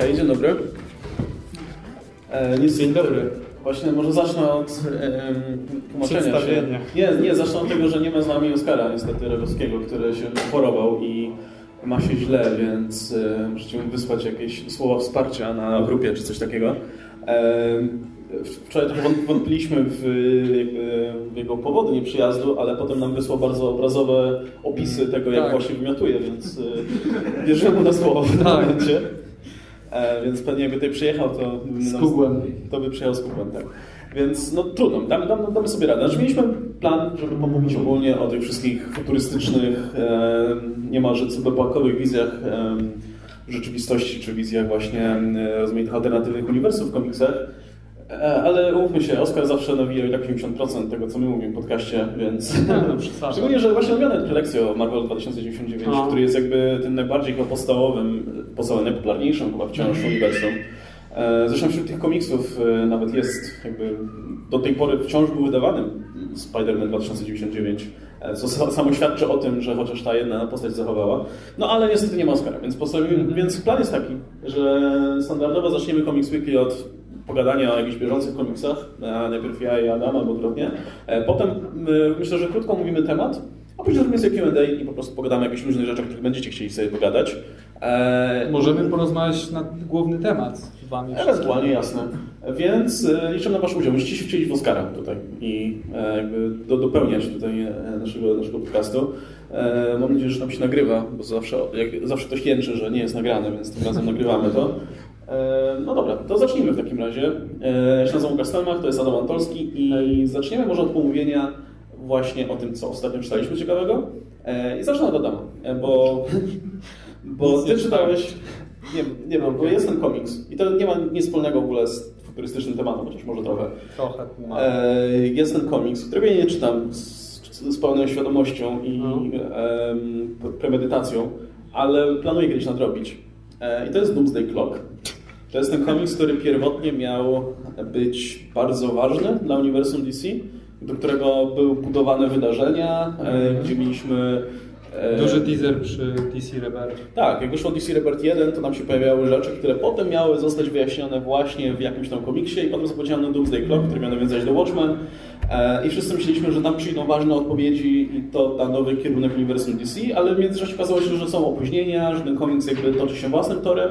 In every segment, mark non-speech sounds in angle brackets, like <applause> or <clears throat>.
Hej, dzień dobry. E, nic, Dzień dobry. Właśnie może zacznę od e, tłumaczenia się. Nie, nie, zacznę od tego, że nie ma z nami Oskara niestety Rogowskiego, który się chorował i ma się źle, więc e, możecie mu wysłać jakieś słowa wsparcia na grupie czy coś takiego. E, Wczoraj trochę wąt- wątpiliśmy w, w jego powody nieprzyjazdu, ale potem nam wysłał bardzo obrazowe opisy tego, jak Tak. właśnie wymiotuje, więc e, wierzyłem mu na słowo w tym Tak. momencie. E, więc pewnie jakby tutaj przyjechał, to... Z kubłem. To by przyjechał z kubłem, tak. Więc no trudno, damy, damy, damy sobie radę. Znaczy mieliśmy plan, żeby pomówić ogólnie o tych wszystkich futurystycznych, e, niemalże cyberpunkowych wizjach e, rzeczywistości, czy wizjach właśnie e, rozmaitych alternatywnych uniwersów w komiksach. E, Ale umówmy się, Oskar zawsze nawijał i tak 80% tego, co my mówimy w podcaście, więc... no, przesadzam. Szczególnie, że właśnie omawiany prelekcjo Marvel 2099, No. który jest jakby tym najbardziej chyba podstawowym, podstawowym, najpopularniejszym chyba wciąż uniwersum. E, Zresztą wśród tych komiksów e, nawet jest jakby do tej pory wciąż był wydawany Spider-Man 2099, e, co sa- samo świadczy o tym, że chociaż ta jedna postać zachowała. No ale niestety nie ma Oscara, więc, postanowimy, więc plan jest taki, że standardowo zaczniemy Comics Weekly od pogadania o jakichś bieżących komiksach, e, najpierw ja i Adam albo odwrotnie. E, Potem e, myślę, że krótko mówimy temat, a później zrobimy sobie Q&A i po prostu pogadamy o jakichś różnych rzeczach, o których będziecie chcieli sobie pogadać. Możemy porozmawiać na główny temat z wami. Ewentualnie, jasne. Więc liczę na Wasz udział. Musicie się wcielić w Oscara tutaj i jakby do, dopełniać tutaj naszego, naszego podcastu. Mam nadzieję, że tam się nagrywa, bo zawsze, jak, zawsze ktoś jęczy, że nie jest nagrane, więc tym razem nagrywamy to. E, No dobra, to zacznijmy w takim razie. E, Ja się nazywam Łukasz Stelmach, to jest Adam Antolski i zaczniemy może od pomówienia właśnie o tym, co ostatnio czytaliśmy ciekawego. E, I zacznę od Adama, e, bo, <laughs> bo Ty czytałeś... Nie, nie wiem, bo jest ten komiks i to nie ma nic wspólnego w ogóle z futurystycznym tematem, chociaż może trochę. Trochę. E, jest ten komiks, którego ja nie czytam z, z pełną świadomością i No. em, premedytacją, ale planuję kiedyś nadrobić. I to jest Doomsday Clock. To jest ten komiks, który pierwotnie miał być bardzo ważny dla uniwersum DC, do którego były budowane wydarzenia, e, gdzie mieliśmy e, Duży teaser przy DC Rebirth. tak, jak wyszło DC Rebirth 1, to tam się pojawiały rzeczy, które potem miały zostać wyjaśnione właśnie w jakimś tam komiksie i potem zapowiedziano Doomsday Clock, który miał nawiązać do Watchmen. E, i wszyscy myśleliśmy, że tam przyjdą ważne odpowiedzi i to da nowy kierunek uniwersum DC, ale w międzyczasie okazało się, że są opóźnienia, że ten komiks jakby toczy się własnym torem,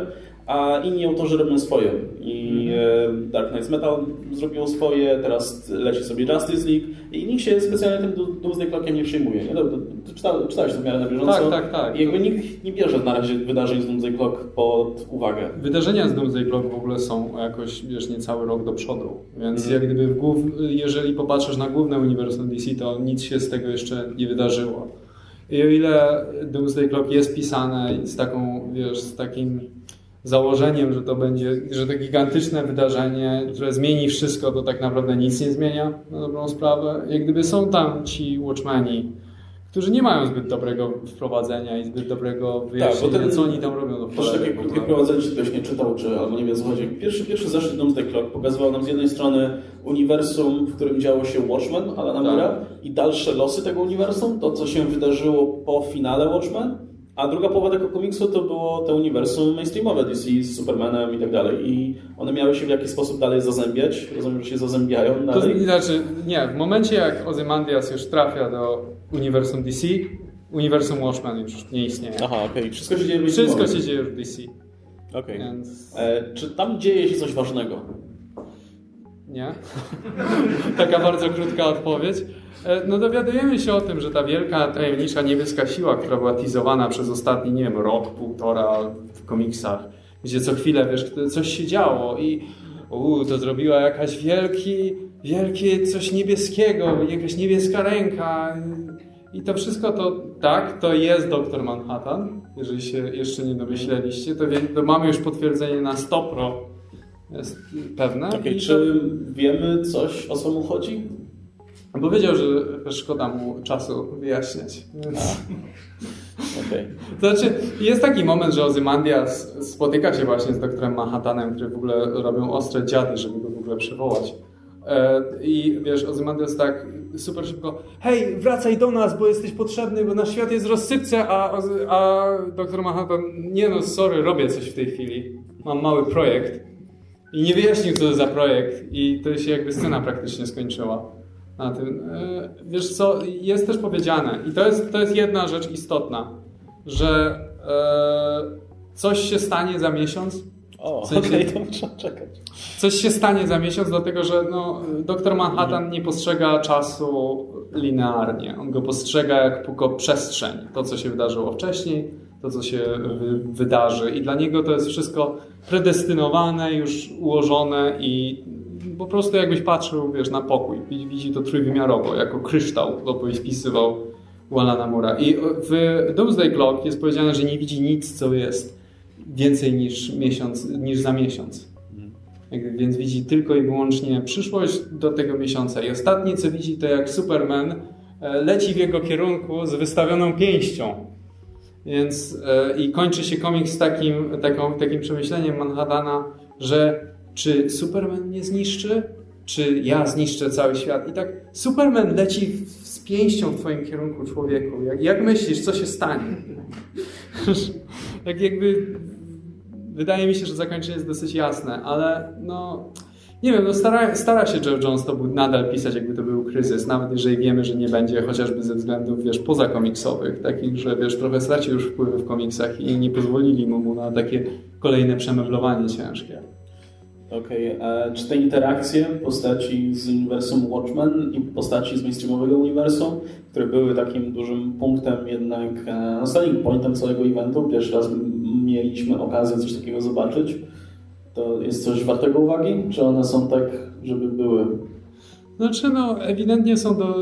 a inni autorzy robią swoje. I e, Dark Knights Metal zrobiło swoje, teraz leci sobie Justice League i nikt się specjalnie tym Do- Doomsday Clockiem nie przejmuje. Nie? Czyta- Czytałeś to w miarę na bieżąco? Tak, tak, tak. I jakby nikt nie bierze na razie wydarzeń z Doomsday Clock pod uwagę. Wydarzenia z Doomsday Clock w ogóle są jakoś, wiesz, niecały rok do przodu. Więc Mhm. jak gdyby w głów... jeżeli popatrzysz na główne uniwersum DC, to nic się z tego jeszcze nie wydarzyło. I o ile Doomsday Clock jest pisane z taką, wiesz, z takim założeniem, że to będzie, że to gigantyczne wydarzenie, które zmieni wszystko, to tak naprawdę nic nie zmienia na dobrą sprawę. Jak gdyby są tam ci Watchmeni, którzy nie mają zbyt dobrego wprowadzenia i zbyt dobrego wyjaśnienia, Tak, ten- co oni tam robią Też cholery takie krótkie wprowadzenie, czy ktoś nie czytał, czy albo nie wie o co chodzi. Pierwszy, pierwszy zeszyt Doomsday Clock pokazywał nam z jednej strony uniwersum, w którym działo się Watchmen, Alana Tak. Moore'a i dalsze losy tego uniwersum, to co się wydarzyło po finale Watchmen, a druga połowa tego komiksu to było to uniwersum mainstreamowe DC z Supermanem i tak dalej. I one miały się w jakiś sposób dalej zazębiać. Rozumiem, że się zazębiają To dalej. znaczy, nie, w momencie jak Ozymandias już trafia do uniwersum DC, uniwersum Watchmen już nie istnieje. Aha, okej. Wszystko się dzieje w Wszystko mainstreamowe. się dzieje w DC, Okej. więc E, Czy tam dzieje się coś ważnego? Nie. <laughs> Taka bardzo krótka odpowiedź. E, No dowiadujemy się o tym, że ta wielka, tajemnicza niebieska siła, która była teasowana przez ostatni, nie wiem, rok, półtora w komiksach, gdzie co chwilę, wiesz, coś się działo i uu, to zrobiła jakaś wielki, wielkie coś niebieskiego, jakaś niebieska ręka i to wszystko to, tak, to jest Doktor Manhattan, jeżeli się jeszcze nie domyśleliście, to, to mamy już potwierdzenie na 100 jest pewne. To- czy wiemy coś, o co mu chodzi? Powiedział, że szkoda mu czasu wyjaśniać. Więc... Okej. To znaczy, jest taki moment, że Ozymandias spotyka się właśnie z doktorem Manhattanem, który w ogóle robią ostre dziady, żeby go w ogóle przywołać. E, I wiesz, Ozymandias tak super szybko hej, wracaj do nas, bo jesteś potrzebny, bo nasz świat jest w rozsypce, a, a doktor Manhattan nie no, sorry, robię coś w tej chwili. mam mały projekt i nie wyjaśnił, co to za projekt i to się jakby scena praktycznie skończyła na tym. E, wiesz co, jest też powiedziane i to jest, to jest jedna rzecz istotna, że e, coś się stanie za miesiąc. O, okej, okay, to trzeba czekać. Coś się stanie za miesiąc, dlatego że no, doktor Manhattan nie postrzega czasu linearnie. On go postrzega jak tylko przestrzeń. To, co się wydarzyło wcześniej, to, co się wydarzy. I dla niego to jest wszystko predestynowane, już ułożone i po prostu jakbyś patrzył, wiesz, na pokój. Widzi to trójwymiarowo, jako kryształ, to byś wpisywał Walana Mura. I w Doomsday Clock jest powiedziane, że nie widzi nic, co jest więcej niż, miesiąc, niż za miesiąc. Więc widzi tylko i wyłącznie przyszłość do tego miesiąca. I ostatnie, co widzi, to jak Superman e, leci w jego kierunku z wystawioną pięścią. Więc e, i kończy się komiks takim, taką, takim przemyśleniem Manhattana, że czy Superman mnie zniszczy, czy ja zniszczę cały świat. I tak Superman leci z pięścią w twoim kierunku, człowieku. Jak, jak myślisz, co się stanie? <laughs> tak jakby wydaje mi się, że zakończenie jest dosyć jasne, ale no nie wiem, no stara, stara się Jeff Jones to nadal pisać, jakby to był kryzys, nawet jeżeli wiemy, że nie będzie, chociażby ze względów, wiesz, pozakomiksowych, takich, że, wiesz, trochę stracił już wpływy w komiksach i nie pozwolili mu na takie kolejne przemeblowanie ciężkie. Okej, okay. czy te interakcje postaci z uniwersum Watchmen i postaci z mainstreamowego uniwersum, które były takim dużym punktem jednak, e, no selling pointem całego eventu, pierwszy raz mieliśmy okazję coś takiego zobaczyć, to jest coś wartego uwagi? Czy one są tak, żeby były? Znaczy, no, ewidentnie są do,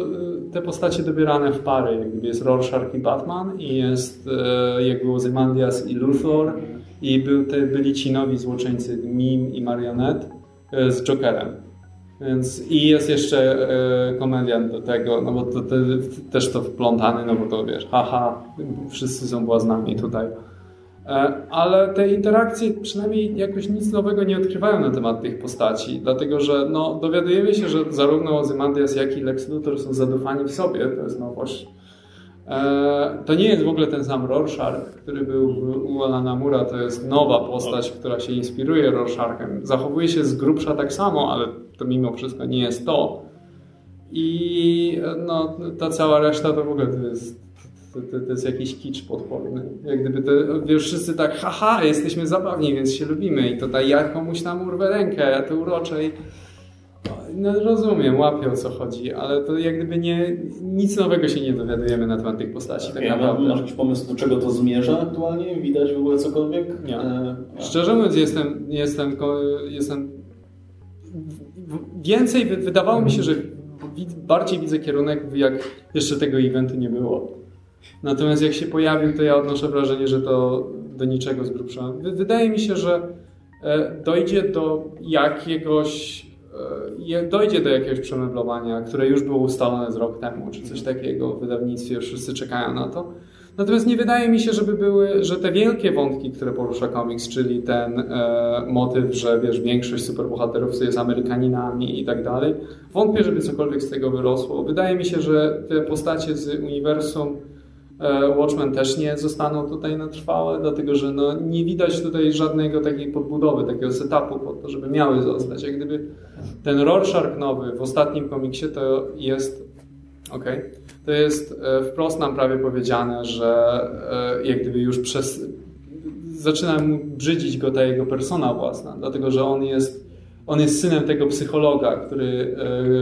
te postacie dobierane w pary. Jak gdyby jest Rorschach i Batman i jest, e, jak było Zymandias i Luthor i był te, byli ci nowi złoczyńcy Mim i Marionette e, z Jokerem. Więc i jest jeszcze komediant do tego, no bo to, to, też to wplątany, no bo to wiesz, haha, wszyscy są błaznami tutaj. E, ale te interakcje przynajmniej jakoś nic nowego nie odkrywają na temat tych postaci, dlatego że no, dowiadujemy się, że zarówno Ozymandias, jak i Lex Luthor są zadufani w sobie, to jest nowość. E, to nie jest w ogóle ten sam Rorschach, który był u Alana Mura, to jest nowa postać, która się inspiruje Rorschachem. Zachowuje się z grubsza tak samo, ale to mimo wszystko nie jest to. I no, ta cała reszta to w ogóle to jest to, to, to, jest jakiś kicz podporny. Jak gdyby to, wiesz, wszyscy tak, haha, jesteśmy zabawni, więc się lubimy i tutaj ja komuś tam urwę rękę, ja to uroczę i no, rozumiem, łapię o co chodzi, ale to jak gdyby nie, nic nowego się nie dowiadujemy na temat tych postaci. Tak naprawdę. Masz jakiś pomysł, do czego to zmierza aktualnie? Widać w ogóle cokolwiek? Nie. E, Szczerze mówiąc, jestem, jestem, jestem więcej, wydawało mi się, że bardziej widzę kierunek, jak jeszcze tego eventu nie było. Natomiast jak się pojawił, to ja odnoszę wrażenie, że to do niczego z grubsza. Wydaje mi się, że e, dojdzie do jakiegoś e, dojdzie do jakiegoś przemeblowania, które już było ustalone z rok temu, czy coś takiego w wydawnictwie, już wszyscy czekają na to. Natomiast nie wydaje mi się, żeby były, że te wielkie wątki, które porusza komiks, czyli ten e, motyw, że wiesz, większość superbohaterów jest Amerykaninami i tak dalej, wątpię, żeby cokolwiek z tego wyrosło. Wydaje mi się, że te postacie z uniwersum Watchmen też nie zostaną tutaj na trwałe, dlatego że no, nie widać tutaj żadnego takiej podbudowy, takiego setupu po to, żeby miały zostać. Jak gdyby ten Rorschach nowy w ostatnim komiksie to jest ok, to jest e, wprost nam prawie powiedziane, że e, jak gdyby już przez zaczyna mu brzydzić go ta jego persona własna, dlatego że on jest on jest synem tego psychologa, który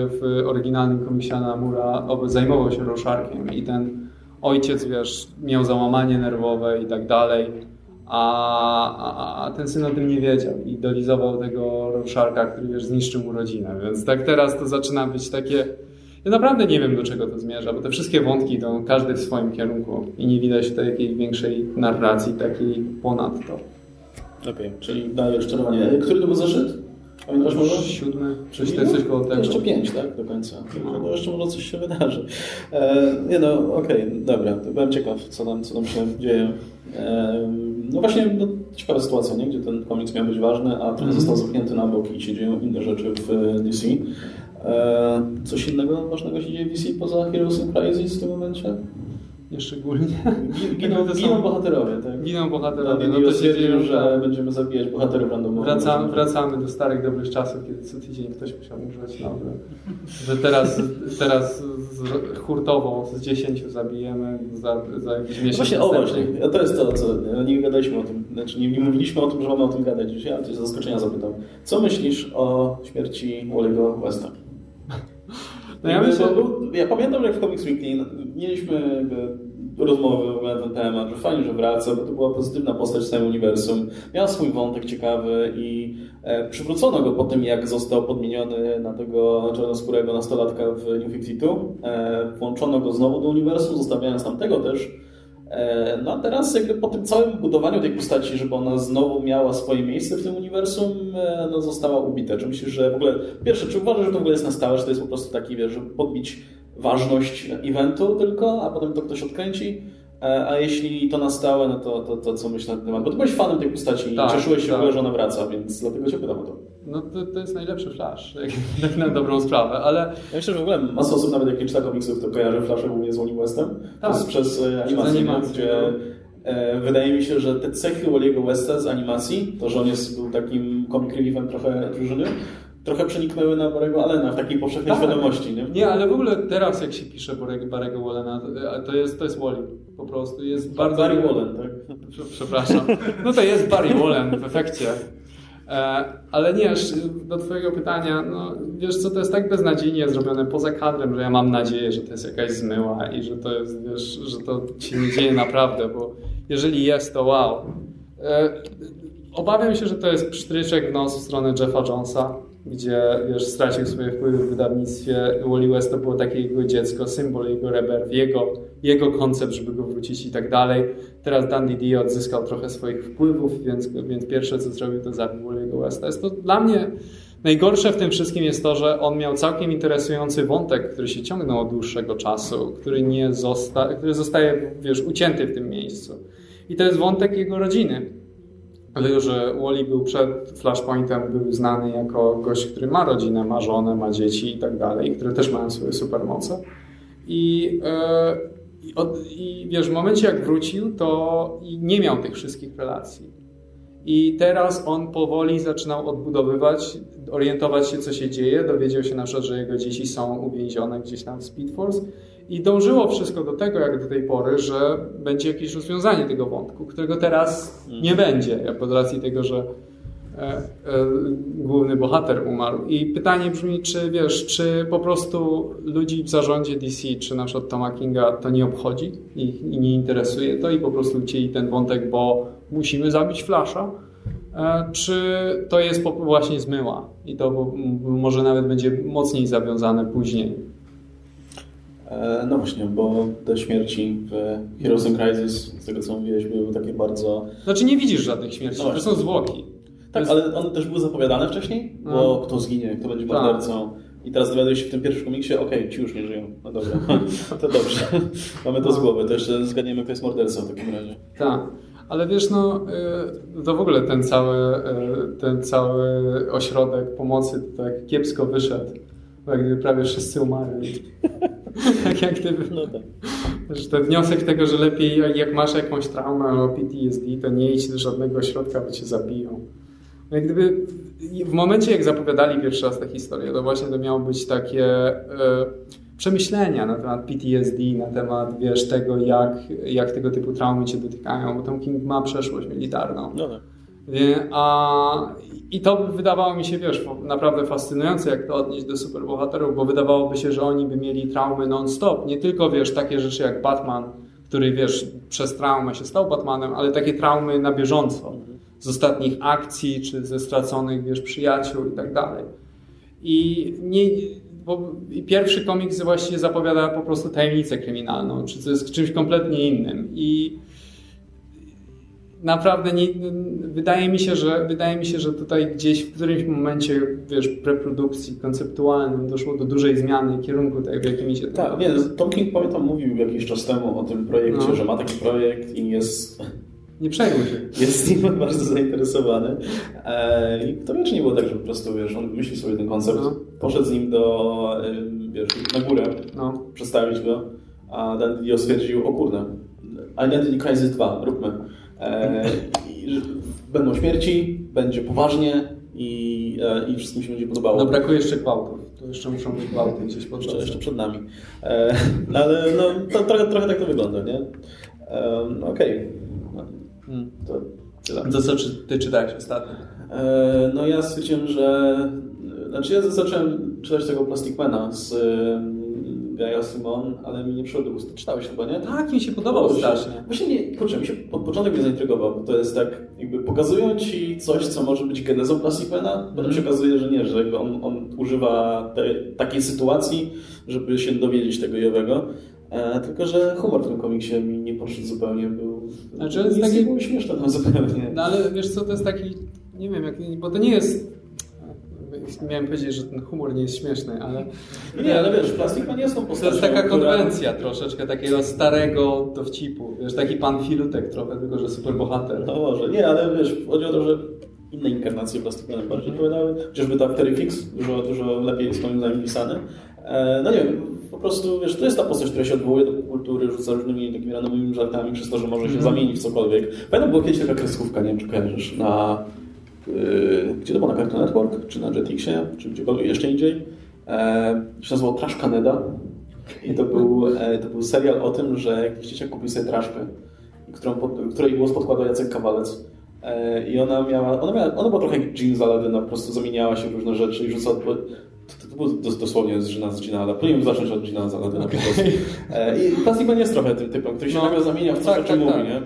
w oryginalnym komiksie Anamura zajmował się Roszarkiem i ten ojciec, wiesz, miał załamanie nerwowe i tak dalej, a, a, ten syn o tym nie wiedział i dolizował tego Rorschach'a, który, wiesz, zniszczył mu rodzinę. Więc tak teraz to zaczyna być takie... Ja naprawdę nie wiem, do czego to zmierza, bo te wszystkie wątki idą każdy w swoim kierunku i nie widać tutaj jakiejś większej narracji takiej ponad to. Okej, okay, czyli dalej rozczarowanie. Który to był zaszczyt? Pamiętasz może? Siódmy, coś, coś koło tego. Jeszcze pięć, tak? Do końca. No. jeszcze może coś się wydarzy. E, nie no, okej, okay, dobra. Byłem ciekaw, co tam, co tam się dzieje. E, no właśnie, no, ciekawa sytuacja, nie? Gdzie ten komiks miał być ważny, a ten mm. został zamknięty na bok i się dzieją inne rzeczy w DC. E, coś innego ważnego się dzieje w DC poza Heroes in Crisis w tym momencie? Nieszczególnie. <laughs> Giną, giną bohaterowie, tak? Giną bohaterowie. No, no to się dzieje, że będziemy zabijać bohaterów randomowo. Wracamy, wracamy do starych, dobrych czasów, kiedy co tydzień ktoś musiał umrzeć nowy. Że teraz, <laughs> teraz z, hurtowo z 10 zabijemy za, za jakiś miesiąc. Właśnie, o właśnie, to jest to, co nie gadaliśmy o tym, znaczy nie, nie mówiliśmy o tym, że mamy o tym gadać dzisiaj, ale coś z zaskoczenia zapytam. Co myślisz o śmierci Wally'ego Westa? No ja, myślę, ja pamiętam, jak w Comics Weekly mieliśmy jakby rozmowy w ogóle na ten temat, że fajnie, że wraca, bo to była pozytywna postać w całym uniwersum. Miał swój wątek ciekawy i e, przywrócono go po tym, jak został podmieniony na tego czarnoskórego nastolatka w New 52. E, włączono go znowu do uniwersum, zostawiając tamtego też. E, no a teraz jakby po tym całym budowaniu tej postaci, żeby ona znowu miała swoje miejsce w tym uniwersum, e, no została ubita. Czy myślisz, że w ogóle, pierwsze, czy uważasz, że to w ogóle jest na stałe, że to jest po prostu taki, wiesz, żeby podbić ważność eventu tylko, a potem to ktoś odkręci. E, a jeśli to na stałe, no to, to, to co myślisz na ten temat? Bo ty byłeś fanem tej postaci tak, i cieszyłeś się, tak. że ona wraca, więc dlatego cię pytam o to. No to, to jest najlepszy Flash, <laughs> tak na dobrą sprawę, ale... Ja myślę, że w ogóle masa osób, nawet jak czyta komiksów, to kojarzy Flasha głównie z Wally Westem. Tak. Przez, przez e, animację, animację gdzie no. e, wydaje mi się, że te cechy Wally'ego Westa z animacji, to, że on jest, był takim comic reliefem trochę drużyny, trochę przeniknęły na Barego Allena w takiej powszechnej tak. świadomości, nie? Nie, ale w ogóle teraz jak się pisze Barego Allena, to jest, to jest Wally. Po prostu jest bardzo... Barry Wallen, tak? Przepraszam. No to jest Barry Wallen w efekcie. E, ale nie, do Twojego pytania, no wiesz co, to jest tak beznadziejnie zrobione poza kadrem, że ja mam nadzieję, że to jest jakaś zmyła i że to jest, wiesz, że to się nie dzieje naprawdę, bo jeżeli jest, to wow. E, obawiam się, że to jest psztryczek w nos w stronę Jeffa Jonesa, gdzie wiesz, stracił swoje wpływy w wydawnictwie. Wally West to było takie jego dziecko, symbol jego rebirth, jego, jego koncept, żeby go wrócić i tak dalej. Teraz Dan Didio odzyskał trochę swoich wpływów, więc, więc pierwsze co zrobił to zabił Wally'ego Westa. Jest to dla mnie najgorsze w tym wszystkim jest to, że on miał całkiem interesujący wątek, który się ciągnął od dłuższego czasu, który nie zosta który zostaje wiesz, ucięty w tym miejscu. I to jest wątek jego rodziny Dlatego, że Wally był przed Flashpointem, był znany jako gość, który ma rodzinę, ma żonę, ma dzieci i tak dalej, które też mają swoje supermoce. I, yy, i, I wiesz, w momencie jak wrócił, to nie miał tych wszystkich relacji. I teraz on powoli zaczynał odbudowywać, orientować się, co się dzieje. Dowiedział się na przykład, że jego dzieci są uwięzione gdzieś tam w Speed Force i dążyło wszystko do tego, jak do tej pory, że będzie jakieś rozwiązanie tego wątku, którego teraz nie mhm. będzie, pod racji tego, że e, e, główny bohater umarł. I pytanie brzmi, czy wiesz, czy po prostu ludzi w zarządzie DC, czy na przykład Toma Kinga to nie obchodzi i, i nie interesuje to i po prostu chcieli ten wątek, bo musimy zabić Flasha, e, czy to jest właśnie zmyła i to może nawet będzie mocniej zawiązane później. E, no właśnie, bo te śmierci w Heroes in Crisis, z tego co mówiłeś, były takie bardzo... Znaczy nie widzisz żadnych śmierci, no to są zwłoki. Tak, jest... ale one też były zapowiadane wcześniej, bo no. kto zginie, kto będzie tak. mordercą. I teraz dowiadujesz się w tym pierwszym komiksie, okej, okay, ci już nie żyją. No dobra, <laughs> to dobrze. Mamy to z głowy, to jeszcze zgadniemy, kto jest mordercą w takim razie. Tak. Ale wiesz, no y, to w ogóle ten cały, y, ten cały ośrodek pomocy to tak kiepsko wyszedł, bo jak gdyby prawie wszyscy umarli. <laughs> <laughs> tak jak gdyby. No tak. Ten wniosek tego, że lepiej jak masz jakąś traumę albo PTSD, to nie idź do żadnego ośrodka, bo cię zabiją. No jak gdyby w momencie, jak zapowiadali pierwszy raz tę historię, to właśnie to miało być takie e, przemyślenia na temat PTSD, na temat, wiesz, tego, jak, jak tego typu traumy cię dotykają, bo Tom King ma przeszłość militarną. No tak. A, I to wydawało mi się, wiesz, naprawdę fascynujące, jak to odnieść do superbohaterów, bo wydawałoby się, że oni by mieli traumy non-stop. Nie tylko, wiesz, takie rzeczy jak Batman, który, wiesz, przez traumę się stał Batmanem, ale takie traumy na bieżąco. Z ostatnich akcji, czy ze straconych, wiesz, przyjaciół i tak dalej. I nie, bo pierwszy komiks właściwie zapowiada po prostu tajemnicę kryminalną, czy coś czymś kompletnie innym. I naprawdę nie, wydaje, mi się, że, wydaje mi się, że tutaj gdzieś w którymś momencie, wiesz, preprodukcji konceptualnym doszło do dużej zmiany kierunku tego, w jakim idzie. Tak, nie, Tom King pamiętam mówił jakiś czas temu o tym projekcie, no. że ma taki projekt i jest... Nie przejmuj się. Jest nim <laughs> bardzo zainteresowany. E, I to wiesz, nie było tak, że po prostu, wiesz, on myśli sobie ten koncept, no. poszedł z nim do, wiesz, na górę, no. przedstawić go a Dan Didio stwierdził, o kurde, Identity Crisis 2, róbmy. E, będą śmierci, będzie poważnie i, e, i wszystkim się będzie podobało. No brakuje jeszcze gwałtów. To jeszcze muszą być gwałty gdzieś pod jeszcze, jeszcze przed nami. E, no, ale no, to, trochę, trochę tak to wygląda, nie? No, Okej. Okay. Hmm. to tyle. To co ty czytałeś ostatnio? No ja stwierdziłem, że... Znaczy ja zacząłem czytać tego Plasticmana z Gaia Simon, ale mi nie przyszło do Czytałeś chyba, nie? Tak, mi się podobał strasznie. Właśnie nie, kurczę, mi się od początku mnie zaintrygował, bo to jest tak, jakby pokazują ci coś, co może być genezą Plasticmana, potem mm. się okazuje, że nie, że jakby on, on używa te, takiej sytuacji, żeby się dowiedzieć tego jowego. E, tylko, że humor w tym komiksie mi nie poszedł zupełnie, był... Znaczy, jest taki... był śmieszny tam zupełnie. No ale wiesz co, to jest taki, nie wiem, jak, bo to nie jest miałem powiedzieć, że ten humor nie jest śmieszny, ale... Nie, ale wiesz, Plastik jest tą postacią, To jest taka konwencja która... troszeczkę takiego starego dowcipu. Wiesz, taki pan Filutek trochę, tylko że super bohater. No może, nie, ale wiesz, chodzi o to, że inne inkarnacje Plastik Manem bardziej opowiadały. Chociażby ta Terry Fix, dużo, dużo lepiej jest moim zdaniem pisane. E, no nie wiem, po prostu, wiesz, to jest ta postać, która się odwołuje do kultury, rzuca różnymi takimi randomowymi żartami przez to, że może się mm. zamienić w cokolwiek. Pamiętam, była kiedyś taka kreskówka, nie wiem, czy kojarzysz, na gdzie to było, na Cartoon Network, czy na Jetixie, czy gdziekolwiek jeszcze indziej, e, się nazywał Trash Canada. I to był, e, to był serial o tym, że jakiś dzieciak kupił sobie traszkę, którą, której głos podkładał Jacek Kawalec. E, I ona miała, ona, miała, ona była trochę jak Jean z Aladyna, po prostu zamieniała się w różne rzeczy i rzucała... To, to, było dosłownie z Gina z Gina, powinienem zacząć od Gina z Aladyna okay. po prostu. I Plastic Man jest trochę tym typem, który się no, nagle zamienia w coś, tak, o czym tak, mówi, tak. nie?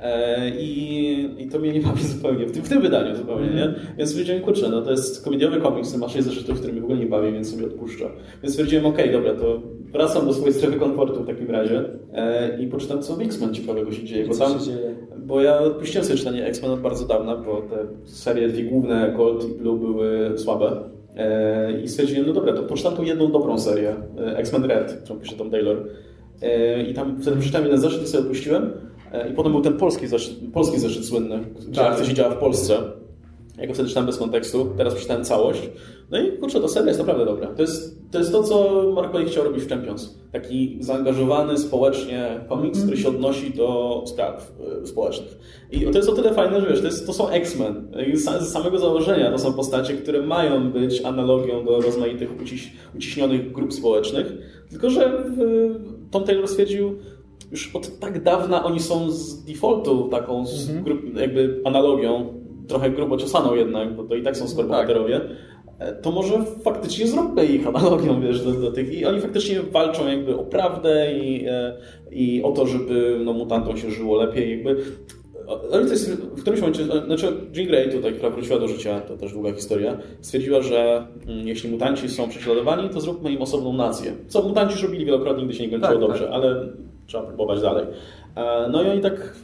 E, I, I to mnie nie bawi zupełnie, w tym, w tym wydaniu zupełnie, nie? Więc stwierdziłem, kurczę, no to jest komediowy komiks, który ma 6 zeszytów, który mnie w ogóle nie bawi, więc sobie odpuszczę. Więc stwierdziłem, okej, okay, dobra, to wracam do swojej strefy komfortu w takim razie e, i poczytam, co w X-Men ciekawego się dzieje. Bo, tam, się dzieje? bo ja odpuściłem sobie czytanie X-Men od bardzo dawna, bo te serie dwie główne, Gold i Blue, były słabe. E, I stwierdziłem, no dobra, to poczytam tą jedną dobrą serię, X-Men Red, którą pisze Tom Taylor. I tam wtedy przeczytałem jeden zeszyt i sobie odpuściłem. E, I potem był ten polski zeszyt, polski zeszyt słynny, gdzie tak. akcja się działa w Polsce. Ja go wtedy czytałem bez kontekstu, teraz przeczytałem całość. No i kurczę, to seria jest naprawdę dobra. To jest to, jest to co Mark Waid chciał robić w Champions. Taki zaangażowany społecznie komiks, który się odnosi do spraw y, społecznych. I to jest o tyle fajne, że wiesz, to, jest, to są X-Men. Z samego założenia to są postacie, które mają być analogią do rozmaitych uciś, uciśnionych grup społecznych. Tylko, że Tom Taylor stwierdził, już od tak dawna oni są z defaultu taką mhm. grup, jakby analogią, trochę grubo ciosaną jednak, bo to i tak są superbohaterowie, tak. to może faktycznie zróbmy ich analogią, wiesz, do, do, tych i oni faktycznie walczą jakby o prawdę i, e, i o to, żeby no, mutantom się żyło lepiej, jakby ale to jest w którymś momencie, znaczy Jean Grey tutaj, która wróciła do życia, to też długa historia, stwierdziła, że mm, jeśli mutanci są prześladowani, to zróbmy im osobną nację. Co mutanci już robili wielokrotnie, gdy się nie kończyło tak, dobrze, tak. ale trzeba próbować dalej. E, no i oni tak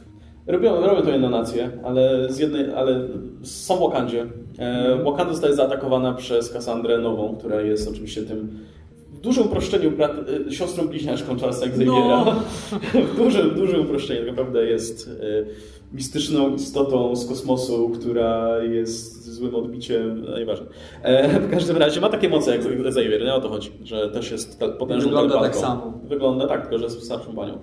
robią, robią to jedną nację, ale, z jednej, ale są w Wakandzie. E, Wakanda zostaje zaatakowana przez Kassandrę Nową, która jest oczywiście tym dużym uproszczeniu brat, e, siostrą bliźniaczką Charlesa Xaviera. No. <laughs> w dużym, dużym uproszczeniu. Tak naprawdę jest mistyczną istotą z kosmosu, która jest złym odbiciem, no nieważne. E, w każdym razie ma takie moce jak Xavier, nie o to chodzi, że też jest potężną Wygląda tak samo. Wygląda tak, tylko że jest starszą panią.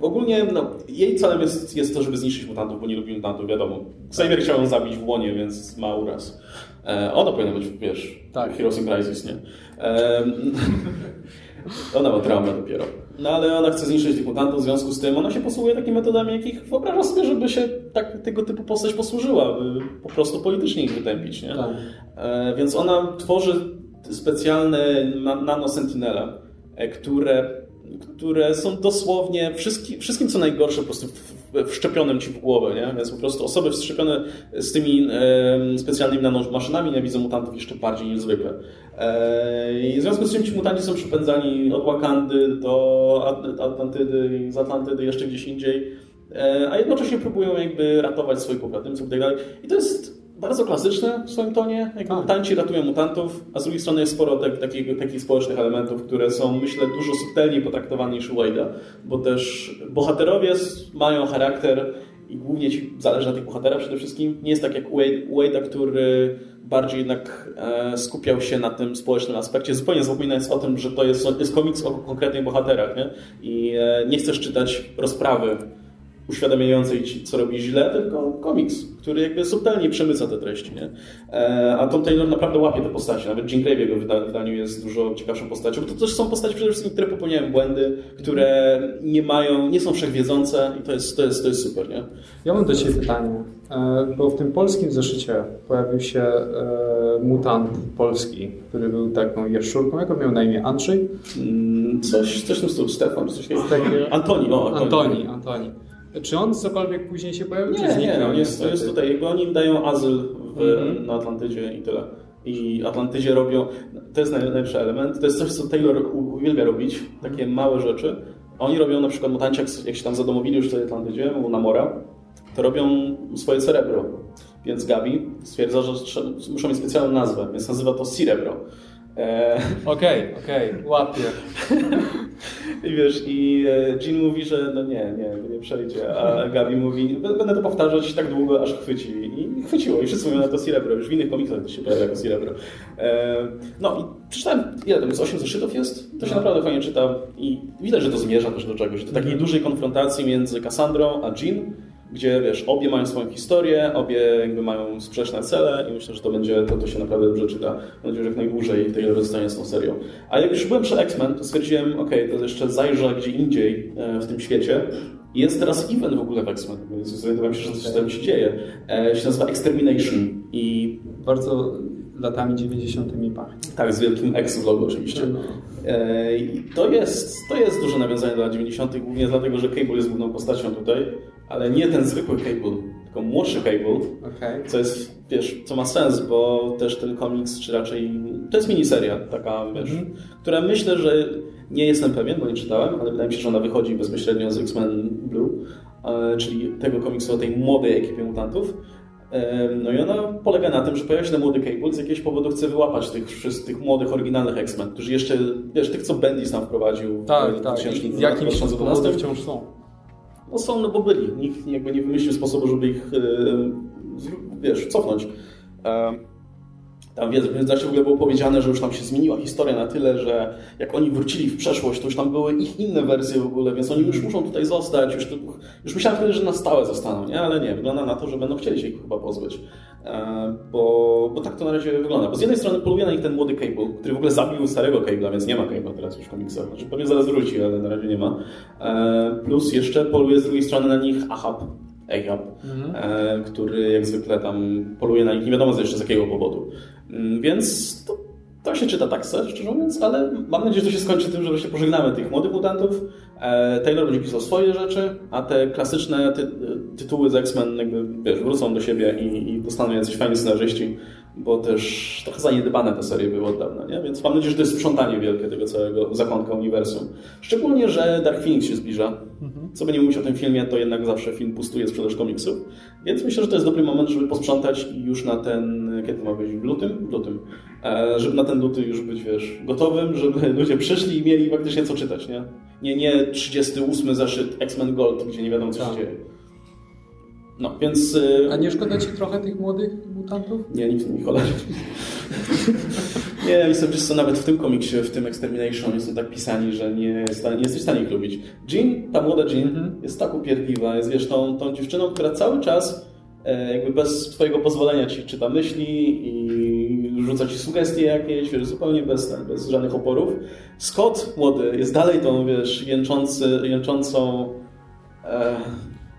Ogólnie no, jej celem jest, jest to, żeby zniszczyć mutantów, bo nie lubi mutantów, wiadomo. Xavier chciał ją zabić w łonie, więc ma uraz. E, ona powinna być, wiesz, tak. Heroes in Crisis, nie? E, <laughs> ona ma traumę dopiero. No ale ona chce zniszczyć tych mutantów, w związku z tym ona się posługuje takimi metodami, jakich wyobraża sobie, żeby się tak, tego typu postać posłużyła, by po prostu politycznie ich wytępić, nie? Tak. E, więc ona tworzy specjalne nanosentinele, e, które które są dosłownie wszystkim, wszystkim co najgorsze po prostu wszczepionym ci w głowę, nie? Więc po prostu osoby wszczepione z tymi e, specjalnymi nanomaszynami nienawidzą mutantów jeszcze bardziej niż zwykle. E, I w związku z czym ci mutanci są przypędzani od Wakandy do Atlantydy, z Atlantydy jeszcze gdzieś indziej, e, a jednocześnie próbują jakby ratować swoich pobratymców i tak dalej. I to jest bardzo klasyczne w swoim tonie. Jak mutanci ratują mutantów, a z drugiej strony jest sporo tak, takich, takich społecznych elementów, które są, myślę, dużo subtelniej potraktowane niż Wade'a, bo też bohaterowie mają charakter i głównie ci zależy na tych bohaterach przede wszystkim. Nie jest tak jak Wade'a, który bardziej jednak e, skupiał się na tym społecznym aspekcie, zupełnie zapominając o tym, że to jest, jest komiks o konkretnych bohaterach nie? i e, nie chcesz czytać rozprawy uświadamiającej ci, co robi źle, tylko komiks, który jakby subtelnie przemyca te treści. Nie? E, a Tom Taylor naprawdę łapie te postacie. Nawet Jim Grave w jego wydaniu jest dużo ciekawszą postacią, bo to też są postacie przede wszystkim, które popełniają błędy, które nie mają, nie są wszechwiedzące i to jest, to jest, to jest super. Nie? Ja mam do Ciebie pytanie, e, bo w tym polskim zeszycie pojawił się e, mutant polski, który był taką jaszczurką. Jak on miał na imię? Andrzej? Mm, coś, coś w tym stylu, Stefan, coś takiego. Antoni, o, Antoni. Antoni, Antoni. Czy on cokolwiek później się pojawił? Nie, czy nie, no, jest, jest tutaj, jakby oni im dają azyl w, mm-hmm. na Atlantydzie i tyle. I Atlantydzie robią, to jest najlepszy element, to jest coś, co Taylor uwielbia robić, takie małe rzeczy. Oni robią na przykład mutanci, jak, jak się tam zadomowili już w tej Atlantydzie, u Namora, to robią swoje cerebro. Więc Gabi stwierdza, że muszą mieć specjalną nazwę, więc nazywa to Cerebro. E, okej, okej, okay, łapię. I wiesz, i e, Jean mówi, że no nie, nie, nie przejdzie, a Gabi mówi, będę to powtarzać tak długo, aż chwyci. I chwyciło, i wszyscy mówią na to Cerebro, już w innych komiksach to się pojawia jako Cerebro. E, no i przeczytałem, ile tam jest, 8 zeszytów jest? To się no. naprawdę fajnie czyta i widać, że to zmierza też do czegoś, do takiej mhm. dużej konfrontacji między Cassandrą a Jean, gdzie wiesz, obie mają swoją historię, obie jakby mają sprzeczne cele i myślę, że to będzie, to, to się naprawdę dobrze czyta. Mam nadzieję, że jak najdłużej tego zostanie z tą serią. A jak już byłem przy X-Men, to stwierdziłem, ok, to jeszcze zajrzę gdzie indziej e, w tym świecie. Jest teraz event w ogóle w X-Men, więc zorientowałem się, że coś tam się dzieje. E, się nazywa Extermination i... Bardzo latami 90. pachnie. Tak, z wielkim X w logo oczywiście. No. E, to jest, to jest duże nawiązanie do lat 90., głównie dlatego, że Cable jest główną postacią tutaj ale nie ten zwykły Cable, tylko młodszy Cable, okay. co jest, wiesz, co ma sens, bo też ten komiks, czy raczej, to jest miniseria taka, wiesz, mm -hmm. która myślę, że nie jestem pewien, bo nie czytałem, ale wydaje mi się, że ona wychodzi bezpośrednio z X-Men Blue, czyli tego komiksu o tej młodej ekipie mutantów. No i ona polega na tym, że pojawia się ten młody Cable, z jakiegoś powodu chce wyłapać tych wszystkich młodych, oryginalnych X-Men, którzy jeszcze, wiesz, tych co Bendis tam wprowadził tak, w tak. 2012 Jakim wciąż są no są, no bo byli. Nikt jakby nie wymyślił sposobu, żeby ich, e, wiesz, cofnąć. Tam w międzyczasie w ogóle było powiedziane, że już tam się zmieniła historia na tyle, że jak oni wrócili w przeszłość, to już tam były ich inne wersje w ogóle, więc oni już muszą tutaj zostać. Już, już myślałem wtedy, że na stałe zostaną, nie? ale nie. Wygląda na to, że będą chcieli się ich chyba pozbyć. E, bo, bo tak to na razie wygląda. Bo z jednej strony poluje na nich ten młody Cable, który w ogóle zabił starego Cable'a, więc nie ma Cable'a teraz już w komiksach. Znaczy pewnie zaraz wróci, ale na razie nie ma. E, plus jeszcze poluje z drugiej strony na nich Ahab, Ahab, mhm. E, który jak zwykle tam poluje na nich, nie wiadomo jeszcze z jakiego powodu. Mm, więc to, to się czyta tak, szczerze mówiąc, ale mam nadzieję, że to się skończy tym, że się pożegnamy tych młodych mutantów. E, Taylor będzie pisał swoje rzeczy, a te klasyczne ty tytuły z X-Men jakby, wiesz, wrócą do siebie i, i dostaną jacyś fajni scenarzyści, bo też trochę zaniedbane te serie były od dawna, nie? Więc mam nadzieję, że to jest sprzątanie wielkie tego całego zakątka uniwersum. Szczególnie, że Dark Phoenix się zbliża. Mhm. Co by nie mówić o tym filmie, to jednak zawsze film pustuje sprzedaż komiksów. Więc myślę, że to jest dobry moment, żeby posprzątać i już na ten, kiedy ma być, w lutym? W lutym. E, żeby na ten luty już być, wiesz, gotowym, żeby <laughs> ludzie przyszli i mieli faktycznie co czytać, nie? Nie, nie 38 zeszyt X-Men Gold, gdzie nie wiadomo co się tak. dzieje. No, więc... Y, A nie szkoda Ci trochę tych młodych mutantów? Nie, nic mi szkoda. nie, jestem co, nawet w tym komiksie, w tym Extermination są tak pisani, że nie, nie jesteś w stanie ich lubić. Jean, ta młoda Jean -hmm. jest tak upierdliwa, jest wiesz, tą, tą dziewczyną, która cały czas e, jakby bez twojego pozwolenia ci czyta myśli i rzuca ci sugestie jakieś, wiesz, zupełnie bez, bez żadnych oporów. Scott młody jest dalej tą, wiesz, jęczący, jęczącą e,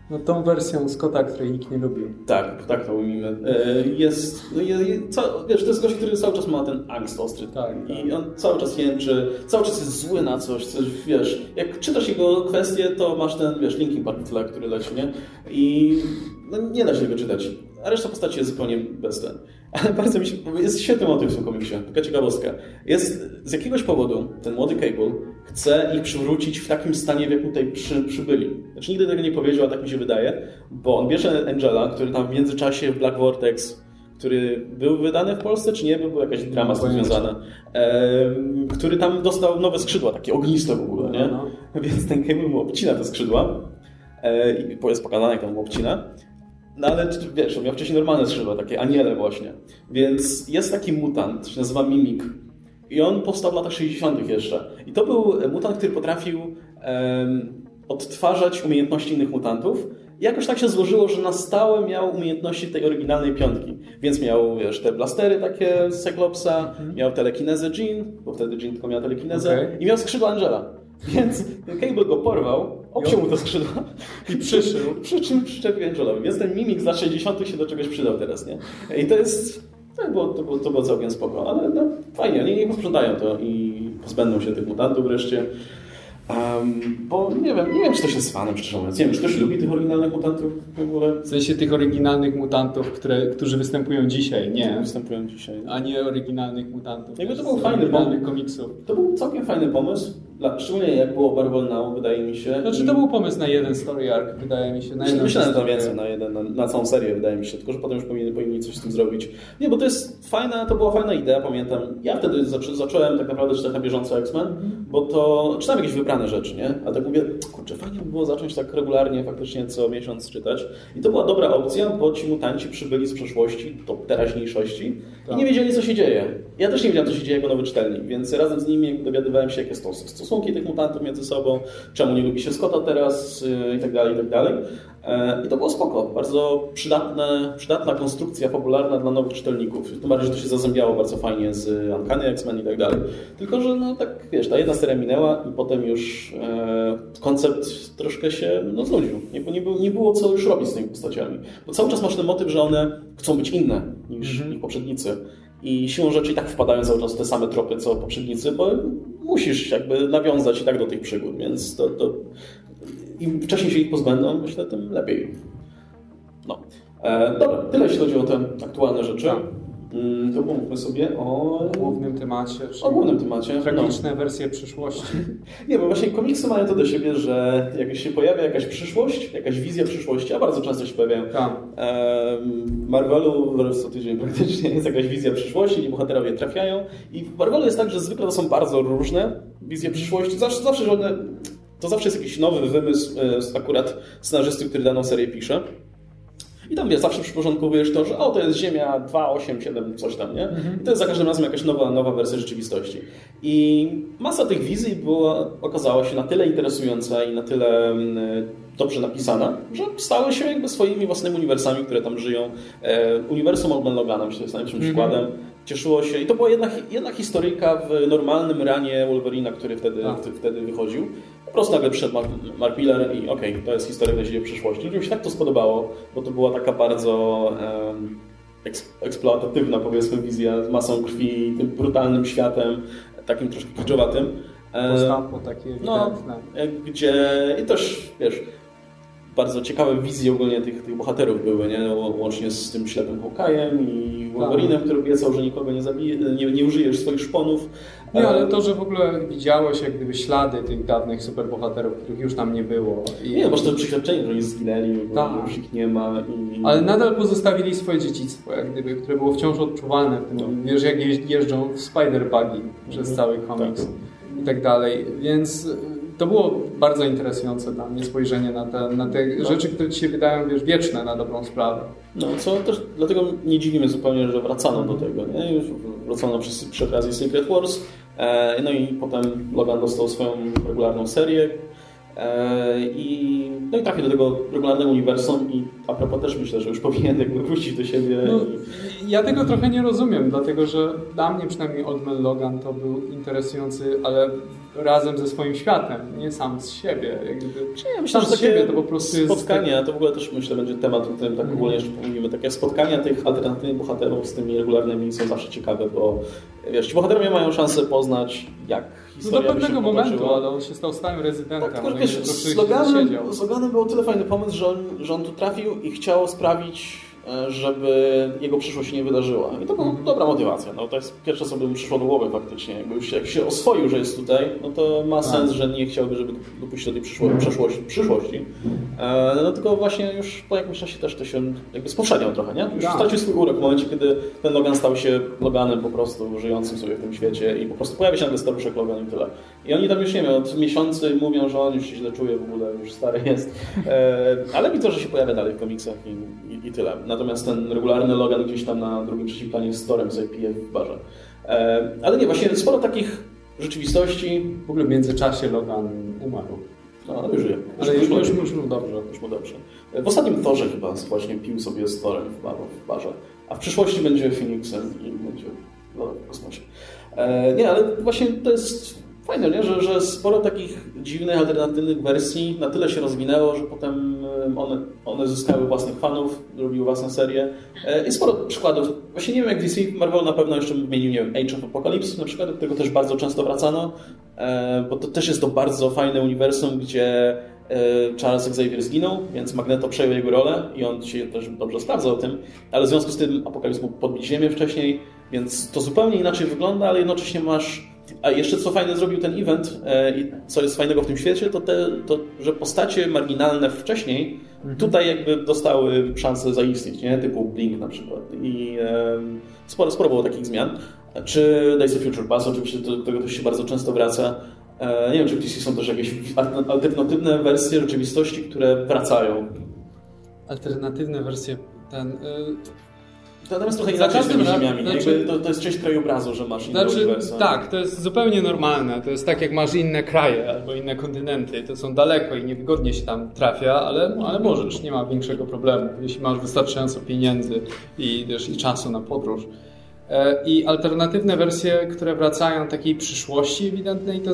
no tą wersją Scotta, której nikt nie lubił. Tak, tak to ujmijmy. E, jest, no je, co, wiesz, to jest gość, który cały czas ma ten angst ostry. Tak, tak. I on cały czas jęczy, cały czas jest zły na coś, coś, wiesz. Jak czytasz jego kwestie, to masz ten, wiesz, Linkin Park tle, który leci, nie? I no, nie da się tego czytać. A reszta postaci jest zupełnie bez ten. Ale bardzo mi się... Jest świetny motyw w tym komiksie. Taka ciekawostka. Jest z jakiegoś powodu ten młody Cable chce ich przywrócić w takim stanie, w jakim tutaj przy, przybyli. Znaczy nigdy tego nie powiedział, a tak mi się wydaje, bo on bierze Angela, który tam w międzyczasie w Black Vortex który był wydany w Polsce, czy nie? Był jakaś drama z tym związana. E, który tam dostał nowe skrzydła, takie ogniste w ogóle, nie? No, no. Więc ten Cable mu obcina te skrzydła e, i jest pokazane, jak tam mu obcina. No ale wiesz, on miał wcześniej normalne skrzydła, takie aniele właśnie. Więc jest taki mutant, się nazywa Mimik. I on powstał w latach 60. jeszcze. I to był mutant, który potrafił um, odtwarzać umiejętności innych mutantów. I jakoś tak się złożyło, że na stałe miał umiejętności tej oryginalnej piątki. Więc miał wiesz, te blastery takie z Cyclopsa, mhm. miał telekinezę Jean, bo wtedy Jean tylko miał telekinezę, okay. i miał skrzydła Angela. Więc Cable go porwał, obciął mu to skrzydła i przyszył. <laughs> Przy czym przyczepił Angelowi. Więc ten mimik z lat 60. się do czegoś przydał teraz, nie? I to jest... To było, to było, to było całkiem spoko, ale no, fajnie, oni nie posprzątają to i pozbędą się tych mutantów wreszcie. Um, bo nie wiem, nie wiem, czy to się z fanem, szczerze mówiąc. Nie wiem, czy ktoś lubi tych oryginalnych mutantów w ogóle? W sensie tych oryginalnych mutantów, które, którzy występują dzisiaj, nie? Występują dzisiaj. A nie oryginalnych mutantów. Jakby to był fajny pomysł. komiksów. To był całkiem fajny pomysł. Dla, szczególnie jak było Marvel Now, wydaje mi się. Znaczy to był pomysł na jeden story arc, wydaje mi się. Na jedną Myślałem, że więcej, na, jeden, na, na, całą serię, wydaje mi się, tylko że potem już powinni, powinni coś z tym zrobić. Nie, bo to jest fajna, to była fajna idea, pamiętam. Ja wtedy zaczą, zacząłem tak naprawdę czytać na bieżąco X-Men, bo to czytałem jakieś wybrane rzeczy, nie? A tak mówię, kurczę, fajnie by było zacząć tak regularnie, faktycznie co miesiąc czytać. I to była dobra opcja, bo ci mutanci przybyli z przeszłości do teraźniejszości tak. i nie wiedzieli, co się dzieje. Ja też nie wiedziałem, co się dzieje jako nowy czytelnik, więc razem z nimi dowiadywałem się, jakie są stosunki tych mutantów między sobą, czemu nie lubi się Scotta teraz y, i tak dalej, i tak dalej. E, I to było spoko. Bardzo przydatne, przydatna konstrukcja popularna dla nowych czytelników. Tym bardziej, że to się zazębiało bardzo fajnie z Uncanny X-Men i tak dalej. Tylko, że no tak, wiesz, ta jedna seria minęła i potem już e, koncept troszkę się no, znudził. Nie, nie, było, nie było co już robić z tymi postaciami. Bo cały czas masz ten motyw, że one chcą być inne niż -hmm. ich poprzednicy. I siłą rzeczy i tak wpadają cały czas w te same tropy co poprzednicy, bo musisz jakby nawiązać i tak do tych przygód, więc to, to im wcześniej się ich pozbędą, myślę, tym lepiej. No. E, dobra, tyle jeśli chodzi o te aktualne rzeczy. Mm, to pomówmy sobie o głównym temacie. O głównym temacie. Tragiczne no. wersje przyszłości. <laughs> Nie, bo właśnie komiksy mają to do siebie, że jak się pojawia jakaś przyszłość, jakaś wizja przyszłości, a bardzo często się pojawiają. Tak. Marvelu co tydzień praktycznie jest jakaś wizja przyszłości, gdzie bohaterowie trafiają. I w Marvelu jest tak, że zwykle to są bardzo różne wizje przyszłości. Zawsze, zawsze one, to zawsze jest jakiś nowy wymysł e, akurat scenarzysty, który daną serię pisze. I tam wiesz, zawsze przyporządkowujesz to, że o, to jest Ziemia 2, 8, 7, coś tam, nie? Mhm. I to jest za każdym razem jakaś nowa, nowa wersja rzeczywistości. I masa tych wizji była, okazała się na tyle interesująca i na tyle mm, dobrze napisana, że stały się jakby swoimi własnymi uniwersami, które tam żyją. E, uniwersum Logana, myślę, jest najlepszym mhm. przykładem. Cieszyło się. I to była jedna, jedna historyjka w normalnym ranie Wolverina, który wtedy, tak. wtedy wychodził. Po prostu nagle przyszedł Mark, Mark Miller i okej, okay, to jest historia na dzieje przyszłości. Ludziom się tak to spodobało, bo to była taka bardzo um, eksploatatywna, powiedzmy, wizja z masą krwi, tym brutalnym światem, takim troszkę kiczowatym. Postapo takie no, gdzie i też, wiesz, bardzo ciekawe wizje ogólnie tych, tych bohaterów były, nie? łącznie z tym ślepym Hokajem i Wolverinem, tak. który obiecał, że nikogo nie, zabije, nie, nie użyjesz swoich szponów. Nie, ale to, że w ogóle widziałeś jak gdyby ślady tych dawnych superbohaterów, których już tam nie było. I... Nie, masz to przeświadczenie, że oni zginęli, tak. już ich nie ma. I... Ale nadal pozostawili swoje dziedzictwo, jak gdyby, które było wciąż odczuwalne w tym. No. Wiesz, jak jeżdżą w Spider-Buggy przez mhm. cały komiks tak. i tak dalej. Więc to było bardzo interesujące dla mnie spojrzenie na te, na te no. rzeczy, które ci się wydają wiesz, wieczne na dobrą sprawę. No, co też dlatego nie dziwimy zupełnie, że wracano do tego. Nie? Już wracono przy, przy okazji Secret Wars, e, no i potem Logan dostał swoją regularną serię, e, i, no i trafię do tego regularnego uniwersum i a propos też myślę, że już powinien jakby wrócić do siebie. No, ja tego trochę nie rozumiem, dlatego że dla mnie przynajmniej Old Man Logan to był interesujący, ale razem ze swoim światem, nie sam z siebie. Jakby, ja myślę, sam że z siebie to po prostu spotkania, jest... to w ogóle też myślę będzie temat, o którym tak mm. ogólnie jeszcze pomówimy. Takie spotkania tych alternatywnych bohaterów z tymi regularnymi są zawsze ciekawe, bo wiesz, ci bohaterowie mają szansę poznać, jak historia No do pewnego momentu, ale on się stał stałym rezydentem. Tak, tylko, wiesz, z Loganem, z Loganem był tyle fajny pomysł, że on, że on tu trafił i chciał sprawić żeby jego przyszłość nie wydarzyła. I to była mhm. dobra motywacja. No, to jest pierwsze, co by mu przyszło do głowy faktycznie. Jakby już się, jak się oswoił, że jest tutaj, no to ma tak. sens, że nie chciałby, żeby dopuścić do tej przyszłości, przyszłości, przyszłości. E, no tylko właśnie już po jakimś czasie też to się jakby spowszedniał trochę, nie? Już tak. stracił swój urok w momencie, kiedy ten Logan stał się Loganem po prostu żyjącym sobie w tym świecie i po prostu pojawia się nagle staruszek Logan i tyle. I oni tam już, nie wiem, od miesiący mówią, że on już się źle czuje w ogóle, już stary jest. E, ale widzę, że się pojawia dalej w komiksach i, i, i, tyle. Natomiast ten regularny Logan gdzieś tam na drugim, trzecim planie z Torem sobie pije w barze. E, ale nie, właśnie sporo takich rzeczywistości. W ogóle w międzyczasie Logan umarł. No, ale już żyje. Ale już, już, już, mu dobrze. Już mu dobrze. W ostatnim Torze chyba właśnie pił sobie z Torem w, barze, w barze. A w przyszłości będzie Phoenixem i będzie w kosmosie. E, nie, ale właśnie to jest fajne, nie? Że, że sporo takich dziwnych, alternatywnych wersji na tyle się rozwinęło, że potem one, one zyskały własnych fanów, robiły własne serie. I sporo przykładów. Właśnie nie wiem jak DC, Marvel na pewno jeszcze wymienił, nie wiem, Age of Apocalypse na przykład, do którego też bardzo często wracano, bo to też jest to bardzo fajne uniwersum, gdzie Charles Xavier zginął, więc Magneto przejął jego rolę i on się też dobrze sprawdzał o tym, ale w związku z tym Apokalips mógł podbić Ziemię wcześniej, więc to zupełnie inaczej wygląda, ale jednocześnie masz a jeszcze co fajne zrobił ten event e, i co jest fajnego w tym świecie, to, te, to że postacie marginalne wcześniej mhm. tutaj jakby dostały szansę zaistnieć, nie? typu Blink na przykład. I e, sporo, sporo było takich zmian. Czy Days of Future Past, oczywiście do tego też się bardzo często wraca. E, nie wiem, czy w DC są też jakieś alternatywne wersje rzeczywistości, które wracają. Alternatywne wersje ten... Y Natomiast trochę inaczej z tymi ziemiami. Znaczy, to, to, jest część krajobrazu, że masz inne znaczy, Tak, to jest zupełnie normalne. To jest tak, jak masz inne kraje albo inne kontynenty. To są daleko i niewygodnie się tam trafia, ale, ale możesz, nie ma większego problemu. Jeśli masz wystarczająco pieniędzy i, wiesz, i czasu na podróż. E, I alternatywne wersje, które wracają takiej przyszłości ewidentnej, to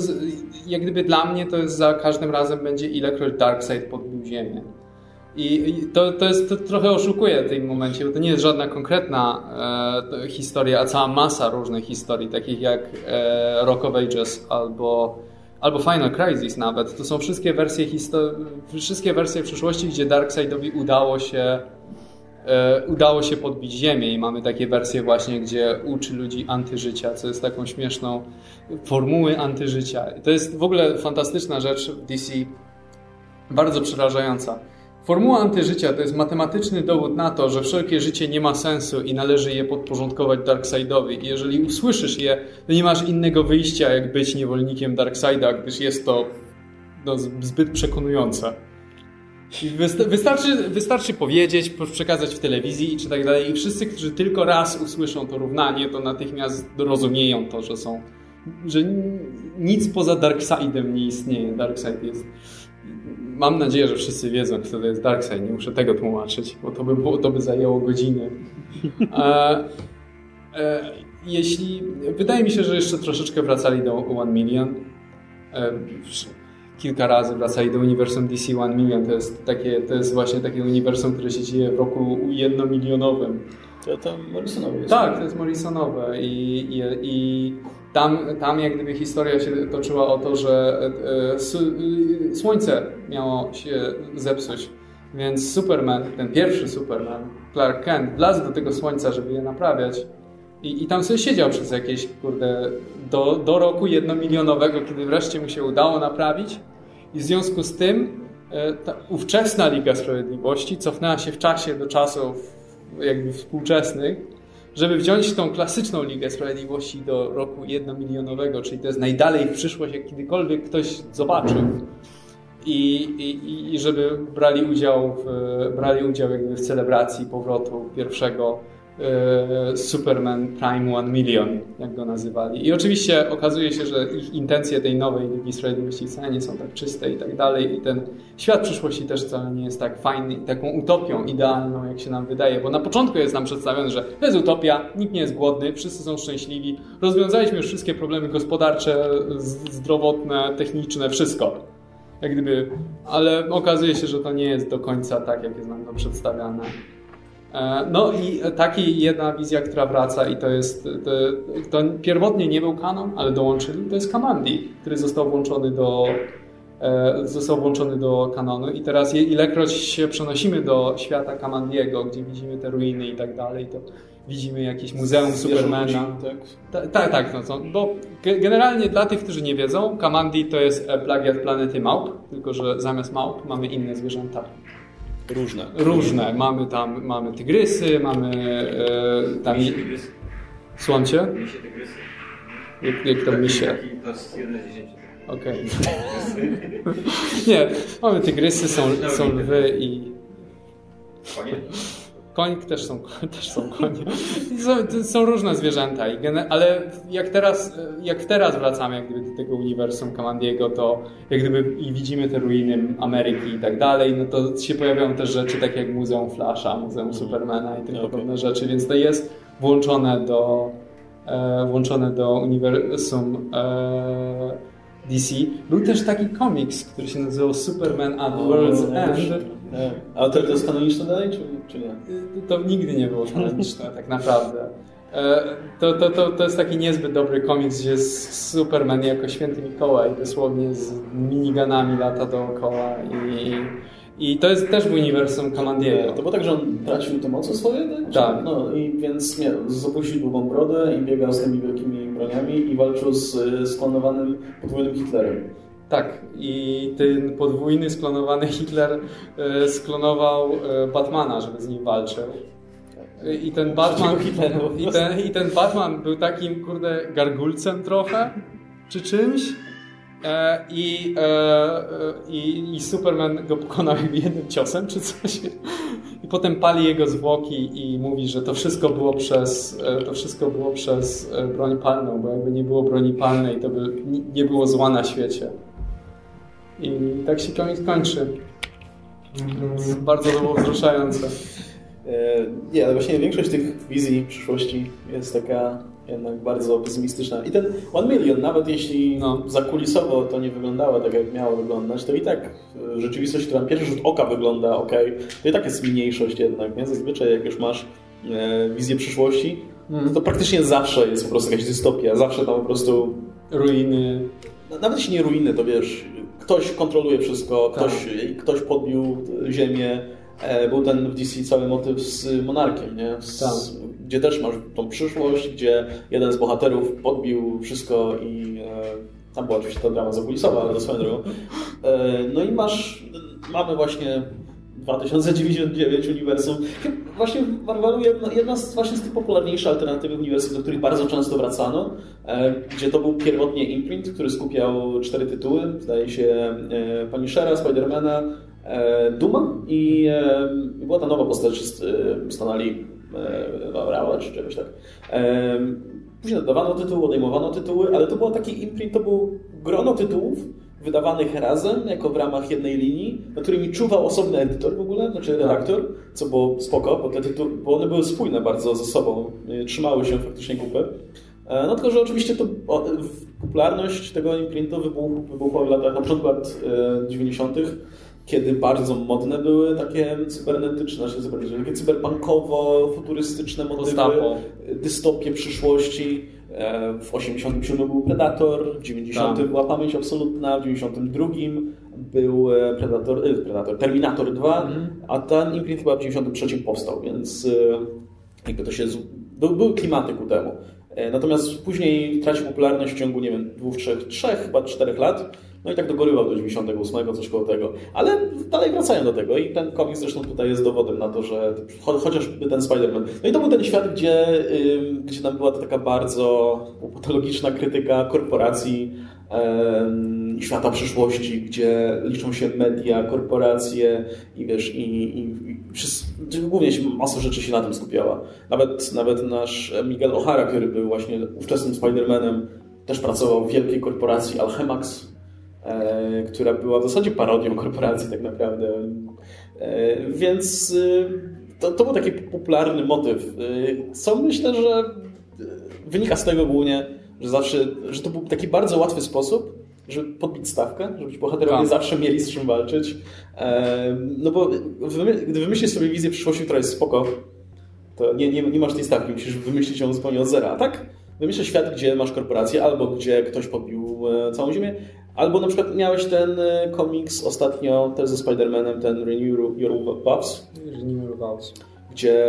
jak gdyby dla mnie to jest za każdym razem będzie ilekroć Darkseid podbił ziemię. I to, to, jest, to trochę oszukuje w tym momencie, bo to nie jest żadna konkretna e, historia, a cała masa różnych historii, takich jak e, Rock of Ages albo, albo Final Crisis nawet. To są wszystkie wersje, wszystkie wersje przyszłości, gdzie Darkseidowi udało się e, udało się podbić ziemię i mamy takie wersje właśnie, gdzie uczy ludzi antyżycia, co jest taką śmieszną formuły antyżycia. To jest w ogóle fantastyczna rzecz w DC, bardzo przerażająca Formuła antyżycia to jest matematyczny dowód na to, że wszelkie życie nie ma sensu i należy je podporządkować Darkseidowi. I jeżeli usłyszysz je, to nie masz innego wyjścia, jak być niewolnikiem Darkseida, gdyż jest to no, zbyt przekonujące. Wystarczy, wystarczy powiedzieć, przekazać w telewizji czy tak dalej i wszyscy, którzy tylko raz usłyszą to równanie, to natychmiast rozumieją to, że są, że nic poza Darkseidem nie istnieje. Darkseid jest Mam nadzieję, że wszyscy wiedzą, kto to jest Darkseid. Nie muszę tego tłumaczyć, bo to by, było, to by zajęło godziny. <laughs> E, e, jeśli... Wydaje mi się, że jeszcze troszeczkę wracali do One Million. E, kilka razy wracali do uniwersum DC One Million. To jest, takie, to jest właśnie takie uniwersum, które się dzieje w roku jednomilionowym. To tam Morrisonowe jest. Tak, to jest Morrisonowe i, i, i tam, tam jak gdyby historia się toczyła o to, że e, e, słońce miało się zepsuć. Więc Superman, ten pierwszy Superman, Clark Kent, wlazł do tego słońca, żeby je naprawiać. I, I tam sobie siedział przez jakieś, kurde, do, do roku jednomilionowego, kiedy wreszcie mu się udało naprawić. I w związku z tym e, ta ówczesna Liga Sprawiedliwości cofnęła się w czasie do czasów jakby współczesnych żeby wziąć tą klasyczną Ligę Sprawiedliwości do roku jednomilionowego, czyli to jest najdalej w przyszłość, jak kiedykolwiek ktoś zobaczył. I, i, i żeby brali udział w, brali udział jakby w celebracji powrotu pierwszego Superman Prime One Million, jak go nazywali. I oczywiście okazuje się, że ich intencje tej nowej Ligi Sprawiedliwości wcale nie są tak czyste i tak dalej. I ten świat przyszłości też wcale nie jest tak fajny taką utopią idealną, jak się nam wydaje. Bo na początku jest nam przedstawione, że to jest utopia, nikt nie jest głodny, wszyscy są szczęśliwi, rozwiązaliśmy już wszystkie problemy gospodarcze, zdrowotne, techniczne, wszystko. Jak gdyby, ale okazuje się, że to nie jest do końca tak, jak jest nam to przedstawiane. E, no i taki jedna wizja, która wraca i to jest, to, to pierwotnie nie był kanon, ale dołączyli, to jest Kamandi, który został włączony do, e, został włączony do kanonu i teraz ilekroć się przenosimy do świata Kamandiego, gdzie widzimy te ruiny i tak dalej, to widzimy jakieś muzeum Supermana. Tak, tak, tak no, bo generalnie dla tych, którzy nie wiedzą, Kamandi to jest plagiat planety małp, tylko że zamiast małp mamy inne zwierzęta. Różne. Różne. Mamy tam mamy tygrysy, mamy e, tam... Misie Misie tygrysy. Jak, jak to misie? To jest 1 z 10. Okej. <laughs> nie, mamy tygrysy, są, są lwy i... Konie? Koń też są, <laughs> też są konie. Są, są różne zwierzęta, ale jak teraz, jak teraz wracamy jak gdyby do tego uniwersum Kamandiego, to jak gdyby i widzimy te ruiny Ameryki i tak dalej, no to się pojawiają też rzeczy takie jak Muzeum Flasha, Muzeum Supermana i tym Okay. podobne rzeczy, więc to jest włączone do, e, włączone do uniwersum e, DC. Był też taki komiks, który się nazywał Superman at World's End. Nie. Ale to, to jest kanoniczne dalej, czy, czy nie? To nigdy nie było kanoniczne, tak naprawdę. E, To, to, to, to jest taki niezbyt dobry komiks, gdzie jest Superman jako święty Mikołaj, dosłownie z miniganami lata dookoła i, i to jest też w uniwersum Kamandiego. To było tak, że on tracił te moce swoje? Tak. Tak. No i więc nie, zapuścił długą brodę i biegał z tymi wielkimi broniami i walczył z y, sklonowanym podwójnym Hitlerem. Tak, i ten podwójny sklonowany Hitler e, sklonował e, Batmana, żeby z nim walczył. I ten Batman, i ten, i ten Batman był takim, kurde, gargulcem trochę, czy czymś. E, I, i, I Superman go pokonał jednym ciosem, czy coś. I potem pali jego zwłoki i mówi, że to wszystko było przez, to wszystko było przez broń palną, bo jakby nie było broni palnej, to by ni- nie było zła na świecie. I tak się komiks kończy. Bardzo to było wzruszające. E, Nie, ale właśnie większość tych wizji przyszłości jest taka jednak bardzo pesymistyczna. I ten One Million, nawet jeśli No. zakulisowo to nie wyglądało tak, jak miało wyglądać, to i tak rzeczywistość, która na pierwszy rzut oka wygląda ok, to i tak jest mniejszość jednak. Nie? Zazwyczaj jak już masz e, wizję przyszłości, Mm. to praktycznie zawsze jest po prostu jakaś dystopia. Zawsze tam po prostu Ruiny. no, Nawet jeśli nie ruiny, to wiesz, ktoś kontroluje wszystko, Tak. ktoś, ktoś podbił ziemię. E, Był ten w DC cały motyw z Monarkiem, nie? Z, Tak. Gdzie też masz tą przyszłość, gdzie jeden z bohaterów podbił wszystko i e, tam była oczywiście ta drama zakulisowa, ale to swoją drogą. E, no i masz, mamy właśnie 2099 uniwersum. Właśnie w Marvelu jedna, jedna z, właśnie z tych popularniejszych alternatywnych uniwersum, do których bardzo często wracano, e, gdzie to był pierwotnie imprint, który skupiał cztery tytuły, zdaje się e, Punishera, Spidermana, e, Duma i e, była ta nowa postać z e, Stanali e, Rała czy czegoś tak. E, Później dodawano tytuły, odejmowano tytuły, ale to był taki imprint, to był grono tytułów, wydawanych razem, jako w ramach jednej linii, nad którymi czuwał osobny edytor w ogóle, znaczy redaktor, co było spoko, bo, te tytuły, bo one były spójne bardzo ze sobą, y, trzymały się faktycznie kupy. E, No tylko, że oczywiście to popularność tego imprintu wybuch- wybuchła w latach, na początku lat e, 90., kiedy bardzo modne były takie cybernetyczne, znaczy cybernetyczne, takie cyberpunkowo-futurystyczne motywy, Postapo. dystopie przyszłości. E, W 87 był Predator, w 90 Tak. była Pamięć Absolutna, w 92 był e, Predator, e, Predator Terminator 2, Mhm. a ten imprint chyba w 93 powstał, więc jakby to się... z- Był, były klimaty ku temu. Natomiast później tracił popularność w ciągu, nie wiem, dwóch, trzech, trzech, chyba czterech lat. No i tak dogorywał do 98, coś koło tego. Ale dalej wracają do tego i ten komiks zresztą tutaj jest dowodem na to, że cho, chociażby ten Spider-Man. No i to był ten świat, gdzie, ym, gdzie tam była taka bardzo patologiczna krytyka korporacji, em, świata przyszłości, gdzie liczą się media, korporacje i wiesz, i, i, i wszyscy, głównie się, masa rzeczy się na tym skupiała. Nawet, nawet nasz Miguel O'Hara, który był właśnie ówczesnym Spider-Manem, też pracował w wielkiej korporacji Alchemax, która była w zasadzie parodią korporacji tak naprawdę. E, więc e, to, to był taki popularny motyw, e, co myślę, że e, wynika z tego głównie, że zawsze, że to był taki bardzo łatwy sposób, żeby podbić stawkę, żeby ci bohaterowie Tak. zawsze mieli z czym walczyć. E, no bo gdy wymyślisz sobie wizję przyszłości, która jest spoko, to nie, nie, nie masz tej stawki, musisz wymyślić ją zupełnie od zera. A tak? Wymyślasz świat, gdzie masz korporację, albo gdzie ktoś podbił e, całą ziemię, albo na przykład miałeś ten e, komiks ostatnio, też ze Spider-Manem, ten Renew Your Buffs, Renew Vows. gdzie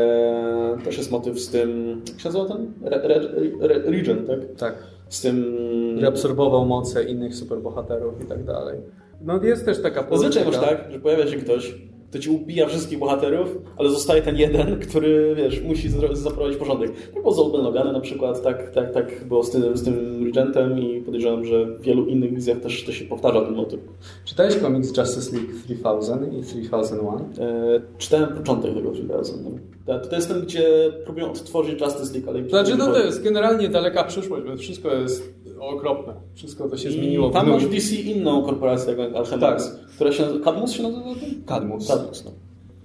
też jest motyw z tym, jak się nazywa ten? Re, re, re, Region, tak? Tak. Z tym... Reabsorbował moce innych superbohaterów i tak dalej. No jest też taka Zazwyczaj masz polityka. tak, że pojawia się ktoś, to ci ubija wszystkich bohaterów, ale zostaje ten jeden, który, wiesz, musi zaprowadzić porządek. Tak było z Old Logan na przykład, tak, tak, tak było z tym, z tym Regentem i podejrzewam, że w wielu innych wizjach też to się powtarza ten motyw. Czytałeś komiks Justice League 3000 i 3001? E, czytałem początek tego 3000. No. To jest ten, gdzie próbują odtworzyć Justice League, ale... Znaczy, no to jest generalnie daleka przyszłość, bo wszystko jest okropne. Wszystko to się zmieniło. Tam masz DC inną korporację, jak Alchemax, tak. która się nazywa... Cadmus się nazywa? Cadmus. Cadmus, no.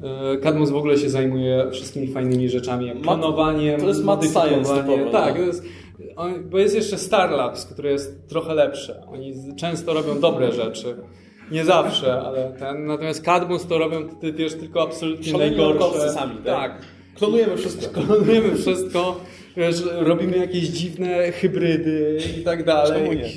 E, Cadmus w ogóle się zajmuje wszystkimi fajnymi rzeczami, jak planowaniem, To jest mad science typowo, Tak, jest, bo jest jeszcze Star Labs, które jest trochę lepsze. Oni często robią dobre rzeczy. Nie zawsze, ale ten. Natomiast Cadmus to robią wiesz, tylko absolutnie najgorsze. sami, tak? tak. Klonujemy wszystko. <laughs> Klonujemy wszystko. Wiesz, robimy jakieś dziwne hybrydy i tak dalej. Nie?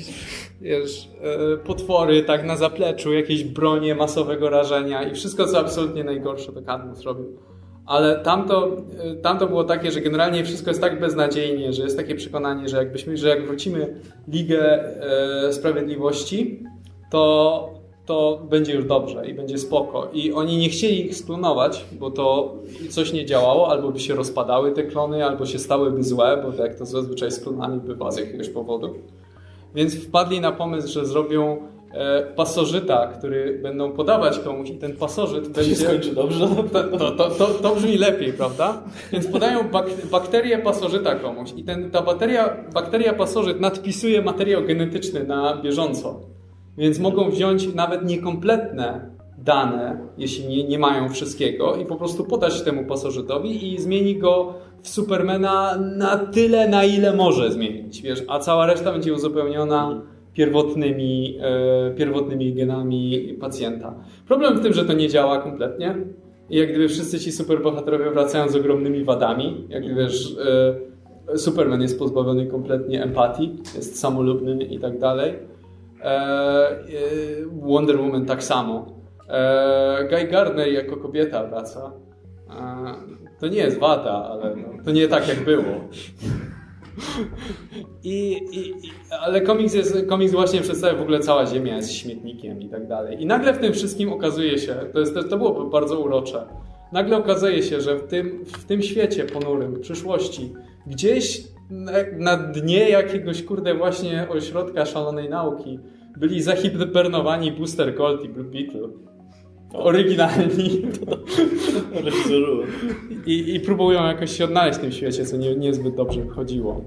Wiesz, e, potwory tak na zapleczu, jakieś bronie masowego rażenia i wszystko, co absolutnie najgorsze, to Cadmus robił. Ale tamto, e, tamto było takie, że generalnie wszystko jest tak beznadziejnie, że jest takie przekonanie, że jakbyśmy, że jak wrócimy Ligę e, Sprawiedliwości, to to będzie już dobrze i będzie spoko. I oni nie chcieli ich sklonować, bo to coś nie działało, albo by się rozpadały te klony, albo się stałyby złe, bo tak jak to zazwyczaj z klonami bywa z jakiegoś powodu. Więc wpadli na pomysł, że zrobią e, pasożyta, który będą podawać komuś i ten pasożyt to będzie... się skończy dobrze. To, to, to, to, brzmi lepiej, prawda? Więc podają bak bakterię pasożyta komuś i ten, ta bakteria, bakteria pasożyt nadpisuje materiał genetyczny na bieżąco. Więc mogą wziąć nawet niekompletne dane, jeśli nie, nie mają wszystkiego, i po prostu podać temu pasożytowi i zmieni go w Supermana na tyle, na ile może zmienić. Wiesz, a cała reszta będzie uzupełniona pierwotnymi, e, pierwotnymi genami pacjenta. Problem w tym, że to nie działa kompletnie. Jak gdyby wszyscy ci superbohaterowie wracają z ogromnymi wadami, jak wiesz, e, Superman jest pozbawiony kompletnie empatii, jest samolubny i tak dalej Wonder Woman tak samo. E, Guy Gardner jako kobieta wraca. To nie jest wada, ale no, to nie tak jak było. I, i, ale komiks, jest, komiks właśnie przedstawia w ogóle cała Ziemia jest śmietnikiem i tak dalej. I nagle w tym wszystkim okazuje się, to, jest, to było bardzo urocze, nagle okazuje się, że w tym, w tym świecie ponurym, w przyszłości, gdzieś na, na dnie jakiegoś, kurde, właśnie ośrodka szalonej nauki byli zahibernowani Booster Gold i Blue Beetle. Oryginalni. I, I próbują jakoś się odnaleźć w tym świecie, co nie, niezbyt dobrze chodziło.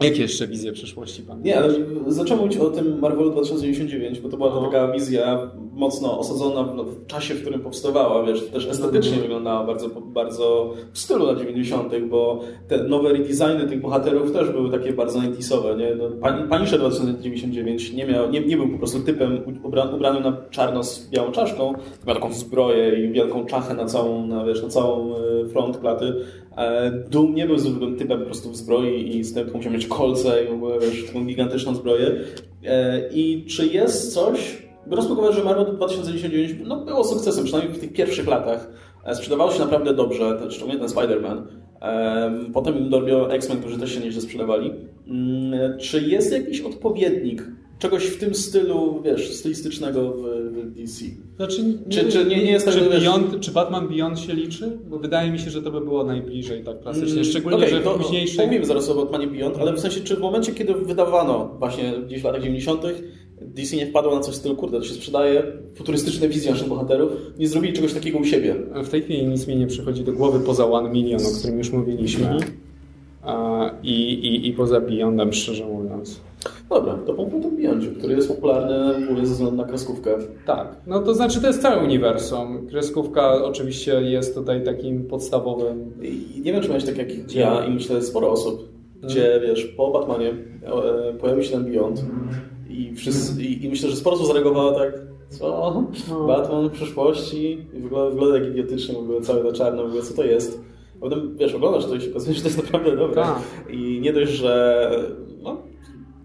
Jakie jeszcze wizje przyszłości pan? Nie, ale zacząłem mówić o tym Marvelu 2099, bo to była no. taka wizja mocno osadzona w czasie, w którym powstawała, wiesz, też estetycznie no. wyglądała bardzo, bardzo w stylu lat 90., bo te nowe redesigny tych bohaterów też były takie bardzo 90 nie? No, Panisze 2099 nie, miał, nie, nie był po prostu typem ubrany, ubrany na czarno z białą czaszką, miał taką zbroję i wielką czachę na całą, na, wiesz, na całą e, front klaty, E, Doom nie był zwykłym typem po prostu w zbroi i z tym musiał mieć kolce i w ogóle wiesz, taką gigantyczną zbroję. E, I czy jest coś, biorąc pod że Marvel 2099 no, było sukcesem, przynajmniej w tych pierwszych latach, e, sprzedawało się naprawdę dobrze, szczególnie ten Spider-Man. Potem im X-Men, którzy też się nieźle sprzedawali. Mm, czy jest jakiś odpowiednik czegoś w tym stylu, wiesz, stylistycznego w, w DC. Znaczy, czy, czy nie, nie jest tak, czy, Beyond, czy Batman Beyond się liczy? Bo wydaje mi się, że to by było najbliżej tak klasycznie, mm, szczególnie, okay, że w późniejszych... Mówimy zaraz o Batmanie Beyond, ale w sensie, czy w momencie, kiedy wydawano właśnie gdzieś w latach 90 DC nie wpadło na coś w stylu, kurde, to się sprzedaje, futurystyczne wizje naszych bohaterów, nie zrobili czegoś takiego u siebie. W tej chwili nic mi nie przychodzi do głowy poza One Million, o którym już mówiliśmy. -hmm. I, i, I poza Beyondem, szczerze mówiąc. Dobra, to po tym Beyondzie, który jest popularny w ogóle ze względu na kreskówkę. Tak, no to znaczy to jest całe uniwersum. Kreskówka oczywiście jest tutaj takim podstawowym... I nie wiem, czy miałeś tak jak ja i myślę sporo osób, gdzie hmm. wiesz, po Batmanie e, pojawił się ten Beyond i, wszyscy, i, i myślę, że sporo osób zareagowało tak co? Batman w przyszłości i wygląda, jak idiotycznie, w ogóle cały na czarno, w ogóle co to jest? Potem, wiesz, oglądasz to i się okazuje, że to jest naprawdę dobre. Tak. I nie dość, że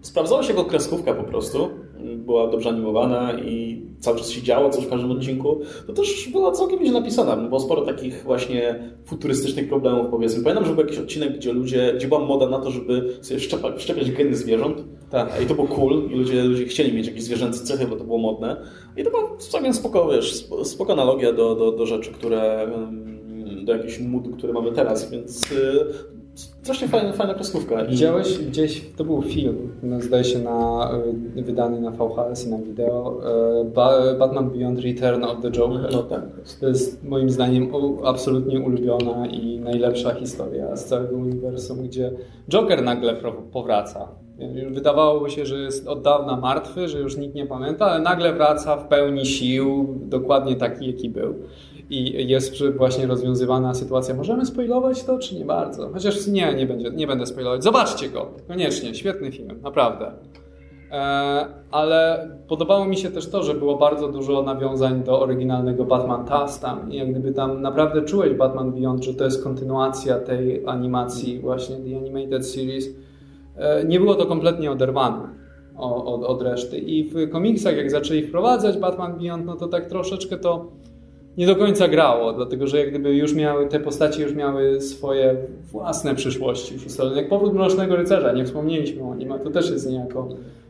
sprawdzała się jako kreskówka po prostu. Była dobrze animowana i cały czas się działo coś w każdym odcinku. To też była całkiem źle napisana. Było sporo takich właśnie futurystycznych problemów, powiedzmy. Pamiętam, że był jakiś odcinek, gdzie ludzie, gdzie była moda na to, żeby sobie szczepiać geny zwierząt Tak. I to było cool i ludzie, ludzie chcieli mieć jakieś zwierzęce cechy, bo to było modne. I to była całkiem spoko, wiesz, spoko analogia do, do, do rzeczy, które do jakichś mód, które mamy teraz, więc y, strasznie fajna, fajna kreskówka. Widziałeś gdzieś, to był film, no, zdaje się na, y, wydany na VHS i na wideo, y, Batman Beyond Return of the Joker. No tak. To jest moim zdaniem absolutnie ulubiona i najlepsza historia z całego uniwersum, gdzie Joker nagle powraca. Wydawałoby się, że jest od dawna martwy, że już nikt nie pamięta, ale nagle wraca w pełni sił, dokładnie taki, jaki był i jest właśnie rozwiązywana sytuacja. Możemy spoilować to, czy nie bardzo? Chociaż nie, nie, będzie, nie będę spoilować. Zobaczcie go, koniecznie, świetny film, naprawdę. E, ale podobało mi się też to, że było bardzo dużo nawiązań do oryginalnego Batman Taz tam i jak gdyby tam naprawdę czułeś Batman Beyond, że to jest kontynuacja tej animacji właśnie The Animated Series. E, nie było to kompletnie oderwane od, od reszty i w komiksach jak zaczęli wprowadzać Batman Beyond, no to tak troszeczkę to nie do końca grało, dlatego że jak gdyby już miały, te postacie już miały swoje własne przyszłości już ustalone. Jak powrót Mrocznego Rycerza, nie wspomnieliśmy o nim, a to też jest niejako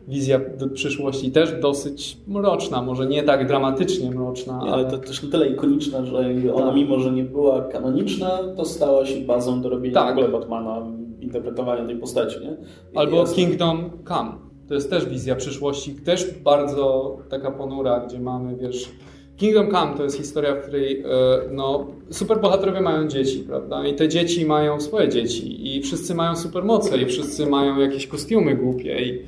wizja przyszłości, też dosyć mroczna, może nie tak dramatycznie mroczna. ale, ale to też na tyle ikoniczna, że ona tak. mimo, że nie była kanoniczna, to stała się bazą do robienia tak. w ogóle Batmana, interpretowania tej postaci. Nie? Albo Kingdom Come. To jest też wizja przyszłości, też bardzo taka ponura, gdzie mamy, wiesz, Kingdom Come to jest historia, w której e, no, superbohaterowie mają dzieci, prawda? I te dzieci mają swoje dzieci i wszyscy mają supermoce i wszyscy mają jakieś kostiumy głupie i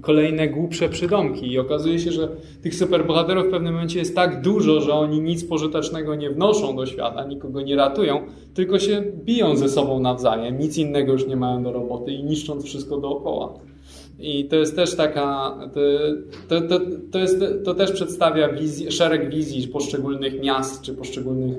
kolejne głupsze przydomki i okazuje się, że tych superbohaterów w pewnym momencie jest tak dużo, że oni nic pożytecznego nie wnoszą do świata, nikogo nie ratują, tylko się biją ze sobą nawzajem, nic innego już nie mają do roboty i niszcząc wszystko dookoła. I to jest też taka, to, to, to, jest, to też przedstawia wizji, szereg wizji poszczególnych miast czy poszczególnych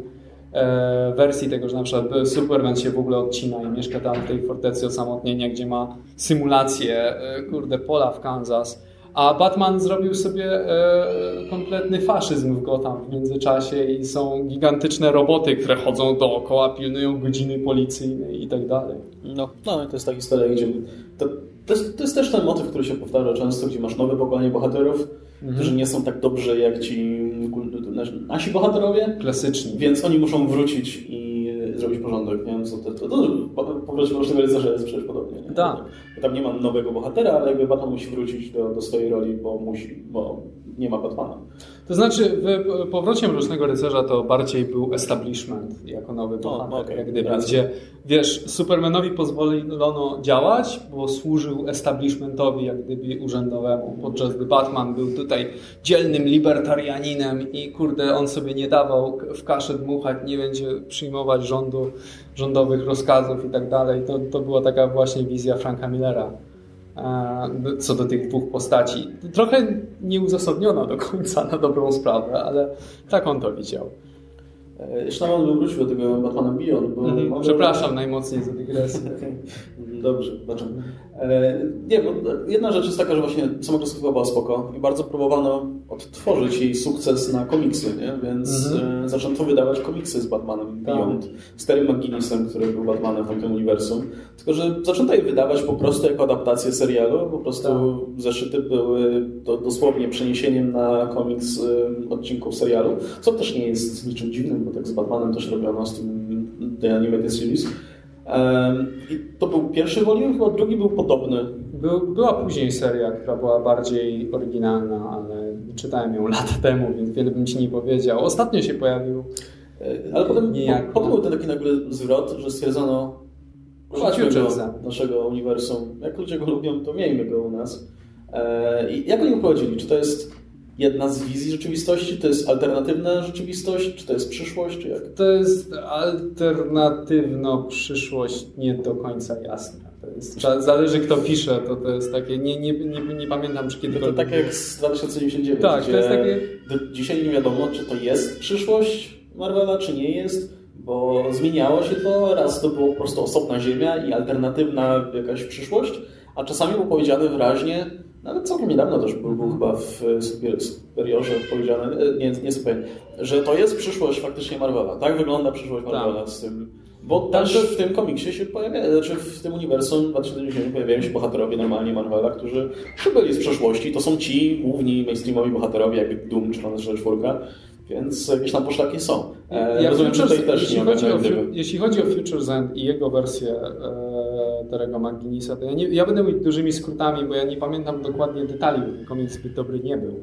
e, wersji tego, że na przykład Superman się w ogóle odcina i mieszka tam w tej fortecy osamotnienia, gdzie ma symulację, e, kurde, pola w Kansas. A Batman zrobił sobie e, kompletny faszyzm w Gotham w międzyczasie i są gigantyczne roboty, które chodzą dookoła, pilnują godziny policyjnej i tak dalej. No, no to jest ta historia, gdzie to to jest, to jest, też ten motyw, który się powtarza często, gdzie masz nowe pokolenie bohaterów, mhm. którzy nie są tak dobrzy jak ci nasi bohaterowie. Klasyczni. Więc oni muszą wrócić i zrobić porządek. Nie wiem, co to, to, to, to Rycerza jest przecież podobnie. Nie? Tak. Tam nie ma nowego bohatera, ale jakby Batman musi wrócić do, do swojej roli, bo musi, bo nie ma Batmana. To znaczy, w powrocie Mrocznego Rycerza to bardziej był establishment jako nowy bohater, okay. jak gdyby, gdzie wiesz, Supermanowi pozwolono działać, bo służył establishmentowi jak gdyby urzędowemu, podczas gdy Batman był tutaj dzielnym libertarianinem i kurde, on sobie nie dawał w kaszę dmuchać, nie będzie przyjmować rządu, rządowych rozkazów i tak dalej. To, to była taka właśnie wizja Franka Millera co do tych dwóch postaci. Trochę nieuzasadniona do końca na dobrą sprawę, ale tak on to widział. E, jeszcze nawet bym wrócił do tego Batmana Beyond, bo... Mhm. Przepraszam najmocniej za dygresję. <laughs> Dobrze, zobaczymy. E, nie, bo jedna rzecz jest taka, że właśnie sama kreskówka była spoko i bardzo próbowano odtworzyć jej sukces na komiksy, nie? więc mhm. E, zaczęto wydawać komiksy z Batmanem tak. Beyond, z Terry McGinnisem, który był Batmanem w tamtym uniwersum, tylko że zaczęto je wydawać po prostu jako adaptację serialu, po prostu tak. zeszyty były to dosłownie przeniesieniem na komiks odcinków serialu, co też nie jest niczym dziwnym, bo tak z Batmanem też robiono z tym The Animated Series. I to był pierwszy volume, chyba drugi był podobny. Był, była później seria, która była bardziej oryginalna, ale czytałem ją lata temu, więc wiele bym ci nie powiedział. Ostatnio się pojawił. E, ale potem, po, potem był ten taki nagle zwrot, że stwierdzono, do naszego uniwersum. Jak ludzie go lubią, to miejmy go u nas. E, I jak oni uprowadzili? Czy to jest jedna z wizji rzeczywistości? To jest alternatywna rzeczywistość? Czy to jest przyszłość? Czy jak? To jest alternatywna przyszłość nie do końca jasna. Jest, zależy kto pisze, to to jest takie, nie, nie, nie, nie pamiętam czy kiedy... To, to tak jak z 2099, tak, to jest takie... dzisiaj nie wiadomo, czy to jest przyszłość Marvela, czy nie jest, bo zmieniało się to, raz to było po prostu osobna ziemia i alternatywna jakaś przyszłość, a czasami było powiedziane wyraźnie, nawet całkiem niedawno też był, był chyba w Superiorze powiedziane, nie, nie super, że to jest przyszłość faktycznie Marvela. Tak wygląda przyszłość Marvela tak. z tym Bo też w tym komiksie się pojawia, znaczy w tym uniwersum 2090 pojawiają się bohaterowie normalnie Marvela, którzy przybyli z przeszłości. To są ci główni mainstreamowi bohaterowie, jak Doom czy Ronald 4, więc jakieś tam poszlaki są. E, ja Rozumiem, że tutaj też jeśli nie chodzi, o, jeśli chodzi o Future's End i jego wersję e, Terego McGuinnessa, to ja, nie, ja będę mówić dużymi skrótami, bo ja nie pamiętam dokładnie detali, bo ten komiks zbyt dobry nie był.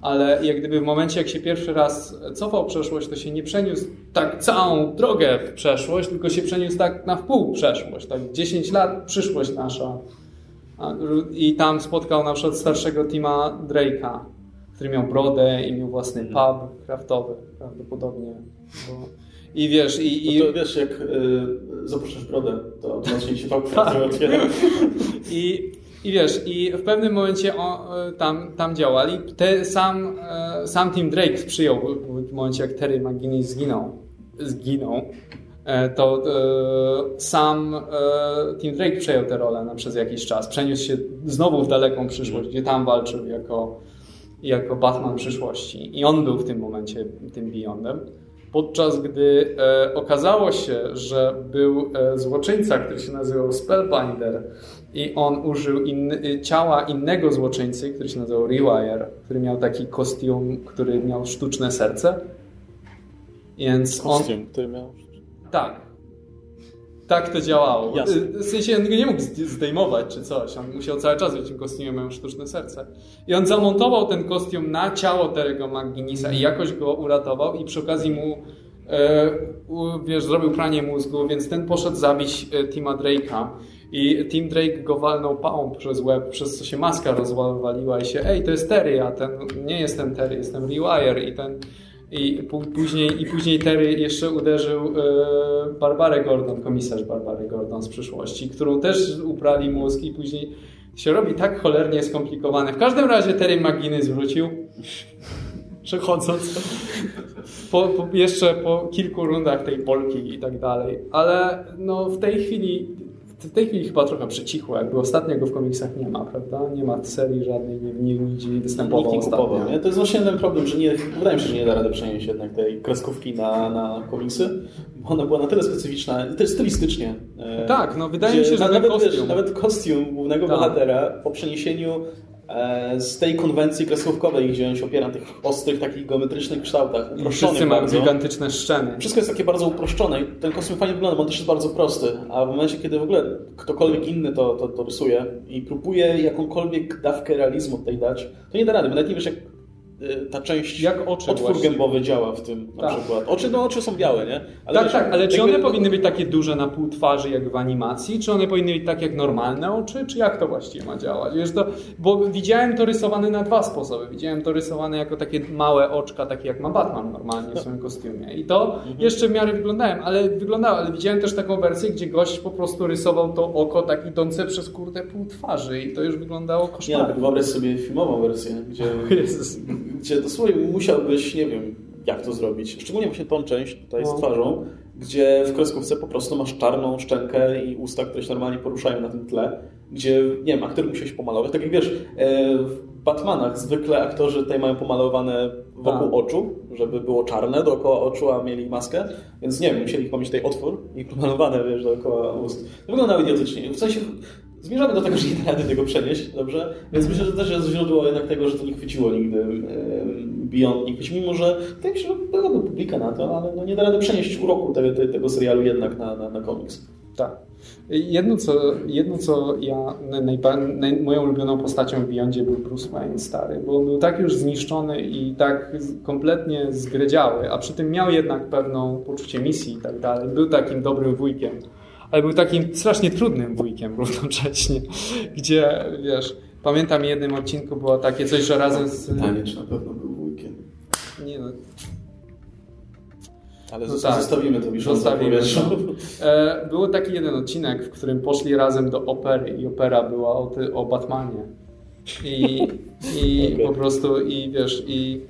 Ale jak gdyby w momencie, jak się pierwszy raz cofał przeszłość, to się nie przeniósł tak całą drogę w przeszłość, tylko się przeniósł tak na wpół przeszłość, tak 10 lat przyszłość nasza. I tam spotkał na przykład starszego Tima Drake'a który miał brodę i miał własny mhm. pub kraftowy prawdopodobnie. Bo... I wiesz, i... i... No to wiesz, jak y, zapuszczasz brodę, to automatycznie się pub kraftowy otwiera. <laughs> I, I wiesz, i w pewnym momencie y, tam, tam działali. Te, sam, y, sam Tim Drake sprzyjał w momencie, jak Terry McGinnis zginął. Zginął. E, to e, sam e, Tim Drake przejął tę rolę na, przez jakiś czas. Przeniósł się znowu w daleką przyszłość, gdzie tam walczył jako jako Batman przyszłości. I on był w tym momencie tym Beyondem. Podczas gdy e, okazało się, że był e, złoczyńca, który się nazywał Spellbinder i on użył inny, ciała innego złoczyńcy, który się nazywał Rewire, który miał taki kostium, który miał sztuczne serce. Więc kostium, on... który miał... Tak, tak to działało. Jasne. W sensie on go nie mógł zdejmować czy coś. On musiał cały czas być w tym kostiumie, sztuczne serce. I on zamontował ten kostium na ciało Terego McGinnisa i jakoś go uratował i przy okazji mu e, wiesz, zrobił pranie mózgu, więc ten poszedł zabić e, Tima Drake'a. I Tim Drake go walnął pałą przez łeb, przez co się maska rozwaliła i się, ej, to jest Terry, a ten nie jestem Terry, jestem Rewire i ten i później, I później Terry jeszcze uderzył e, Barbarę Gordon, komisarz Barbary Gordon z przyszłości, którą też uprali mózg i później się robi tak cholernie skomplikowane. W każdym razie Terry McGuinness wrócił, przechodząc po, po, jeszcze po kilku rundach tej Polki i tak dalej. Ale no, w tej chwili w tej chwili chyba trochę przycichło, jakby ostatnio go w komiksach nie ma, prawda? Nie ma serii żadnej, nie, nie nigdzie występował Nikt nie kupował, nie? To jest właśnie ten problem, że nie, wydaje mi się, że nie da rady przenieść jednak tej kreskówki na, na komiksy, bo ona była na tyle specyficzna, też stylistycznie. E, tak, no wydaje mi się, że nawet, kostium. Wiesz, nawet kostium głównego tak. bohatera po przeniesieniu z tej konwencji kreskówkowej, gdzie on się opiera na tych ostrych, takich geometrycznych kształtach, uproszczonych bardzo. gigantyczne szczeny. Wszystko jest takie bardzo uproszczone i ten kostium fajnie wygląda, bo on też jest bardzo prosty, a w momencie, kiedy w ogóle ktokolwiek inny to, to, to rysuje i próbuje jakąkolwiek dawkę realizmu tutaj dać, to nie da rady, bo nawet nie wiesz, jak ta część, jak oczy otwór właśnie. gębowy działa w tym na tak. przykład. Oczy, no oczy są białe, nie? Ale tak, wiesz, tak, ale czy one powinny być takie duże na pół twarzy jak w animacji, czy one powinny być tak jak normalne oczy, czy jak to właściwie ma działać? Wiesz, to, bo widziałem to rysowane na dwa sposoby. Widziałem to rysowane jako takie małe oczka, takie jak ma Batman normalnie w swoim kostiumie. I to mhm. jeszcze w miarę wyglądałem, ale wyglądało, ale widziałem też taką wersję, gdzie gość po prostu rysował to oko tak idące przez kurde pół twarzy i to już wyglądało koszmarnie. Nie, wyobraź sobie filmową wersję, gdzie, <laughs> gdzie dosłownie musiałbyś, nie wiem, jak to zrobić. Szczególnie właśnie tą część tutaj z no. twarzą, gdzie w kreskówce po prostu masz czarną szczękę i usta, które się normalnie poruszają na tym tle, gdzie, nie wiem, aktor musiał się pomalować. Tak jak wiesz, e, w Batmanach zwykle aktorzy tutaj mają pomalowane wokół a. oczu, żeby było czarne dookoła oczu, a mieli maskę, więc nie wiem, musieli mieć tutaj otwór i pomalowane, wiesz, dookoła ust. Wyglądało idiotycznie. W sensie Zmierzamy do tego, że nie da rady tego przenieść, dobrze? Więc myślę, że też jest źródło jednak tego, że to nie chwyciło nigdy Beyond mimo że wydaje mi się, że byłaby publika na to, ale no nie da rady przenieść uroku tego, serialu jednak na, na, na komiks. Tak. Jedno co, jedno, co ja, naj, moją ulubioną postacią w Beyondzie był Bruce Wayne stary, bo on był tak już zniszczony i tak kompletnie zgredziały, a przy tym miał jednak pewną poczucie misji i tak dalej. Był takim dobrym wujkiem ale był takim strasznie trudnym wujkiem <laughs> równocześnie, gdzie, wiesz, pamiętam jednym odcinku było takie coś, że razem z... Pytanie, czy na pewno był wujkiem. Nie no. Ale no tak, zostawimy to już zostawimy to. E, Był taki jeden odcinek, w którym poszli razem do opery i opera była o, ty, o Batmanie. I, i okay. po prostu, i wiesz, i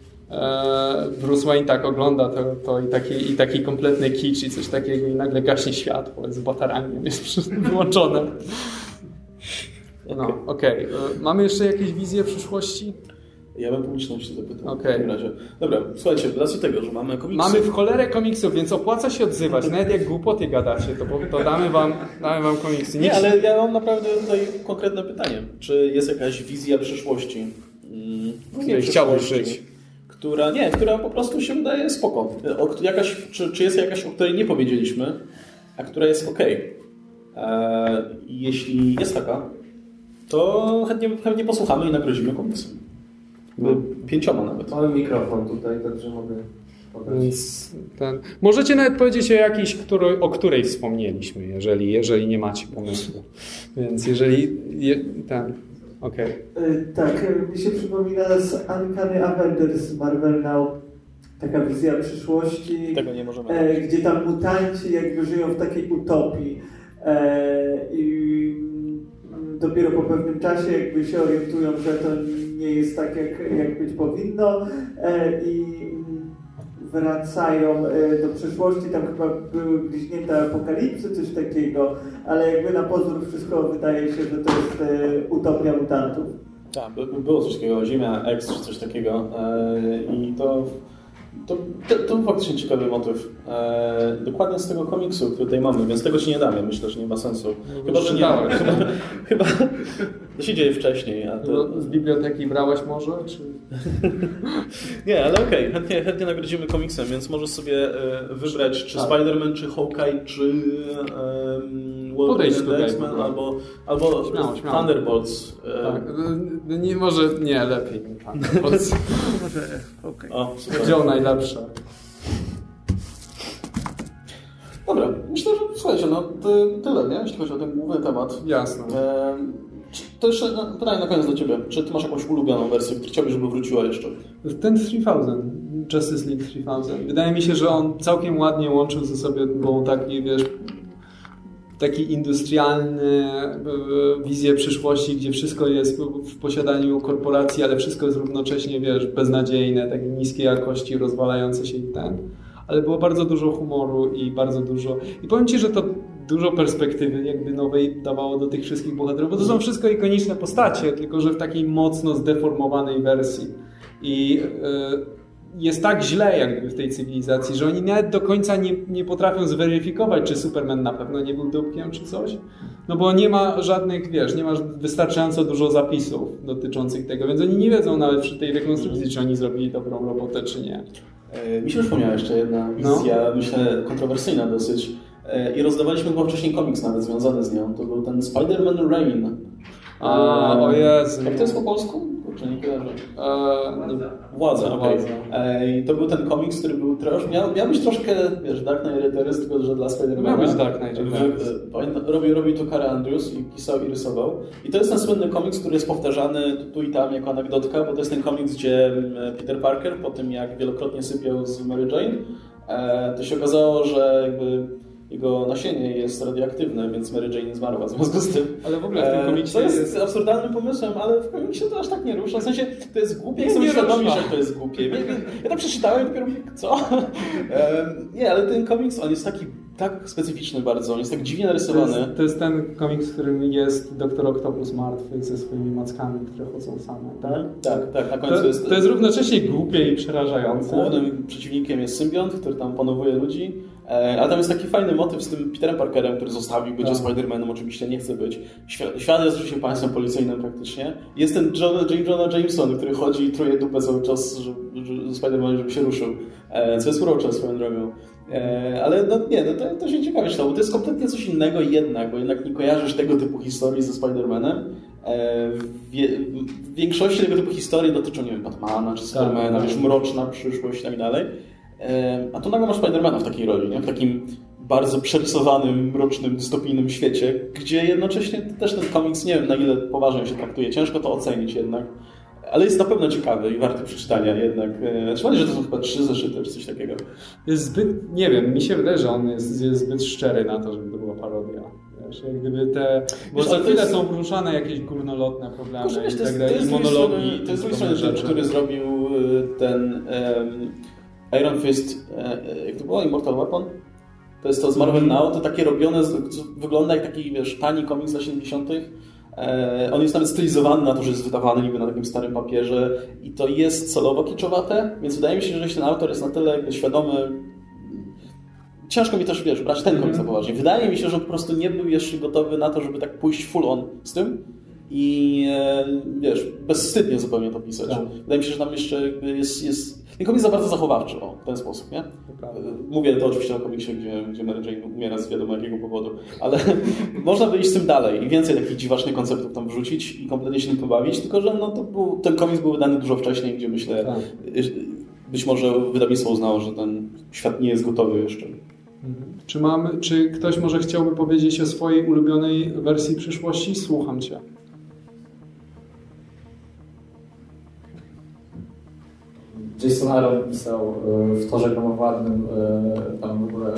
Bruce Wayne tak ogląda to, to i, taki, i taki kompletny kicz i coś takiego i nagle gaśnie światło z bataraniem jest <laughs> wyłączone. No, okej. Okay. E, mamy jeszcze jakieś wizje przyszłości? Ja bym publiczności zapytał. Okej. W takim razie. Dobra, słuchajcie, z racji tego, że mamy komiksy... Mamy w cholerę komiksów, więc opłaca się odzywać. Nawet jak głupoty gadacie, to, to damy, wam, damy wam komiksy. Nie, Nikt- ale ja mam naprawdę tutaj konkretne pytanie. Czy jest jakaś wizja przyszłości? Mm, W której chciałbyś żyć? Która, nie, która po prostu się wydaje spoko. O, jakaś, czy, czy jest jakaś, o której nie powiedzieliśmy, a która jest ok? E, jeśli jest taka, to chętnie, chętnie posłuchamy i nagrodzimy komiksem. Pięcioma nawet. Mamy mikrofon tutaj, także mogę podać. Więc ten... Możecie nawet powiedzieć o jakiejś, której, o której wspomnieliśmy, jeżeli, jeżeli nie macie pomysłu. Więc jeżeli je, ten. Okej. Y, Tak, y, mi się przypomina z Uncanny Avengers Marvel Now taka wizja przyszłości, Tego nie możemy. e, gdzie tam mutanci jakby żyją w takiej utopii e, i dopiero po pewnym czasie jakby się orientują, że to nie jest tak jak, jak być powinno e, i wracają e, do przeszłości, tam chyba były bliźnięte apokalipsy, coś takiego, ale jakby na pozór wszystko wydaje się, że to jest e, utopia mutantów. Tak, by- by było coś takiego, Ziemia X czy coś takiego e, i to, to, to, to faktycznie ciekawy motyw. E, dokładnie z tego komiksu, który tutaj mamy, więc tego ci nie damy, myślę, że nie ma sensu. Chyba, że nie. czytałeś. <laughs> Chyba, chyba to się dzieje wcześniej, a to... No, Z biblioteki brałaś może? Czy... <laughs> Nie, ale okej, chętnie, chętnie nagrodzimy komiksem, więc możesz sobie e, wybrać czy Tak. Spider-Man, czy Hawkeye, czy um, Podejdź Wolverine tutaj. X-Men, albo, albo Śmiało, śmiało. Thunderbolts. E, Tak. no, Nie, może nie, lepiej. Tak. <laughs> O, super. Dział najlepsze. Dobra, myślę, że słuchajcie, no ty, tyle, nie? Jeśli chodzi o ten główny temat. Jasne. Ehm, czy- to jeszcze no, pytanie na koniec do Ciebie. Czy Ty masz jakąś ulubioną wersję, którą chciałbyś, żeby wróciła jeszcze? Ten 3000, Justice League 3000. Wydaje mi się, że on całkiem ładnie łączył ze sobą taki, wiesz, taki industrialny e, wizję przyszłości, gdzie wszystko jest w posiadaniu korporacji, ale wszystko jest równocześnie, wiesz, beznadziejne, takie niskiej jakości, rozwalające się i ten. Ale było bardzo dużo humoru i bardzo dużo... I powiem Ci, że to dużo perspektywy jakby nowej dawało do tych wszystkich bohaterów, bo to są wszystko ikoniczne postacie, tylko że w takiej mocno zdeformowanej wersji. I e, jest tak źle jak gdyby w tej cywilizacji, że oni nawet do końca nie, nie potrafią zweryfikować, czy Superman na pewno nie był dupkiem, czy coś. No bo nie ma żadnych, wiesz, nie ma wystarczająco dużo zapisów dotyczących tego, więc oni nie wiedzą nawet przy tej rekonstrukcji, czy oni zrobili dobrą robotę, czy nie. E, mi się przypomniała jeszcze jedna No. wizja, myślę, kontrowersyjna dosyć. E, I rozdawaliśmy chyba wcześniej komiks nawet związany z nią. To był ten Spider-Man Rain. A, E, o Jezu. Jak to jest po polsku? Kurczę, nie kojarzę. Nie, Władza, okej. Władza. E, I to był ten komiks, który był trosz, miał, miał być troszkę, wiesz, Dark Knight Returns, tylko że dla Spidermana. Miał być Dark Knight Returns. Pamiętam, robił, robił to Kara Andrews i pisał i rysował. I to jest ten słynny komiks, który jest powtarzany tu, tu i tam jako anegdotka, bo to jest ten komiks, gdzie mm, Peter Parker po tym, jak wielokrotnie sypiał z Mary Jane, e, to się okazało, że jakby jego nasienie jest radioaktywne, więc Mary Jane nie zmarła w związku z tym. Ale w ogóle w tym E, komiksie To jest, jest- absurdalnym pomysłem, ale w komiksie to aż tak nie rusza. W sensie to jest głupie, jak sobie świadomi, że to jest głupie. Ja, to przeczytałem i dopiero mówię, co? <laughs> Nie, ale ten komiks, on jest taki tak specyficzny bardzo, on jest tak dziwnie To narysowany. jest, to jest ten komiks, w którym jest Doktor Octopus martwy ze swoimi mackami, które chodzą same, tak? Tak, tak, na końcu To, jest... to jest równocześnie głupie i przerażające. Głównym przeciwnikiem jest symbiont, który tam panowuje ludzi, ale tam jest taki fajny motyw z tym Peterem Parkerem, który zostawił bycie Tak. Spider-Manem, oczywiście nie chce być. Świat, jest oczywiście państwem policyjnym praktycznie. Jest ten John, J. Jonah Jameson, który chodzi i truje dupę cały czas Spider-Man, żeby się ruszył. E, co jest urocze swoją drogą. E, ale no nie, no to, to się ciekawie czytało, bo to jest kompletnie coś innego jednak, bo jednak nie kojarzysz tego typu historii ze Spider-Manem. E, w, większości tego typu historii dotyczą, nie wiem, Batmana czy Supermana, tak. wiesz, mroczna przyszłość i tak dalej. E, A tu nagle masz Spidermana w takiej roli, nie? w takim bardzo przerysowanym, mrocznym, dystopijnym świecie, gdzie jednocześnie też ten komiks, nie wiem na ile poważnie się traktuje, ciężko to ocenić jednak, ale jest na pewno ciekawy i warty przeczytania jednak. E, Trzymaj, że to są chyba trzy zeszyty czy coś takiego. Jest zbyt, nie wiem, mi się wydaje, że on jest, jest zbyt szczery na to, żeby to była parodia. Wiesz, jak gdyby te, bo Wiesz, za chwilę jest- są poruszane jakieś górnolotne problemy wiesz, i to jest, tak dalej, i monologi. to jest strony, rzeczy. który zrobił y, ten em, Iron Fist, e, jak to było? Immortal Weapon? To jest to z Marvel Mhm. Now, to takie robione, co wygląda jak taki, wiesz, tani komiks z lat 70., E, on jest nawet stylizowany na to, że jest wydawany niby na takim starym papierze i to jest celowo kiczowate, więc wydaje mi się, że jeśli ten autor jest na tyle świadomy ciężko mi też, wiesz, brać ten komiks na poważnie. Wydaje mi się, że on po prostu nie był jeszcze gotowy na to, żeby tak pójść full on z tym i e, wiesz, bezwstydnie zupełnie to pisać. Tak. Wydaje mi się, że tam jeszcze jest, jest ten komiks za bardzo zachowawczy, o, w ten sposób, nie? Mówię to oczywiście o komiksie, gdzie, gdzie Mary Jane umiera z wiadomo jakiego powodu, ale <laughs> można by iść z tym dalej i więcej takich dziwacznych konceptów tam wrzucić i kompletnie się tym pobawić, tylko że no, to był, ten komiks był wydany dużo wcześniej, gdzie myślę, Tak. być może wydawnictwo uznało, że ten świat nie jest gotowy jeszcze. Czy, mamy, czy ktoś może chciałby powiedzieć o swojej ulubionej wersji przyszłości? Słucham Cię. Jason Aaron pisał e, w Torze Gromowładnym, e, tam w ogóle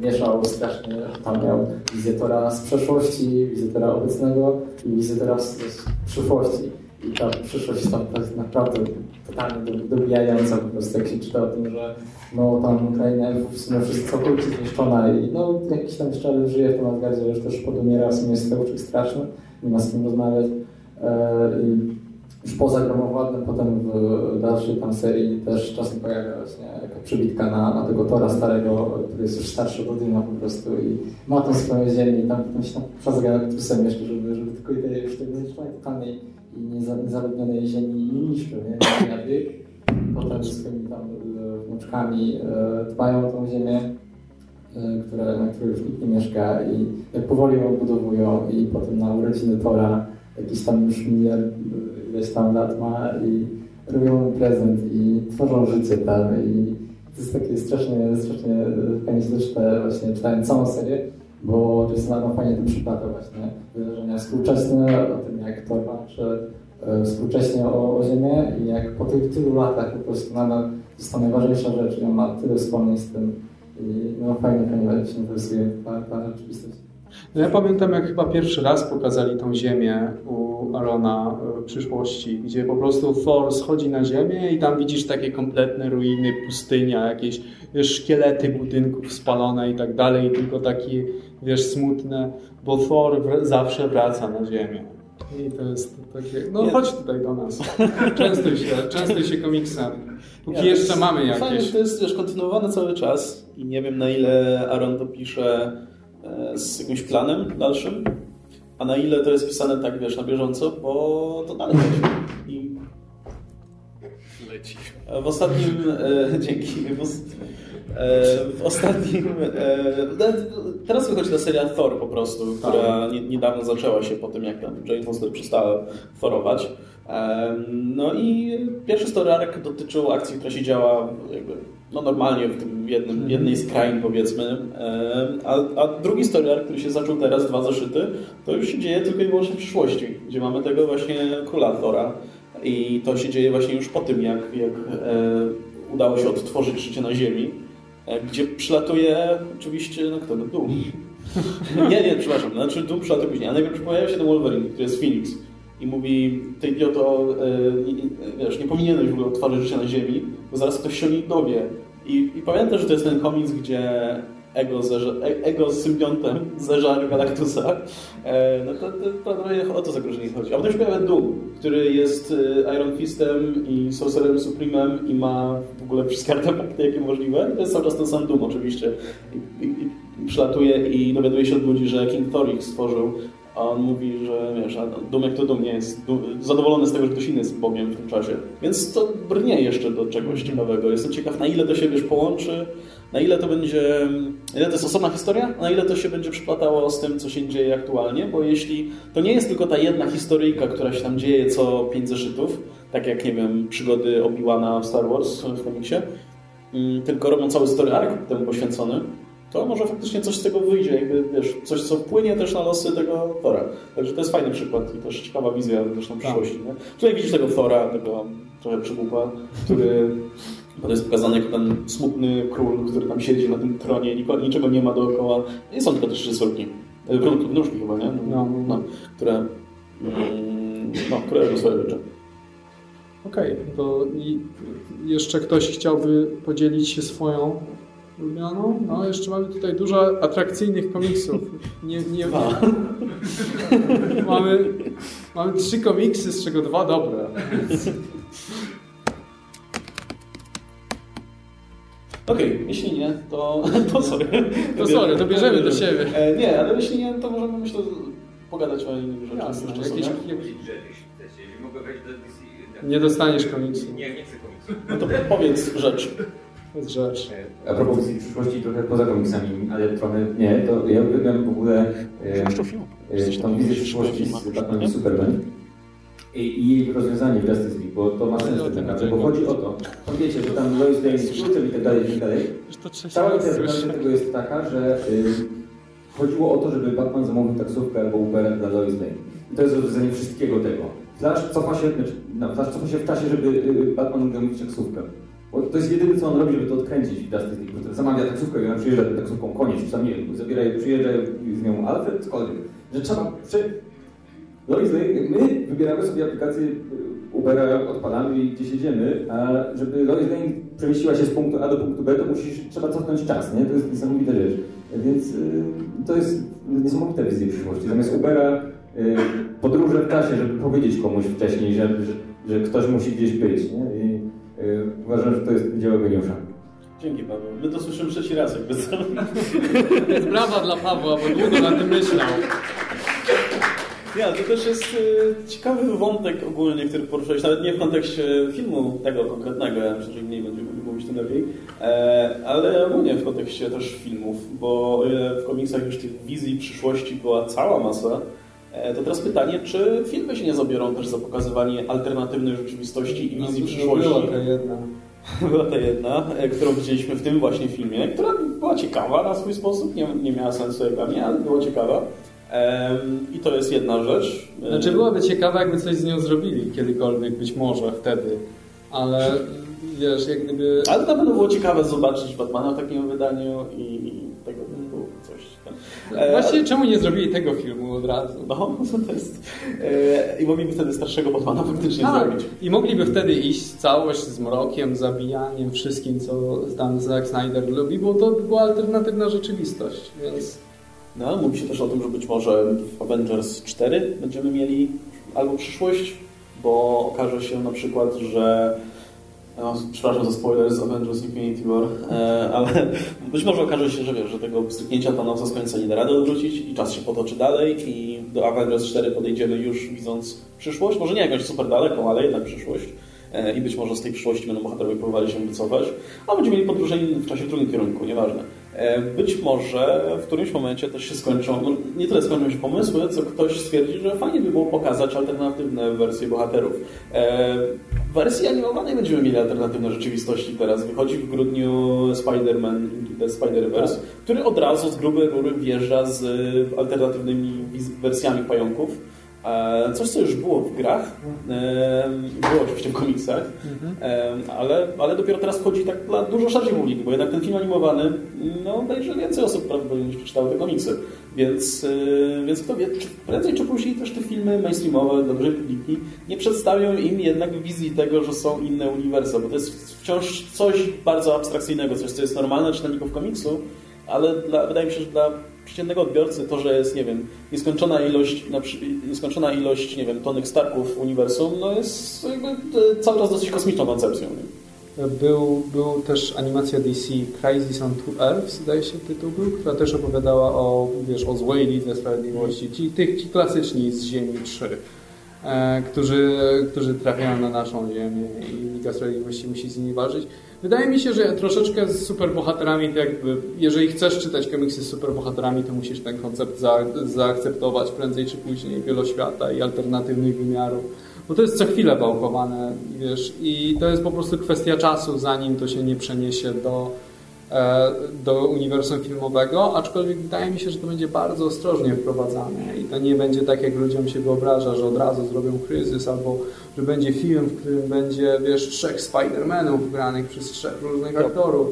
mieszał strasznie, tam miał wizję Tora z przeszłości, wizję Tora obecnego i wizję Tora z, z przyszłości. I ta przyszłość tam to jest naprawdę totalnie do- dobijająca po prostu, jak się czyta o tym, że no tam kraina elfów w sumie wszystko całkowicie zniszczona i no jakiś tam jeszcze żyje w tym Asgardzie, już też podumiera, w sumie jest straszny, nie ma z kim rozmawiać. E, już poza gromowładnym, potem w dalszej tam serii też czasem pojawia właśnie jakaś przybitka na, na tego Tora starego, który jest już starszy od Odyna po prostu i ma tą swoją ziemię i tam, tam się tam przez Galactusem jeszcze, żeby, żeby tylko tej już tej totalnej i nieza- niezaludnionej ziemi nie niszczył, nie? Nawyk. Potem swoimi tam e, wnuczkami e, dbają o tą ziemię, e, które, na której już nikt nie mieszka i jak powoli ją odbudowują i potem na urodziny Tora jakiś tam już miliard ileś tam lat ma i robią prezent i tworzą życie tam i to jest takie strasznie, strasznie e, czyta, właśnie czytałem całą serię, bo Jason Aaron fajnie to przypada właśnie wydarzenia współczesne, o tym jak Thor walczy e, współcześnie o, o Ziemię i jak po tych tylu latach po prostu nadal jest to najważniejsza rzecz i on ma tyle wspomnień z tym i no fajnie, fajnie się interesuje ta, ta rzeczywistość. No ja pamiętam, jak chyba pierwszy raz pokazali tą ziemię u Arona w przyszłości, gdzie po prostu Thor schodzi na ziemię i tam widzisz takie kompletne ruiny, pustynia, jakieś szkielety budynków spalone i tak dalej, i tylko takie, wiesz, smutne, bo Thor zawsze wraca na ziemię. I to jest takie, no Nie. chodź tutaj do nas, częstuj się, częstuj się komiksem, póki Nie, jeszcze mamy Fajnie, jakieś. że to jest wiesz, kontynuowane cały czas i nie wiem na ile Aaron to pisze e, z jakimś planem dalszym, a na ile to jest pisane tak, wiesz, na bieżąco, bo to dalej leci. I Leci. w ostatnim... E, <laughs> dzięki. W, os- e, w ostatnim... E, teraz wychodzi ta seria Thor po prostu, która nie, niedawno zaczęła się po tym, jak tam Jane Foster przestała thorować. Em, No i pierwszy story arc dotyczył akcji, która się działa jakby, no normalnie w jednym, jednej z krain powiedzmy, a, a drugi story arc, który się zaczął teraz, dwa zaszyty, to już się dzieje tylko i wyłącznie w przyszłości, gdzie mamy tego właśnie króla Thora. I to się dzieje właśnie już po tym, jak, jak e, udało się odtworzyć życie na Ziemi, e, gdzie przylatuje oczywiście, no kto, no Doom. <laughs> nie, nie, przepraszam, znaczy Doom przylatuje później, a najpierw pojawia się ten Wolverine, który jest Phoenix i mówi, ty idioto, e, wiesz, nie powinieneś w ogóle odtwarzać życia na Ziemi, bo zaraz ktoś się o niej dowie. I, i pamiętasz, że to jest ten komiks, gdzie Ego, zerza, e- ego z symbiontem zeżarł Galactusa, e, no to, to, to o to zagrożenie chodzi. A potem się pojawia Doom, który jest Iron Fistem i Sorcererem Supremem i ma w ogóle wszystkie artefakty, jakie możliwe. I to jest cały czas ten sam Doom oczywiście. I, i, i przylatuje i dowiaduje się od ludzi, że King Thor ich stworzył, a on mówi, że wiesz, a jak to Doom nie jest zadowolony z tego, że ktoś inny jest Bogiem w tym czasie. Więc to brnie jeszcze do czegoś ciekawego. Jestem ciekaw, na ile to się wiesz, połączy, na ile to będzie, ile to jest osobna historia, na ile to się będzie przyplatało z tym, co się dzieje aktualnie, bo jeśli to nie jest tylko ta jedna historyjka, która się tam dzieje co pięć zeszytów, tak jak, nie wiem, przygody Obi-Wana w Star Wars w komiksie, mm, tylko robią cały story arc temu poświęcony, to może faktycznie coś z tego wyjdzie, jakby, wiesz, coś, co wpłynie też na losy tego Thora. Także to jest fajny przykład i też ciekawa wizja zresztą przyszłości. Nie? Tutaj widzisz tego Thora, tego trochę przygłupa, który to jest pokazany jako ten smutny król, który tam siedzi na tym tronie, niczego nie ma dookoła. Nie są tylko też rysunki. E, wróżki chyba, nie? No. no które, mm, no, które robią swoje rzeczy. Okej, to i jeszcze ktoś chciałby podzielić się swoją ulubioną? No, jeszcze mamy tutaj dużo atrakcyjnych komiksów. Nie, nie, nie, <laughs> mamy, mamy trzy komiksy, z czego dwa dobre. Okej, jeśli nie, to, to sorry. To sorry, to bierzemy do siebie. E, nie, ale jeśli nie, to możemy myślę pogadać o innych rzeczach Jasne, jeszcze jakieś, DC. nie dostaniesz komiksu. Nie, nie chcę komiksu. No to powiedz rzecz. Jest rzecz. A propos wizji przyszłości, trochę poza komiksami, ale trochę nie, to ja uwielbiam w ogóle e, e, tą wizję przyszłości z Batman i Superman i, jej rozwiązanie w Justice League, bo to ma sens tak naprawdę, bo chodzi o to, no wiecie, że tam Lois Lane z kluczem i tak dalej, i tak dalej. Cała interpretacja tego jest taka, że y, chodziło o to, żeby Batman zamówił taksówkę albo Ubera dla Lois Lane. I to jest rozwiązanie wszystkiego tego. Flash cofa się, znaczy, no, Flash cofa się w czasie, żeby y, Batman mógł zamówić taksówkę. Bo to jest jedyne, co on robi, żeby to odkręcić Justice League. Bo zamawia taksówkę i ona przyjeżdża tą taksówką, koniec. Czy tam, nie wiem, zabiera, przyjeżdża z nią Alfred, cokolwiek. Że trzeba... Lane, my wybieramy sobie aplikację y, Ubera, odpalamy i gdzieś jedziemy, a żeby Lois Lane przemieściła się z punktu A do punktu B, to musisz, trzeba cofnąć czas, nie? To jest niesamowita rzecz. Więc y, to jest niesamowita wizja przyszłości. Zamiast Ubera y, podróże w czasie, żeby powiedzieć komuś wcześniej, że, że, że ktoś musi gdzieś być, nie? I uważam, że to jest dzieło geniusza. Dzięki Paweł. My to słyszymy trzeci raz jakby co. Brawa dla Pawła, bo długo na tym myślał. Nie, to też jest e, ciekawy wątek ogólnie, który poruszyłeś, nawet nie w kontekście filmu tego konkretnego, ja myślę, że mniej będziemy mówić tym lepiej, e, ale ogólnie w kontekście też filmów, bo o ile w komiksach już tych wizji przyszłości była cała masa, to teraz pytanie, czy filmy się nie zabiorą też za pokazywanie alternatywnej rzeczywistości i wizji przyszłości? Była ta jedna. <laughs> Była ta jedna, e, którą widzieliśmy w tym właśnie filmie, która była ciekawa na swój sposób, nie, nie miała sensu jak dla mnie, ale była ciekawa. I to jest jedna rzecz. E, Znaczy byłaby ciekawa, jakby coś z nią zrobili kiedykolwiek, być może wtedy. Ale wiesz, jak gdyby... Ale na pewno było ciekawe zobaczyć Batmana w takim wydaniu i E, Właściwie czemu nie zrobili tego filmu od razu? No, to jest... E, I mogliby wtedy starszego Batmana faktycznie Tak. zrobić. I mogliby wtedy iść całość z mrokiem, zabijaniem, wszystkim, co tam Zack Snyder lubi, bo to była alternatywna rzeczywistość, więc... No, mówi się też o tym, że być może w Avengers 4 będziemy mieli albo przyszłość, bo okaże się na przykład, że no, przepraszam za spoiler z Avengers Infinity War, e, ale być może okaże się, że wiesz, że tego stryknięcia Thanosa z końca nie da rady odwrócić i czas się potoczy dalej i do Avengers 4 podejdziemy już widząc przyszłość, może nie jakąś super daleką, ale jednak przyszłość. E, I być może z tej przyszłości będą bohaterowie próbowali się wycofać, a będziemy mieli podróże w czasie w drugim kierunku, nieważne. E, Być może w którymś momencie też się skończą, no nie tyle skończą się pomysły, co ktoś stwierdzi, że fajnie by było pokazać alternatywne wersje bohaterów. E, W wersji animowanej będziemy mieli alternatywne rzeczywistości teraz. Wychodzi w grudniu Spider-Man Into the Spider-Verse, który od razu z grubej rury wjeżdża z alternatywnymi wersjami pająków. E, Coś, co już było w grach, e, było oczywiście w komiksach, e, ale, ale dopiero teraz wchodzi tak dla dużo szerszej publiki, bo jednak ten film animowany no, obejrzy więcej osób prawdopodobnie niż przeczytały te komiksy. Więc, więc kto wie, czy prędzej czy później też te filmy mainstreamowe dla dużej publiki nie przedstawią im jednak wizji tego, że są inne uniwersa, bo to jest wciąż coś bardzo abstrakcyjnego, coś, co jest normalne czytelników komiksu, ale dla, wydaje mi się, że dla przeciętnego odbiorcy to, że jest, nie wiem, nieskończona ilość, nieskończona ilość, nie wiem, tonych Starków w uniwersum, no jest jakby e, cały czas dosyć kosmiczną koncepcją. Nie? Był, był też animacja DC Crisis on Two Earths, zdaje się tytuł był, która też opowiadała o, wiesz, o złej lidze sprawiedliwości, ci, tych, ci klasyczni z Ziemi 3, e, którzy, którzy trafiają na naszą Ziemię i Liga Sprawiedliwości musi z nimi walczyć. Wydaje mi się, że troszeczkę z superbohaterami, to jakby, jeżeli chcesz czytać komiksy z superbohaterami, to musisz ten koncept za, zaakceptować prędzej czy później, wieloświata i alternatywnych wymiarów. Bo to jest co chwilę wałkowane, wiesz, i to jest po prostu kwestia czasu, zanim to się nie przeniesie do, e, do uniwersum filmowego, aczkolwiek wydaje mi się, że to będzie bardzo ostrożnie wprowadzane i to nie będzie tak, jak ludziom się wyobraża, że od razu zrobią kryzys, albo że będzie film, w którym będzie, wiesz, trzech Spider-Manów granych przez trzech różnych aktorów.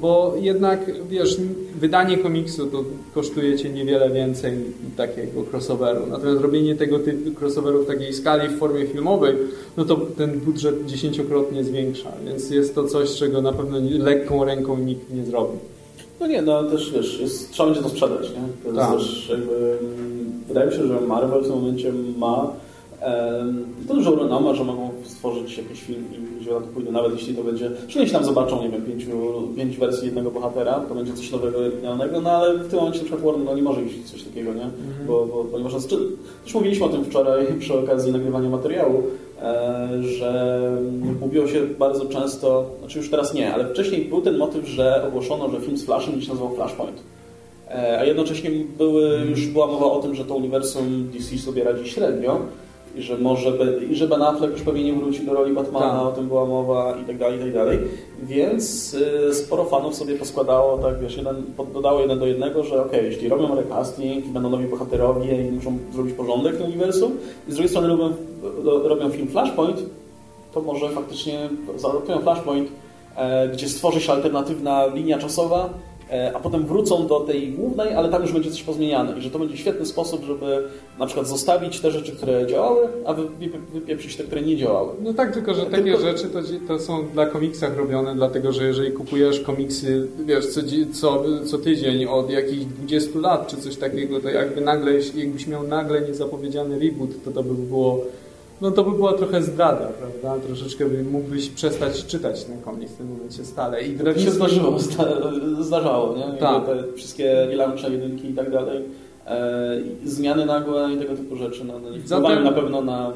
Bo jednak, wiesz, wydanie komiksu to kosztuje cię niewiele więcej takiego crossoveru. Natomiast robienie tego typu crossoveru w takiej skali w formie filmowej, no to ten budżet dziesięciokrotnie zwiększa. Więc jest to coś, czego na pewno lekką ręką nikt nie zrobi. No nie, no też wiesz, jest, trzeba będzie to sprzedać, nie? To jest Tak. też jakby, wydaje mi się, że Marvel w tym momencie ma em, dużo renoma, że mogą stworzyć jakiś film i ludzie na to pójdą, nawet jeśli to będzie, jeśli tam zobaczą, nie wiem, pięciu, pięć wersji jednego bohatera, to będzie coś nowego, oryginalnego, no ale w tym momencie na przykład Warner no, nie może iść coś takiego, nie? Bo, bo, ponieważ czy, też mówiliśmy o tym wczoraj <laughs> przy okazji nagrywania materiału, e, że mówiło się bardzo często, znaczy już teraz nie, ale wcześniej był ten motyw, że ogłoszono, że film z Flashem się nazywał Flashpoint. E, A jednocześnie były, już była mowa o tym, że to uniwersum DC sobie radzi średnio i że może i że Ben Affleck już pewnie nie wróci do roli Batmana, Tak. o tym była mowa i tak dalej, i tak dalej. Więc y, sporo fanów sobie poskładało, tak wiesz, jeden, dodało jeden do jednego, że okej, jeśli robią recasting i będą nowi bohaterowie i muszą zrobić porządek w uniwersum i z drugiej strony robią, robią film Flashpoint, to może faktycznie zaadoptują Flashpoint, e, gdzie stworzy się alternatywna linia czasowa, a potem wrócą do tej głównej, ale tam już będzie coś pozmieniane i że to będzie świetny sposób, żeby na przykład zostawić te rzeczy, które działały, a wy- wy- wypieprzyć te, które nie działały. No tak, tylko że takie Tylko- rzeczy to, to są dla komiksach robione, dlatego że jeżeli kupujesz komiksy, wiesz, co, co, co tydzień od jakichś 20 lat czy coś takiego, to jakby nagle, jakbyś miał nagle niezapowiedziany reboot, to to by było, no to by była trochę zdrada, prawda? Troszeczkę by mógłbyś przestać czytać ten komiks w tym momencie stale. I Tak się zdarzyło, <laughs> zda, zdarzało, nie? Tak. Te wszystkie relaunche, jedynki i tak dalej. E, zmiany nagłe i tego typu rzeczy no, no, nie Zatem- na pewno na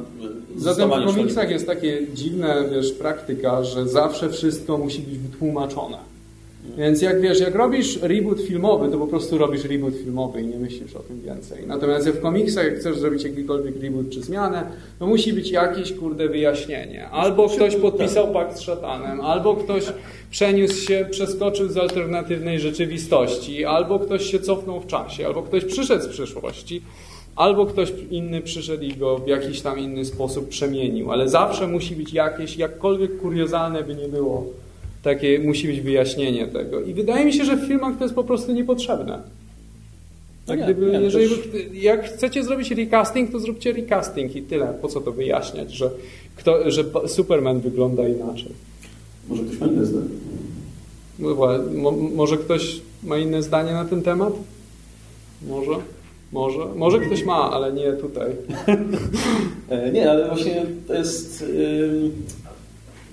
Zatem w komiksach jest takie dziwne, wiesz, praktyka, że zawsze wszystko musi być wytłumaczone. Więc jak wiesz, jak robisz reboot filmowy, to po prostu robisz reboot filmowy i nie myślisz o tym więcej. Natomiast w komiksach, jak chcesz zrobić jakikolwiek reboot czy zmianę, to musi być jakieś, kurde, wyjaśnienie. Albo ktoś podpisał pakt z szatanem, albo ktoś przeniósł się, przeskoczył z alternatywnej rzeczywistości, albo ktoś się cofnął w czasie, albo ktoś przyszedł z przyszłości. Albo ktoś inny przyszedł i go w jakiś tam inny sposób przemienił, ale zawsze musi być jakieś, jakkolwiek kuriozalne by nie było, takie musi być wyjaśnienie tego. I wydaje mi się, że w filmach to jest po prostu niepotrzebne. No Jak nie, gdyby, nie, jeżeli też- jak chcecie zrobić recasting, to zróbcie recasting i tyle. Po co to wyjaśniać, że, kto, że Superman wygląda inaczej? Może ktoś ma inne zdanie. No mo, może ktoś ma inne zdanie na ten temat? Może? Może? Może ktoś ma, ale nie tutaj. <laughs> E, Nie, ale właśnie to jest. ym,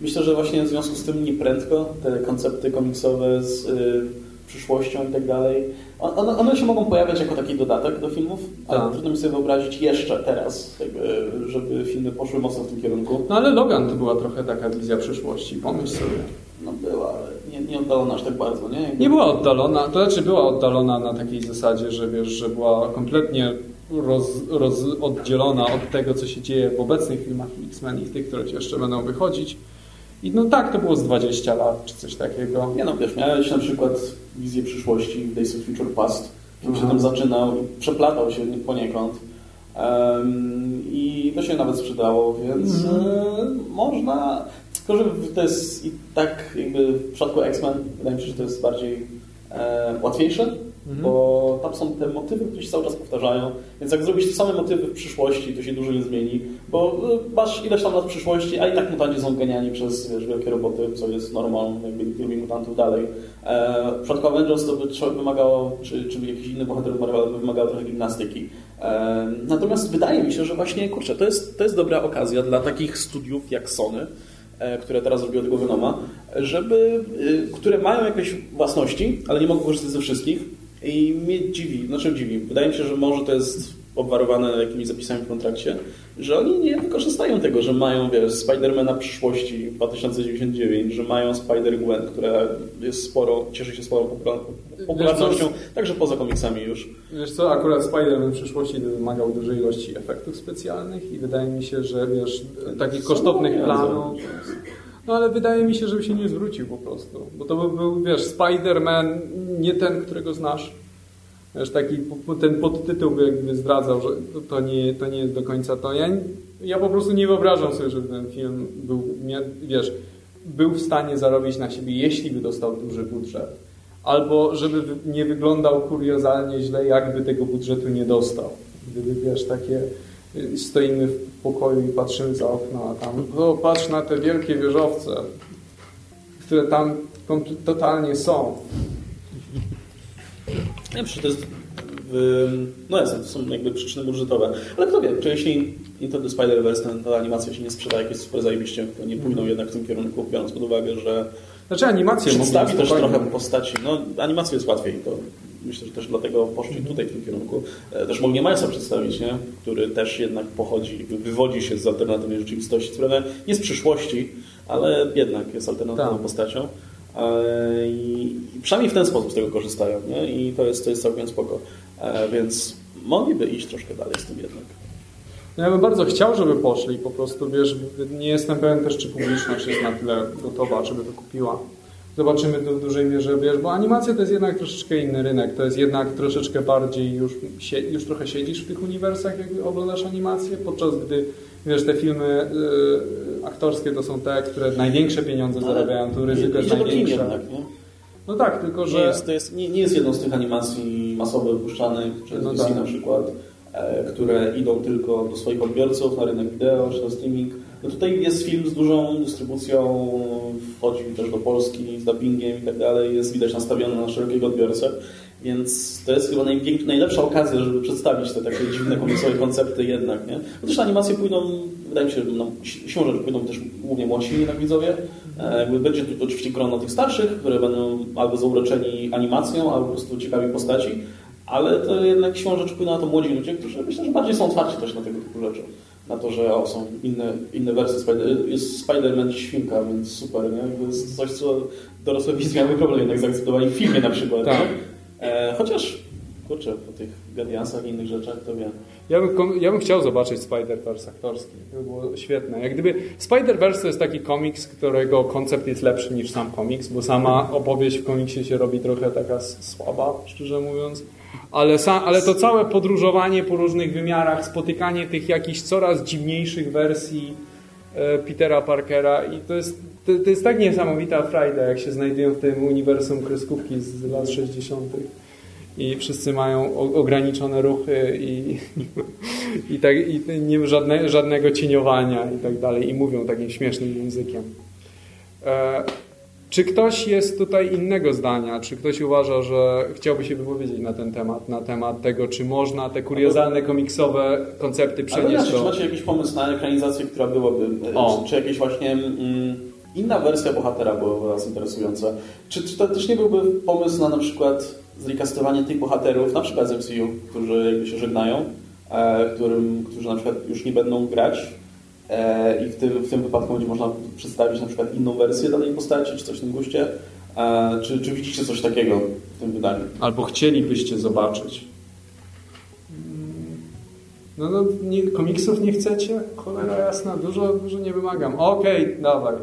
Myślę, że właśnie w związku z tym nieprędko te koncepty komiksowe z y, przyszłością i tak dalej. on- One, one się mogą pojawiać jako taki dodatek do filmów, ale Tak. trudno mi sobie wyobrazić jeszcze teraz, jakby, żeby filmy poszły mocno w tym kierunku. No ale Logan to była trochę taka wizja przyszłości, pomyśl sobie. No była, ale nie, nie oddalona aż tak bardzo, nie? Jakby- Nie była oddalona, to znaczy była oddalona na takiej zasadzie, że wiesz, że była kompletnie roz, roz, oddzielona od tego, co się dzieje w obecnych filmach X-Men i tych, które jeszcze będą wychodzić. I no tak, to było z 20 lat, czy coś takiego. Nie no, wiesz, miałeś na przykład wizję przyszłości w Days of Future Past, który się Mhm. tam zaczynał i przeplatał się poniekąd. Em, I to się nawet sprzedało, więc Mhm. e, można. Tylko, że to jest i tak jakby w przypadku X-Men wydaje mi się, że to jest bardziej e, łatwiejsze, Mhm. bo tam są te motywy, które się cały czas powtarzają. Więc jak zrobisz te same motywy w przyszłości, to się dużo nie zmieni, bo e, masz ileś tam lat przyszłości, a i tak mutanci są ganiani przez wiesz, wielkie roboty, co jest normą, jakby lubi mutantów dalej. E, w przypadku Avengers to by wymagało, czy, czy jakiś inny bohater by wymagało trochę gimnastyki. E, natomiast wydaje mi się, że właśnie, kurczę, to jest, to jest dobra okazja dla takich studiów jak Sony, e, które teraz robiło tego Venoma, żeby, e, które mają jakieś własności, ale nie mogą korzystać ze wszystkich i mnie dziwi, znaczy dziwi, wydaje mi się, że może to jest obwarowane jakimiś zapisami w kontrakcie, że oni nie wykorzystają tego, że mają, wiesz, Spidermana przyszłości 2099, że mają Spider-Gwen, która jest sporo, cieszy się sporą popular- popularnością, także poza komiksami już. Wiesz co, akurat Spider-Man w przyszłości wymagał dużej ilości efektów specjalnych i wydaje mi się, że wiesz, takich kosztownych planów. No ale wydaje mi się, żeby się nie zwrócił po prostu. Bo to by był, wiesz, Spider-Man, nie ten, którego znasz. Wiesz, taki ten podtytuł by jakby zdradzał, że to- nie, to nie jest do końca to. Ja, ja po prostu nie wyobrażam sobie, żeby ten film był, wiesz, był w stanie zarobić na siebie, jeśli by dostał duży budżet. Albo żeby nie wyglądał kuriozalnie źle, jakby tego budżetu nie dostał. Gdyby, wiesz, takie stoimy w pokoju i patrzymy za okno, a tam, o, patrz na te wielkie wieżowce, które tam totalnie są. Nie wiem, czy to jest no jasne, to są jakby przyczyny budżetowe. Ale kto wie, czy jeśli Into the Spider-Verse, ta, animacja się nie sprzeda jakieś super zajebiście, to nie pójdą jednak w tym kierunku, biorąc pod uwagę, że Znaczy animacje przedstawi też trochę postaci. No, animację jest łatwiej, to myślę, że też dlatego poszli tutaj w tym kierunku. E, Też mogli Milesa przedstawić, nie? który też jednak pochodzi, wywodzi się z alternatywnej rzeczywistości, która nie z przyszłości, ale jednak jest alternatywną Tak. postacią. E, I i przynajmniej w ten sposób z tego korzystają, nie? I to jest, to jest całkiem spoko. E, Więc mogliby iść troszkę dalej z tym jednak. No ja bym bardzo chciał, żeby poszli, po prostu wiesz, nie jestem pewien też, czy publiczność jest na tyle gotowa, żeby to kupiła. Zobaczymy to w dużej mierze, wiesz, bo animacja to jest jednak troszeczkę inny rynek, to jest jednak troszeczkę bardziej już, już trochę siedzisz w tych uniwersach, jak oglądasz animację, podczas gdy, wiesz, te filmy y, aktorskie to są te, które największe pieniądze zarabiają, tu ryzyko jest największe. jednak, nie? No tak, tylko Nie że... jest, to jest, nie, nie jest jedną z tych animacji masowo wypuszczanych przez No DC tak. na przykład, e, które idą tylko do swoich odbiorców na rynek wideo czy na streaming. No tutaj jest film z dużą dystrybucją, wchodzi też do Polski z dubbingiem i tak dalej, jest widać nastawiony na szerokiego odbiorcę, więc to jest chyba najlepsza okazja, żeby przedstawić te takie dziwne komiksowe koncepty jednak, nie? Na animacje pójdą, wydaje mi się, no, si- siłą rzeczy pójdą też głównie młodsi jednak widzowie. E, będzie tu oczywiście grono tych starszych, które będą albo zauroczeni animacją, albo po prostu ciekawi postaci, ale to jednak siłą rzeczy pójdą na to młodzi ludzie, którzy myślę, że bardziej są otwarci też na tego typu rzeczy. Na to, że o, są inne, inne wersje Spider Jest Spider-Man świnka, więc super, nie? To jest coś, co dorosłe widzy miały problem jednak zaakceptowanie w filmie na przykład. Tak. E, chociaż, kurczę, po tych Guardiansach i innych rzeczach, to wiem. Ja bym, ja bym chciał zobaczyć Spider-Verse aktorski. To by było świetne. Jak gdyby Spider-Verse to jest taki komiks, którego koncept jest lepszy niż sam komiks, bo sama opowieść w komiksie się robi trochę taka słaba, szczerze mówiąc. Ale, ale to całe podróżowanie po różnych wymiarach, spotykanie tych jakichś coraz dziwniejszych wersji e, Petera Parkera i to jest, to, to jest tak niesamowita frajda, jak się znajdują w tym uniwersum kreskówki z lat 60 i wszyscy mają ograniczone ruchy i, i, tak, i nie żadne, żadnego cieniowania i tak dalej i mówią takim śmiesznym językiem. E, czy ktoś jest tutaj innego zdania? Czy ktoś uważa, że chciałby się wypowiedzieć na ten temat, na temat tego, czy można te kuriozalne komiksowe koncepty Ale przenieść inaczej, czy do... macie jakiś pomysł na ekranizację, która byłaby, e, O. czy, czy jakieś właśnie mm, inna wersja bohatera byłaby Was interesująca? Czy, czy to też nie byłby pomysł na na przykład zrecastowanie tych bohaterów, na przykład z MCU, którzy jakby się żegnają, e, którym, którzy na przykład już nie będą grać i w tym, w tym wypadku będzie można przedstawić na przykład inną wersję danej postaci, czy coś w tym guście? E, czy, czy widzicie coś takiego w tym wydaniu? Albo chcielibyście zobaczyć? No, no nie, komiksów nie chcecie? Cholera jasna, dużo, dużo nie wymagam. Okej, dawaj.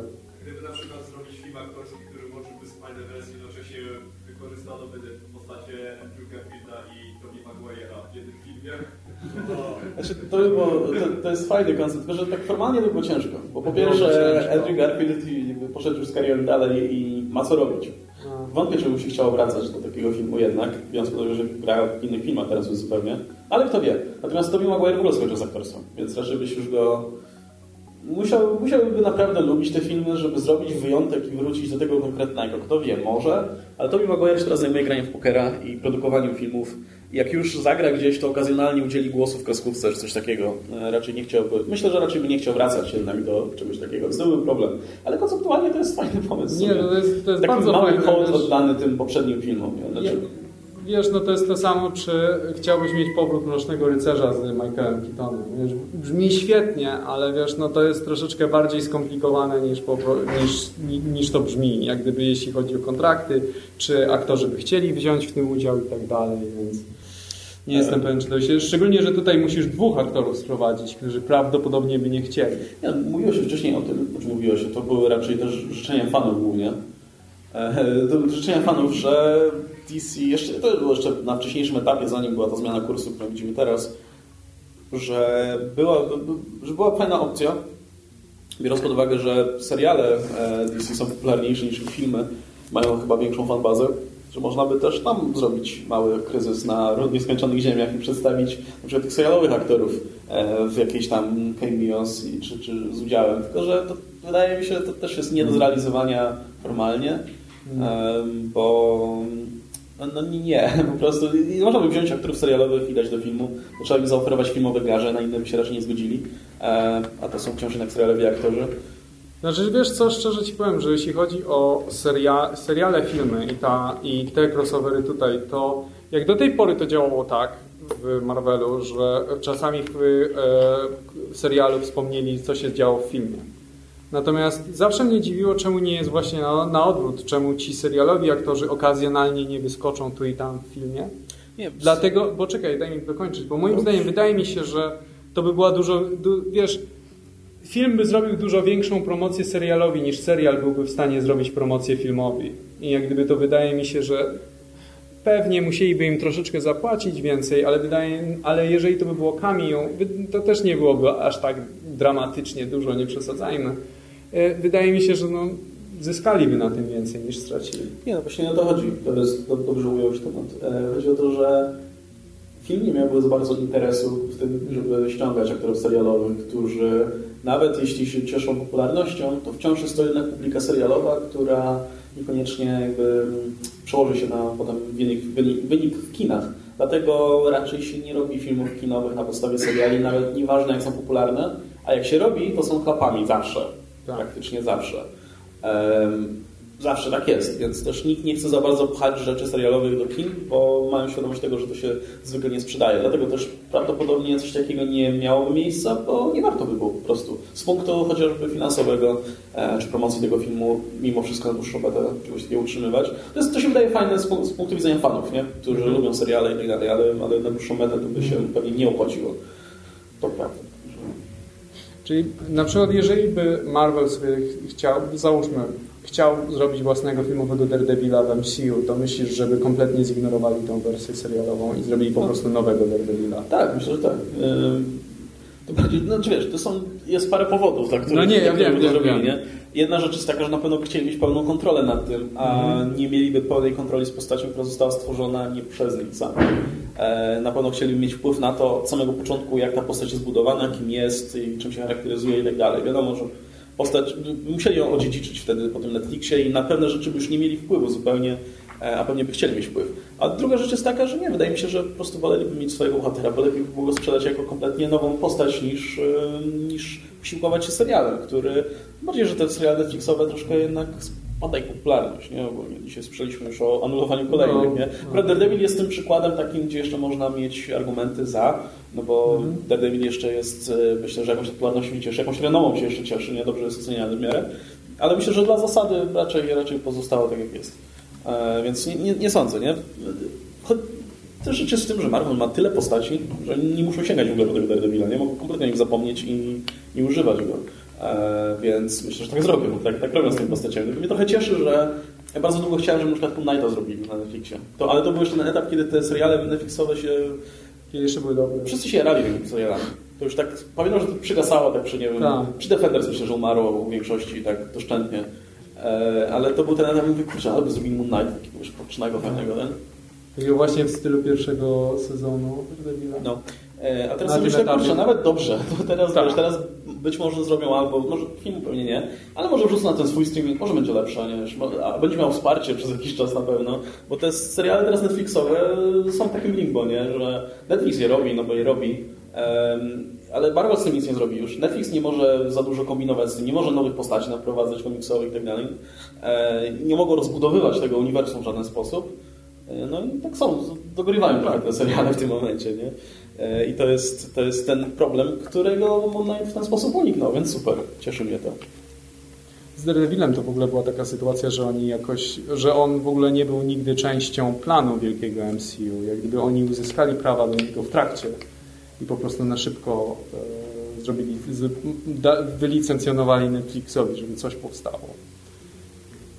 Znaczy, to, by było, to, to jest fajny koncept, tylko że tak formalnie by było ciężko. Bo po pierwsze. Andrew Garfield poszedł już z karierą dalej i ma co robić. Wątpię, żeby mu się chciało wracać do takiego filmu jednak, biorąc pod uwagę, że gra w innych filmach teraz już zupełnie. Ale kto wie. Natomiast Tobey Maguire w ogóle skończył z aktorstwem, więc raczej byś już go... Musiał, musiałby naprawdę lubić te filmy, żeby zrobić wyjątek i wrócić do tego konkretnego. Kto wie, może, ale Tobey Maguire się teraz zajmuje graniem w pokera i produkowaniem filmów. Jak już zagra gdzieś, to okazjonalnie udzieli głosu w kreskówce czy coś takiego. E, Raczej nie chciałby, myślę, że raczej by nie chciał wracać jednak do czegoś takiego. To byłby problem. Ale konceptualnie to jest fajny pomysł. Nie, to jest, to jest Taki bardzo mały fajne. hołd oddany tym poprzednim filmom. Znaczy, Wiesz, no to jest to samo, czy chciałbyś mieć powrót Mrocznego Rycerza z Michaelem Keatonem. Wiesz, brzmi świetnie, ale wiesz, no to jest troszeczkę bardziej skomplikowane niż, niż, niż to brzmi. Jak gdyby jeśli chodzi o kontrakty, czy aktorzy by chcieli wziąć w tym udział i tak dalej, więc nie jestem pewien, czy to się... Szczególnie, że tutaj musisz dwóch aktorów sprowadzić, którzy prawdopodobnie by nie chcieli. Nie, mówiło się wcześniej o tym, znaczy mówiło się, to były raczej też życzenia fanów głównie. E, życzenia fanów, że DC, jeszcze, to było jeszcze na wcześniejszym etapie, zanim była ta zmiana kursu, którą widzimy teraz, że była, że była fajna opcja, biorąc pod uwagę, że seriale e, DC są popularniejsze niż filmy, mają chyba większą fanbazę, że można by też tam zrobić mały kryzys na nieskończonych ziemiach i przedstawić na przykład tych serialowych aktorów e, w jakiejś tam cameos czy, czy z udziałem. Tylko, że to wydaje mi się, że to też jest nie do zrealizowania formalnie, em, bo No, no nie, <laughs> po prostu nie można by wziąć aktorów serialowych i dać do filmu. To trzeba by zaoferować filmowe garze, na inne by się raczej nie zgodzili. E, a to są wciąż jednak serialowi aktorzy. Znaczy, wiesz co, szczerze Ci powiem, że jeśli chodzi o seria, seriale, filmy i, ta, i te crossovery tutaj, to jak do tej pory to działało tak w Marvelu, że czasami w e, serialu wspomnieli, co się działo w filmie. Natomiast zawsze mnie dziwiło, czemu nie jest właśnie na, na odwrót, czemu ci serialowi aktorzy okazjonalnie nie wyskoczą tu i tam w filmie. Nie, Dlatego, bo czekaj, daj mi dokończyć, bo moim zdaniem wydaje mi się, że to by była dużo, du, wiesz, film by zrobił dużo większą promocję serialowi niż serial byłby w stanie zrobić promocję filmowi. I jak gdyby to wydaje mi się, że pewnie musieliby im troszeczkę zapłacić więcej, ale wydaje, ale jeżeli to by było cameo, to też nie byłoby aż tak dramatycznie dużo, nie przesadzajmy. E, Wydaje mi się, że no, zyskaliby na tym więcej niż stracili. Nie, no właśnie nie o to chodzi. To jest, do, dobrze ująłeś temat. E, chodzi o to, że film nie miałby za bardzo interesu w tym, żeby ściągać aktorów serialowych, którzy nawet jeśli się cieszą popularnością, to wciąż jest to jednak publika serialowa, która niekoniecznie jakby mm, przełoży się na potem wynik, wynik, wynik w kinach. Dlatego raczej się nie robi filmów kinowych na podstawie seriali, nawet nieważne jak są popularne, a jak się robi, to są klapami zawsze. Tak. Praktycznie zawsze. Zawsze tak jest, więc też nikt nie chce za bardzo pchać rzeczy serialowych do kin, bo mają świadomość tego, że to się zwykle nie sprzedaje. Dlatego też prawdopodobnie coś takiego nie miałoby miejsca, bo nie warto by było po prostu. Z punktu chociażby finansowego e, czy promocji tego filmu, mimo wszystko na dłuższą metę czegoś takiego utrzymywać. To, jest, to się wydaje fajne z, punktu- z punktu widzenia fanów, nie? którzy lubią seriale i tak dalej, ale, ale na dłuższą metę to by się pewnie nie opłaciło. To prawda. Czyli na przykład jeżeli by Marvel sobie chciał, załóżmy, chciał zrobić własnego filmowego Daredevila w MCU, to myślisz, żeby kompletnie zignorowali tą wersję serialową i zrobili po prostu nowego Daredevila? Tak, myślę, że tak. Ym, To bardziej, znaczy wiesz, to są, jest parę powodów, dla których, No nie, ja wiem, to zrobili, nie? Jedna rzecz jest taka, że na pewno chcieli mieć pełną kontrolę nad tym, a Mhm. nie mieliby pełnej kontroli z postacią, która została stworzona nie przez nich samych. E, na pewno chcieliby mieć wpływ na to od samego początku, jak ta postać jest zbudowana, kim jest, i czym się charakteryzuje i tak dalej. Wiadomo, że postać, musieli ją odziedziczyć wtedy po tym Netflixie i na pewne rzeczy by już nie mieli wpływu zupełnie, e, a pewnie by chcieli mieć wpływ. A druga rzecz jest taka, że nie, wydaje mi się, że po prostu woleliby mieć swojego bohatera, bo lepiej by było go sprzedać jako kompletnie nową postać niż, e, niż usiłować się serialem, który, bardziej, że te seriale Netflixowe troszkę jednak spada ich popularność, nie? Bo dzisiaj słyszeliśmy już o anulowaniu kolejnych, No, nie? Akurat Daredevil jest tym przykładem takim, gdzie jeszcze można mieć argumenty za, no bo Mhm. Daredevil jeszcze jest, e, myślę, że jakąś popularnością się cieszy, jakąś renomą się jeszcze cieszy, nie? Dobrze jest oceniany w miarę, ale myślę, że dla zasady raczej, raczej pozostało tak, jak jest. E, więc nie, nie, nie sądzę, nie? Też rzecz jest w tym, że Marvel ma tyle postaci, że nie muszą sięgać w ogóle po tego Daredevila, nie? Mogą kompletnie o nim zapomnieć i, i używać go. E, więc myślę, że tak zrobią, tak, tak robią z tymi postaciami. Mnie trochę cieszy, że ja bardzo długo chciałem, żeby na przykład Moon Knighta zrobili na Netflixie. To, ale to był jeszcze ten etap, kiedy te seriale Netflixowe się... Kiedy jeszcze były dobre. Wszyscy się jarali tymi serialami. To już tak, pamiętam, że to przygasało tak przy, nie wiem, Tak. przy Defenders myślę, że umarło w większości tak doszczętnie. E, ale to był ten etap, mówię, kurczę, albo zrobili Moon Knight, jakiegoś pocznego, fajnego, ten. Takiego właśnie w stylu pierwszego sezonu Daredevila. No. E, A teraz sobie myślę, etapie- kurczę, nawet dobrze. To teraz, Tak. wiesz, teraz być może zrobią albo, może film pewnie nie, ale może wrzucą na ten swój streaming, może będzie lepsze, nie? Wiesz, A będzie miał wsparcie przez jakiś czas na pewno, bo te seriale teraz Netflixowe są w takim limbo, nie? Że Netflix je robi, no bo je robi, em, ale Marvel z tym nic nie zrobi już. Netflix nie może za dużo kombinować z tym, nie może nowych postaci naprowadzać komiksowych i tak dalej. E, Nie mogą rozbudowywać tego uniwersum w żaden sposób. E, No i tak są, dogrywają trochę te seriale w tym momencie, nie? E, I to jest, to jest ten problem, którego Moon Knight w ten sposób uniknął, więc super, cieszy mnie to. Z Daredevilem to w ogóle była taka sytuacja, że oni jakoś, że on w ogóle nie był nigdy częścią planu wielkiego MCU. Jak gdyby oni uzyskali prawa do niego w trakcie i po prostu na szybko e, zrobili, z, da, wylicencjonowali Netflixowi, żeby coś powstało.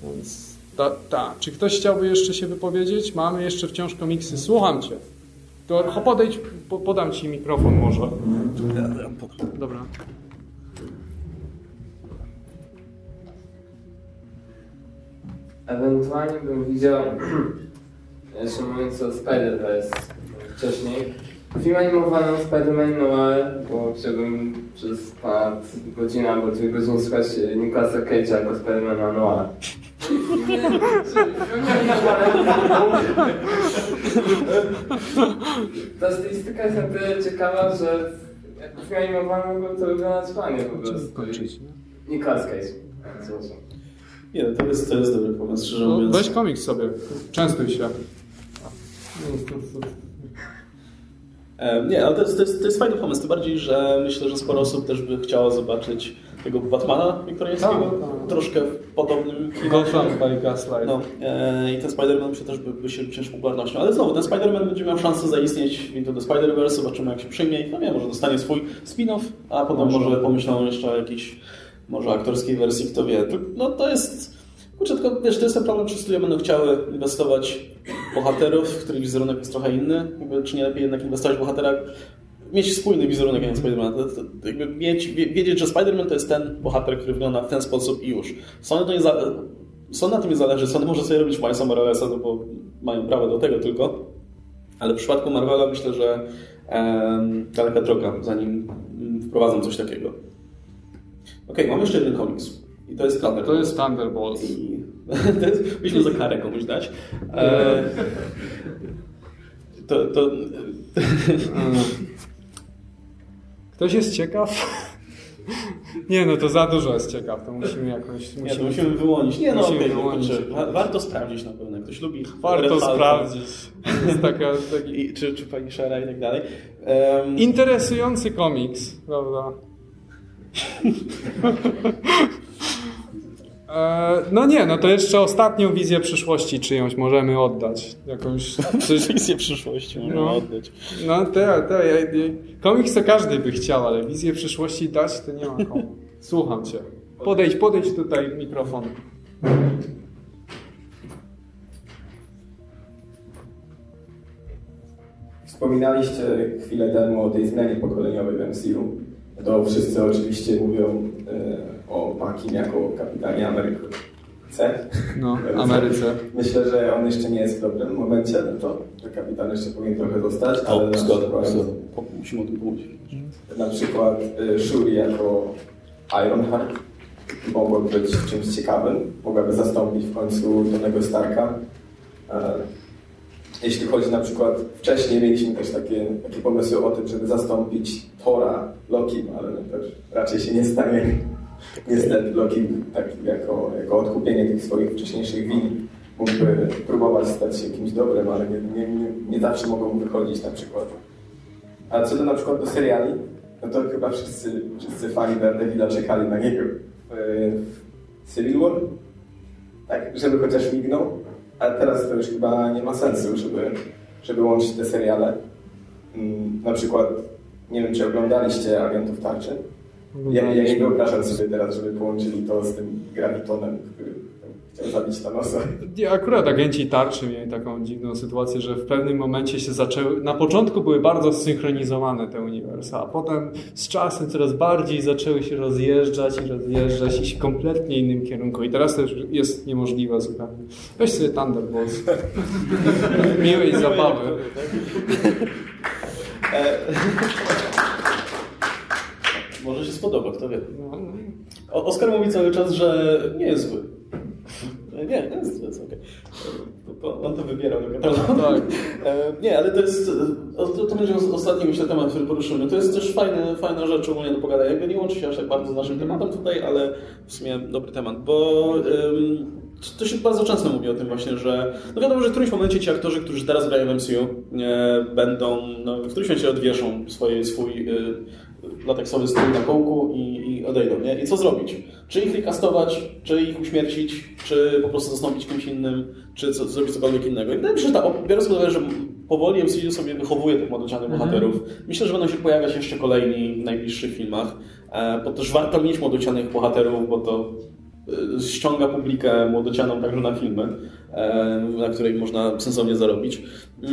Więc ta, ta. Czy ktoś chciałby jeszcze się wypowiedzieć? Mamy jeszcze wciąż komiksy. Słucham Cię. To cho- podejdź, po, podam Ci mikrofon może. Dobra. Ewentualnie bym widział, <clears throat> jeszcze mówiąc o Spider-Verse wcześniej, film animowany Spider-Man Noir, bo chciałbym przez ponad godzinę albo dwie godziny słuchać Nicolasa Cage'a jako Spider-Mana <laughs> Noir. Ta stylistyka jest na tyle ciekawa, że jak film animowany mógłby to wyglądać fajnie po prostu. Kończyć, nie? Zresztą. Nie, to jest, to jest dobry pomysł, szczerze No, mówiąc. weź komiks sobie, częstuj się. Nie, ale to jest, to, jest, to jest fajny pomysł, tym bardziej, że myślę, że sporo osób też by chciało zobaczyć tego Batmana Wiktoriańskiego, Tak, tak. troszkę w podobnym klimacie. Gotham by Gaslight. No, e, i ten Spider-Man myślę też by, by się cieszył popularnością, ale znowu, ten Spider-Man będzie miał szansę zaistnieć w Into the Spider-Verse, zobaczymy jak się przyjmie i no nie, może dostanie swój spin-off, a potem Może. może, pomyślą jeszcze o jakiejś może aktorskiej wersji, kto wie. To- No to jest, kurczę, tylko wiesz, to jest ten problem, czy studia będą chciały inwestować w bohaterów, w których wizerunek jest trochę inny, jakby, czy nie lepiej jednak inwestować w bohatera, mieć spójny wizerunek, a nie Spider-Man. Jakby mieć, wie- wiedzieć, że Spider-Man to jest ten bohater, który wygląda w ten sposób i już. Sony to nie za, Sony na tym nie zależy. Sony może sobie robić Milesa Moralesa, no bo mają prawo do tego tylko. Ale w przypadku Marvela myślę, że em, daleka droga, zanim mm, wprowadzą coś takiego. Okej, mam jeszcze jeden komiks. I to jest Thunder. To jest Thunderbolts. I <laughs> to jest, za karę komuś dać. E, to, to, Ktoś jest ciekaw? <laughs> Nie, no to za dużo jest ciekaw, to musimy jakoś... nie, to musimy wyłonić. Nie, no musimy okej, wyłonić. wa- warto sprawdzić na pewno. Ktoś lubi Warto sprawdzić. Jest taka, taki I, czy, czy Punishera i tak dalej. Em, interesujący komiks, prawda? <laughs> E, No nie, no to jeszcze ostatnią wizję przyszłości czyjąś możemy oddać. Jakąś... <laughs> Wizję przyszłości możemy No. oddać. no te, te, ja, ja, komiks to każdy by chciał, ale wizję przyszłości dać to nie ma komu. Słucham cię. Podejdź, podejdź tutaj mikrofon. Wspominaliście chwilę temu o tej zmianie pokoleniowej w MCU. To wszyscy oczywiście mówią e, o Pakim jako kapitanie Ameryki. C. No, <laughs> Ameryce. Myślę, że on jeszcze nie jest w dobrym momencie, no to że kapitan jeszcze powinien trochę zostać, ale O, na przykład, Musimy o tym pomówić. na przykład e, Shuri jako Ironheart mogłaby być czymś ciekawym, mogłaby zastąpić w końcu Tonego Starka. Jeśli chodzi na przykład, wcześniej mieliśmy też takie, takie pomysły o tym, żeby zastąpić Tora Lokim, ale no też raczej się nie stanie. Niestety Loki tak jako, jako odkupienie tych swoich wcześniejszych win mógłby próbować stać się kimś dobrym, ale nie, nie, nie, nie zawsze mogą mu wychodzić na przykład. A co do na przykład do seriali, no to chyba wszyscy, wszyscy fani Daredevila czekali na niego w, w Civil War, tak, żeby chociaż mignął, a teraz to już chyba nie ma sensu, żeby, żeby łączyć te seriale. Mm, Na przykład, nie wiem, czy oglądaliście Agentów Tarczy? Ja, ja nie wyobrażam sobie teraz, żeby połączyli to z tym Gravitonem, który chciał zabić Thanosa. Nie, Akurat agenci tarczy mieli taką dziwną sytuację, że w pewnym momencie się zaczęły. Na początku były bardzo zsynchronizowane te uniwersa, a potem z czasem coraz bardziej zaczęły się rozjeżdżać i rozjeżdżać i się kompletnie innym kierunku. I teraz to już jest niemożliwe zupełnie. Weź sobie Thunderbolts. <laughs> Miłej zabawy. <laughs> E, <laughs> Może się spodoba, kto wie. O- Oskar mówi cały czas, że nie jest zły. Nie, nie jest, to jest okej. To- On to wybierał. Tak. <laughs> E, Nie, ale to jest, to, będzie ostatni myślę temat, który poruszymy. To jest też fajne, fajna rzecz ogólnie do pogadania. Jakby nie łączy się aż tak bardzo z naszym tematem tutaj, ale w sumie dobry temat, bo to się bardzo często mówi o tym właśnie, że no wiadomo, że w którymś momencie ci aktorzy, którzy teraz grają w MCU e, będą, no, w którymś momencie odwieszą swoje, swój y, lateksowy strój na kołku i, i odejdą, nie? I co zrobić? Czy ich recastować, czy ich uśmiercić, czy po prostu zastąpić kimś innym, czy co, zrobić cokolwiek innego. I wydaje mi się, że ta, biorąc pod uwagę, że powoli MCU sobie wychowuje tych młodocianych bohaterów, myślę, że będą się pojawiać jeszcze kolejni w najbliższych filmach, e, bo też warto mieć młodocianych bohaterów, bo to ściąga publikę młodocianą także na filmy, e, na której można sensownie zarobić,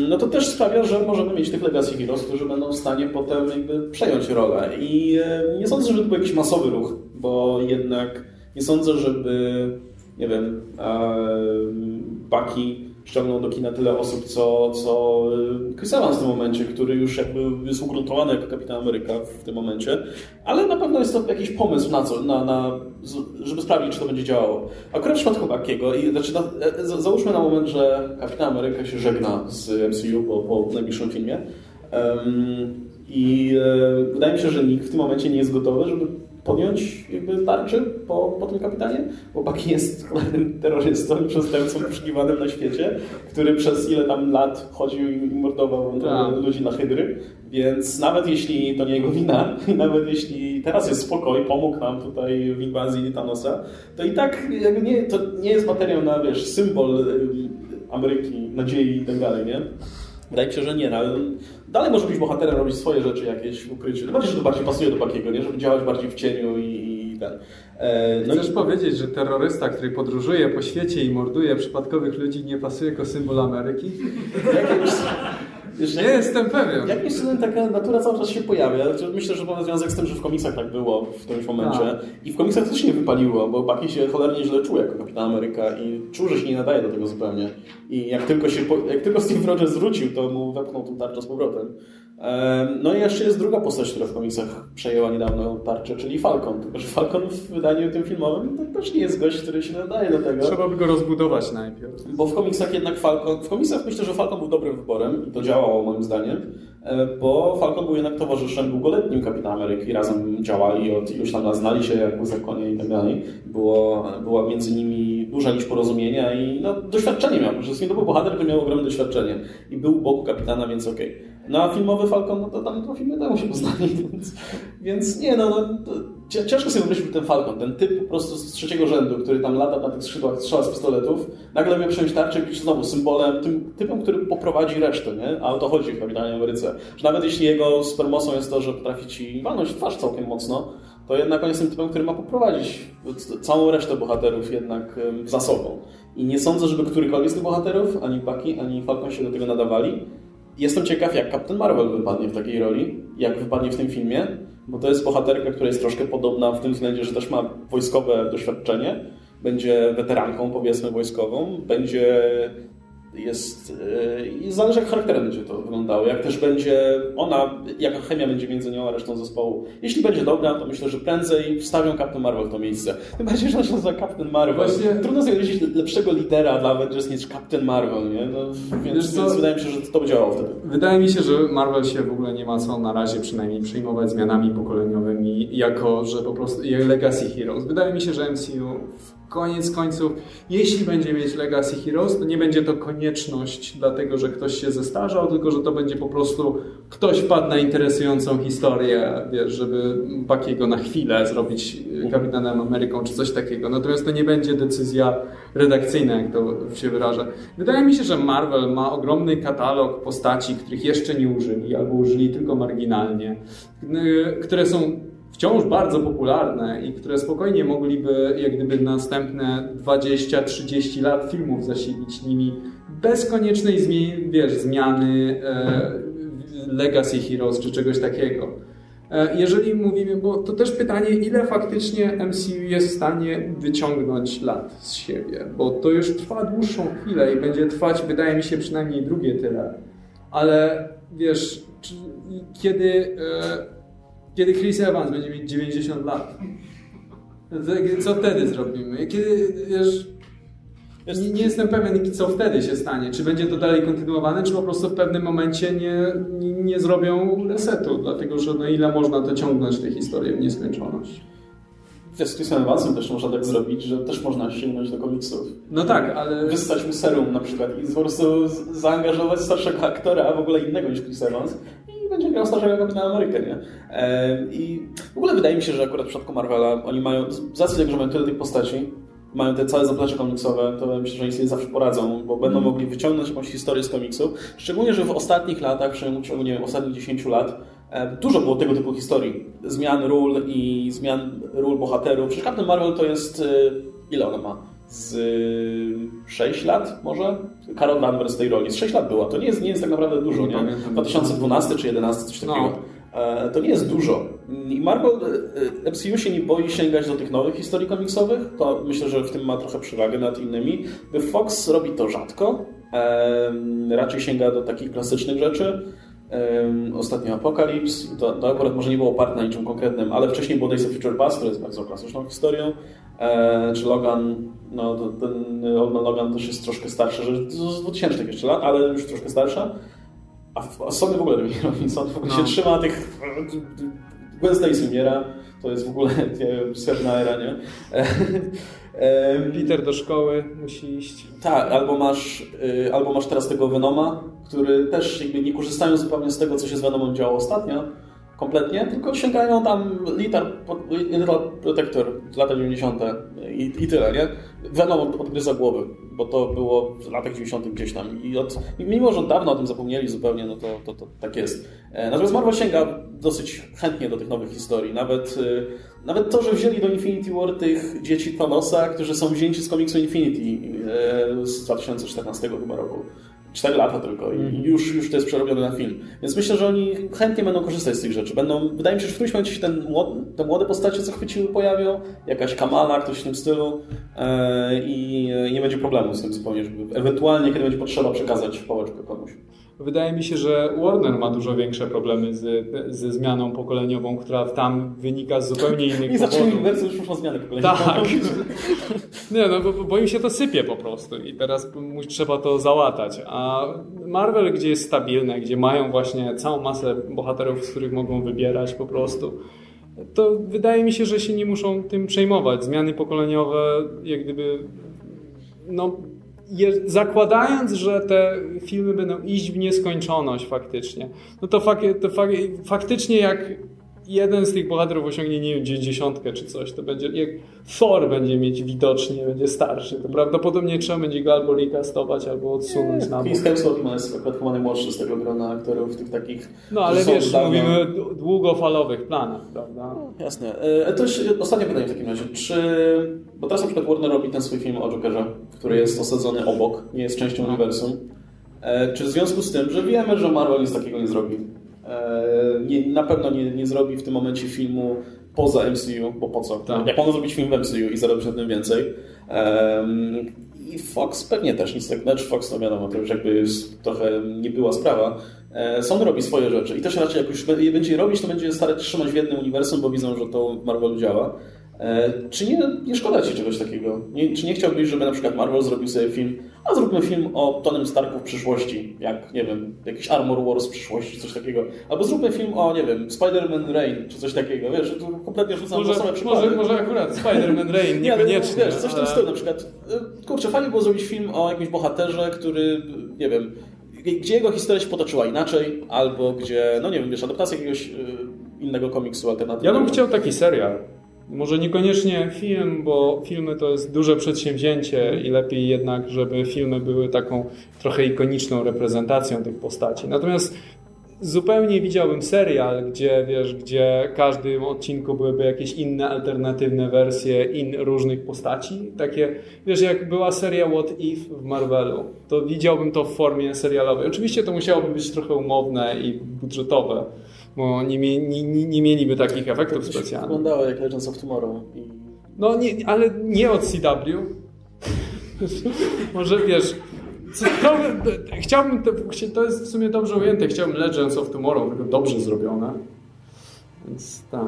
no to też sprawia, że możemy mieć tych legacy heroes, którzy będą w stanie potem jakby przejąć rolę. I nie sądzę, że to był jakiś masowy ruch, bo jednak nie sądzę, żeby nie wiem, Bucky ściągnął do kina tyle osób, co, co y, Chris Evans w tym momencie, który już jakby jest ugruntowany jako Kapitan Ameryka w tym momencie, ale na pewno jest to jakiś pomysł na co, na, na, żeby sprawdzić, czy to będzie działało. Akurat w przypadku Bakiego, i znaczy, na, e, za- załóżmy na moment, że Kapitan Ameryka się żegna z MCU po, po najbliższym filmie, Em, I e, wydaje mi się, że nikt w tym momencie nie jest gotowy, żeby podjąć jakby tarczy po, po tym kapitanie, bo Bucky jest kolejnym <laughs> terrorystą i przestępcą poszukiwanym na świecie, który przez ile tam lat chodził i mordował e, Tak. ludzi na hydry, więc nawet jeśli to nie jego wina <laughs> nawet jeśli teraz jest spokój, pomógł nam tutaj w inwazji Thanosa, to i tak jakby nie, to nie jest materiał na, wiesz, symbol Ameryki, nadziei i tak dalej, nie? Wydaje mi się, że nie, no, ale dalej może być bohaterem, robić swoje rzeczy jakieś w ukryciu. No bardziej, że to bardziej pasuje do Bakiego, nie? Żeby działać bardziej w cieniu i, i ten. E, no Chcesz i, powiedzieć, że terrorysta, który podróżuje po świecie i morduje przypadkowych ludzi, nie pasuje jako symbol Ameryki? Wiesz, Nie jestem pewien. Jakimś cudem taka natura cały czas się pojawia. Myślę, że ma związek z tym, że w komiksach tak było w którymś momencie. Tak. I w komiksach też się nie wypaliło, bo Bucky się cholernie źle czuł jako Kapitan Ameryka i czuł, że się nie nadaje do tego zupełnie. I jak tylko, się, jak tylko Steve Rogers wrócił, to mu wepchnął tą tarczę z powrotem. No i jeszcze jest druga postać, która w komiksach przejęła niedawno tarczę, czyli Falcon. Tylko, że Falcon w wydaniu tym filmowym to też nie jest gość, który się nadaje do tego. Trzeba by go rozbudować najpierw. Bo w komiksach jednak Falcon, w komiksach myślę, że Falcon był dobrym wyborem i to działało moim zdaniem, bo Falcon był jednak towarzyszem długoletnim Kapitana Ameryki, razem działali od iluś tam lat, znali się jak łzy konie i tak dalej. Było, była między nimi duża niż porozumienia i no, doświadczenie miał, przede wszystkim to był bohater, który miał ogromne doświadczenie i był u boku kapitana, więc okej. No a filmowy Falcon, no to tam dwa filmy temu się poznali, <laughs> więc, więc nie no, no ciężko sobie wymyślić ten Falcon, ten typ po prostu z trzeciego rzędu, który tam lata na tych skrzydłach, strzela z pistoletów, nagle miał przejąć tarczę i znowu symbolem, tym typem, który poprowadzi resztę, nie? A o to chodzi w Kapitanie Ameryce. Że nawet jeśli jego supermocą jest to, że potrafi ci walnąć twarz całkiem mocno, to jednak on jest tym typem, który ma poprowadzić całą resztę bohaterów jednak za sobą. I nie sądzę, żeby którykolwiek z tych bohaterów, ani Bucky, ani Falcon się do tego nadawali. Jestem ciekaw, jak Captain Marvel wypadnie w takiej roli, jak wypadnie w tym filmie, bo to jest bohaterka, która jest troszkę podobna w tym względzie, że też ma wojskowe doświadczenie, będzie weteranką, powiedzmy, wojskową, będzie jest yy, i zależy jak charakterem będzie to wyglądało, jak też będzie ona, jaka chemia będzie między nią a resztą zespołu. Jeśli będzie dobra, to myślę, że prędzej wstawią Captain Marvel w to miejsce. Tym bardziej, że ona się nazywa Captain Marvel. Właśnie- Trudno sobie wymyślić lepszego lidera dla Avengers niż Captain Marvel, nie? No, więc, co? więc wydaje mi się, że to by działało wtedy. Wydaje mi się, że Marvel się w ogóle nie ma co na razie przynajmniej przejmować zmianami pokoleniowymi, jako że po prostu jak Legacy Heroes. Wydaje mi się, że MCU w koniec końców, jeśli będzie mieć Legacy Heroes, to nie będzie to konieczność dlatego, że ktoś się zestarzał, tylko że to będzie po prostu ktoś wpadł na interesującą historię, wiesz, żeby Buckiego na chwilę zrobić Kapitanem Ameryką czy coś takiego. Natomiast to nie będzie decyzja redakcyjna, jak to się wyraża. Wydaje mi się, że Marvel ma ogromny katalog postaci, których jeszcze nie użyli albo użyli tylko marginalnie, które są wciąż bardzo popularne i które spokojnie mogliby jak gdyby następne 20-30 lat filmów zasilić nimi bez koniecznej wiesz, zmiany e, Legacy Heroes czy czegoś takiego. E, Jeżeli mówimy, bo to też pytanie, ile faktycznie MCU jest w stanie wyciągnąć lat z siebie, bo to już trwa dłuższą chwilę i będzie trwać, wydaje mi się, przynajmniej drugie tyle. Ale wiesz, czy, kiedy, e, kiedy Chris Evans będzie mieć 90 lat, co wtedy zrobimy? Kiedy, wiesz, nie, nie jestem pewien, co wtedy się stanie. Czy będzie to dalej kontynuowane, czy po prostu w pewnym momencie nie, nie, nie zrobią resetu, dlatego że no ile można to ciągnąć tę historię w nieskończoność. Wiesz, Z Chrisem Evansem też można tak zrobić, że też można sięgnąć do komiksów. No tak, ale... Wystać mu serum na przykład i po prostu zaangażować starszego aktora, a w ogóle innego niż Chris Evans będzie grał starszego Kapitana Amerykę, nie? Em, I w ogóle wydaje mi się, że akurat w przypadku Marvela oni mają, z racji tego, że mają tyle tych postaci, mają te całe zaplecze komiksowe, to myślę, że oni sobie zawsze poradzą, bo będą mogli wyciągnąć jakąś historię z komiksu. Szczególnie, że w ostatnich latach, ciągu, nie wiem, ostatnich 10 lat, e, dużo było tego typu historii. Zmian ról i zmian ról bohaterów. Przecież Captain Marvel to jest... e, Ile ona ma? Z 6 lat może? Carol Danvers tej roli. Z 6 lat była. To nie jest, nie jest tak naprawdę dużo, Nie nie? pamiętam. 2012 czy 2011, coś takiego. No. E, To nie jest dużo. I Marvel, e, MCU się nie boi sięgać do tych nowych historii komiksowych, to myślę, że w tym ma trochę przewagę nad innymi. Fox robi to rzadko, raczej sięga do takich klasycznych rzeczy. Ostatnio Apocalypse, to, to akurat może nie było oparte na niczym konkretnym, ale wcześniej było Days of Future Past, które jest bardzo klasyczną historią. E, czy Logan, no ten no, Logan też jest troszkę starszy, że z z 2000 jeszcze lat, ale już troszkę starsza. A, w- Sony w ogóle nie robi. Sony w ogóle No. się trzyma tych... Gwen Stacy umiera, to jest w ogóle <laughs> nie wiem, srebrna era, nie? <laughs> Peter do szkoły musi iść. tak, albo masz, y, albo masz teraz tego Venoma, który też jakby nie korzystają zupełnie z tego, co się z Venomem działo ostatnio, kompletnie, tylko sięgają tam Lethal, Lethal Protector z lat 90. I, i tyle, nie? Venom od- odgryza głowy, bo to było w latach 90. gdzieś tam. I od, mimo, że od dawna o tym zapomnieli zupełnie, no to, to, to tak jest. E, Natomiast Marvel sięga dosyć chętnie do tych nowych historii. Nawet, y, nawet to, że wzięli do Infinity War tych dzieci Thanosa, którzy są wzięci z komiksu Infinity e, z 2014 chyba roku. 4 lata tylko i już, już to jest przerobione na film. Więc myślę, że oni chętnie będą korzystać z tych rzeczy. Będą, wydaje mi się, że w którymś momencie się ten młod, te młode postacie zachwyciły pojawią, jakaś Kamala, ktoś w tym stylu e, i e, nie będzie problemu z tym zupełnie, żeby ewentualnie, kiedy będzie potrzeba, przekazać pałeczkę komuś. Wydaje mi się, że Warner ma dużo większe problemy z, ze zmianą pokoleniową, która tam wynika z zupełnie <laughs> innych I powodów. uniwersum, już muszą zmiany pokoleniowe. Tak. <laughs> Nie, no bo, bo im się to sypie po prostu i teraz trzeba to załatać. A Marvel, gdzie jest stabilne, gdzie mają właśnie całą masę bohaterów, z których mogą wybierać po prostu, to wydaje mi się, że się nie muszą tym przejmować. Zmiany pokoleniowe, jak gdyby, no, zakładając, że te filmy będą iść w nieskończoność faktycznie, no to, fak, to fak, faktycznie jak jeden z tych bohaterów osiągnie, nie wiem, 90 czy coś, to będzie, jak Thor będzie mieć widocznie, będzie starszy, to prawdopodobnie trzeba będzie go albo recastować, albo odsunąć na bok. Chris Hemsworth jest akurat chyba najmłodszy z tego grona aktorów, tych takich... No ale wiesz, dawno- mówimy o długofalowych planach, prawda? Jasne. E, To już ostatnie pytanie w takim razie. Czy... Bo teraz na przykład Warner robi ten swój film o Jokerze, który jest osadzony obok, nie jest częścią uniwersum. E, Czy w związku z tym, że wiemy, że Marvel nic takiego nie zrobi, e, nie, na pewno nie, nie zrobi w tym momencie filmu poza MCU, bo po co? Tak. Jak mogą zrobić film w MCU i zarobić na tym więcej? Em, I Fox pewnie też nic tak, znaczy Fox to wiadomo, to już jakby trochę nie była sprawa. E, Sony robi swoje rzeczy i też raczej jak już je będzie robić, to będzie starać trzymać w jednym uniwersum, bo widzą, że to w Marvelu działa. E, Czy nie, nie szkoda Ci czegoś takiego? Nie, czy nie chciałbyś, żeby na przykład Marvel zrobił sobie film, a zróbmy film o Tonym Starku w przyszłości, jak, nie wiem, jakiś Armor Wars w przyszłości, coś takiego. Albo zróbmy film o, nie wiem, Spider-Man Rain, czy coś takiego, wiesz, to kompletnie rzucam Może, same przykłady. może, może akurat Spider-Man Rain, <laughs> Nie, niekoniecznie. wiesz, coś w tym stylu, na przykład, y, kurczę, fajnie było zrobić film o jakimś bohaterze, który, nie wiem, gdzie jego historia się potoczyła inaczej, albo gdzie, no nie wiem, wiesz, adaptacja jakiegoś y, innego komiksu Ja alternatywnego. bym chciał taki serial. Może niekoniecznie film, bo filmy to jest duże przedsięwzięcie i lepiej jednak, żeby filmy były taką trochę ikoniczną reprezentacją tych postaci. Natomiast zupełnie widziałbym serial, gdzie wiesz, gdzie w każdym odcinku byłyby jakieś inne alternatywne wersje in różnych postaci. Takie, wiesz, jak była seria What If w Marvelu, to widziałbym to w formie serialowej. Oczywiście to musiałoby być trochę umowne i budżetowe, bo nie, nie, nie, nie mieliby takich efektów To się specjalnych. wyglądało jak Legends of Tomorrow. I... No, nie, ale nie od CW. Może wiesz. To, chciałbym, to, to jest w sumie dobrze ujęte. Chciałbym Legends of Tomorrow, tylko dobrze zrobione. Więc tak.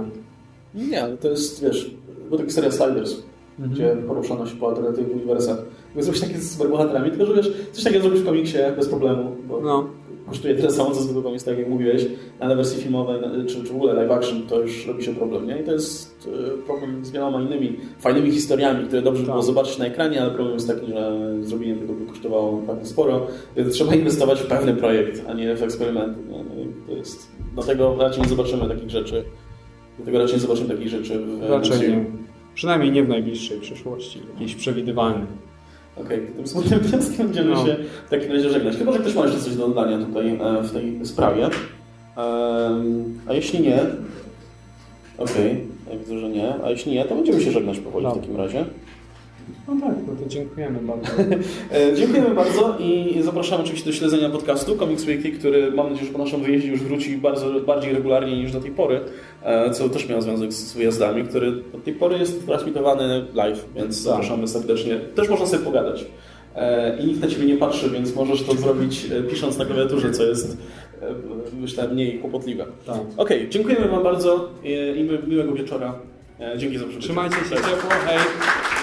Nie, ale to jest, wiesz, był taki serial Sliders, gdzie poruszano się po alternatywnych uniwersach. Jakby zrobić takie z superbohaterami, tylko że wiesz, coś takiego zrobisz w komiksie bez problemu, bo No. Kosztuje tyle samo, co zwykły komiks, tak jak mówiłeś, ale wersji filmowej, czy, czy w ogóle live action, to już robi się problem, nie? I to jest e, problem z wieloma innymi fajnymi historiami, które dobrze by było Tak. zobaczyć na ekranie, ale problem jest taki, że zrobienie tego by kosztowało naprawdę sporo, więc trzeba inwestować w pewny projekt, a nie w eksperymenty. Nie? No jest, dlatego raczej nie zobaczymy takich rzeczy, dlatego raczej nie zobaczymy takich rzeczy w Raczej nie. Przynajmniej nie w najbliższej przyszłości. Jakiejś przewidywalnej. Okej, tym smutnym wnioskiem będziemy No. się w takim razie żegnać. Chyba, że ktoś ma jeszcze coś do dodania tutaj e, w tej sprawie. A jeśli nie, okej, ja widzę, że nie. A jeśli nie, to będziemy się żegnać powoli No. w takim razie. No tak, no to dziękujemy bardzo. <laughs> E, Dziękujemy bardzo i zapraszamy oczywiście do śledzenia podcastu Comics Weekly, który mam nadzieję, że po naszym wyjeździe już wróci bardzo, bardziej regularnie niż do tej pory, e, co też miało związek z wyjazdami, który do tej pory jest transmitowany live, więc zapraszamy serdecznie. Też można sobie pogadać. E, I nikt na Ciebie nie patrzy, więc możesz to zrobić pisząc na klawiaturze, co jest myślę mniej kłopotliwe. Tak. Okej, dziękujemy Wam bardzo i, miłego wieczora. Dzięki za przybycie. Trzymajcie się ciepło, hej!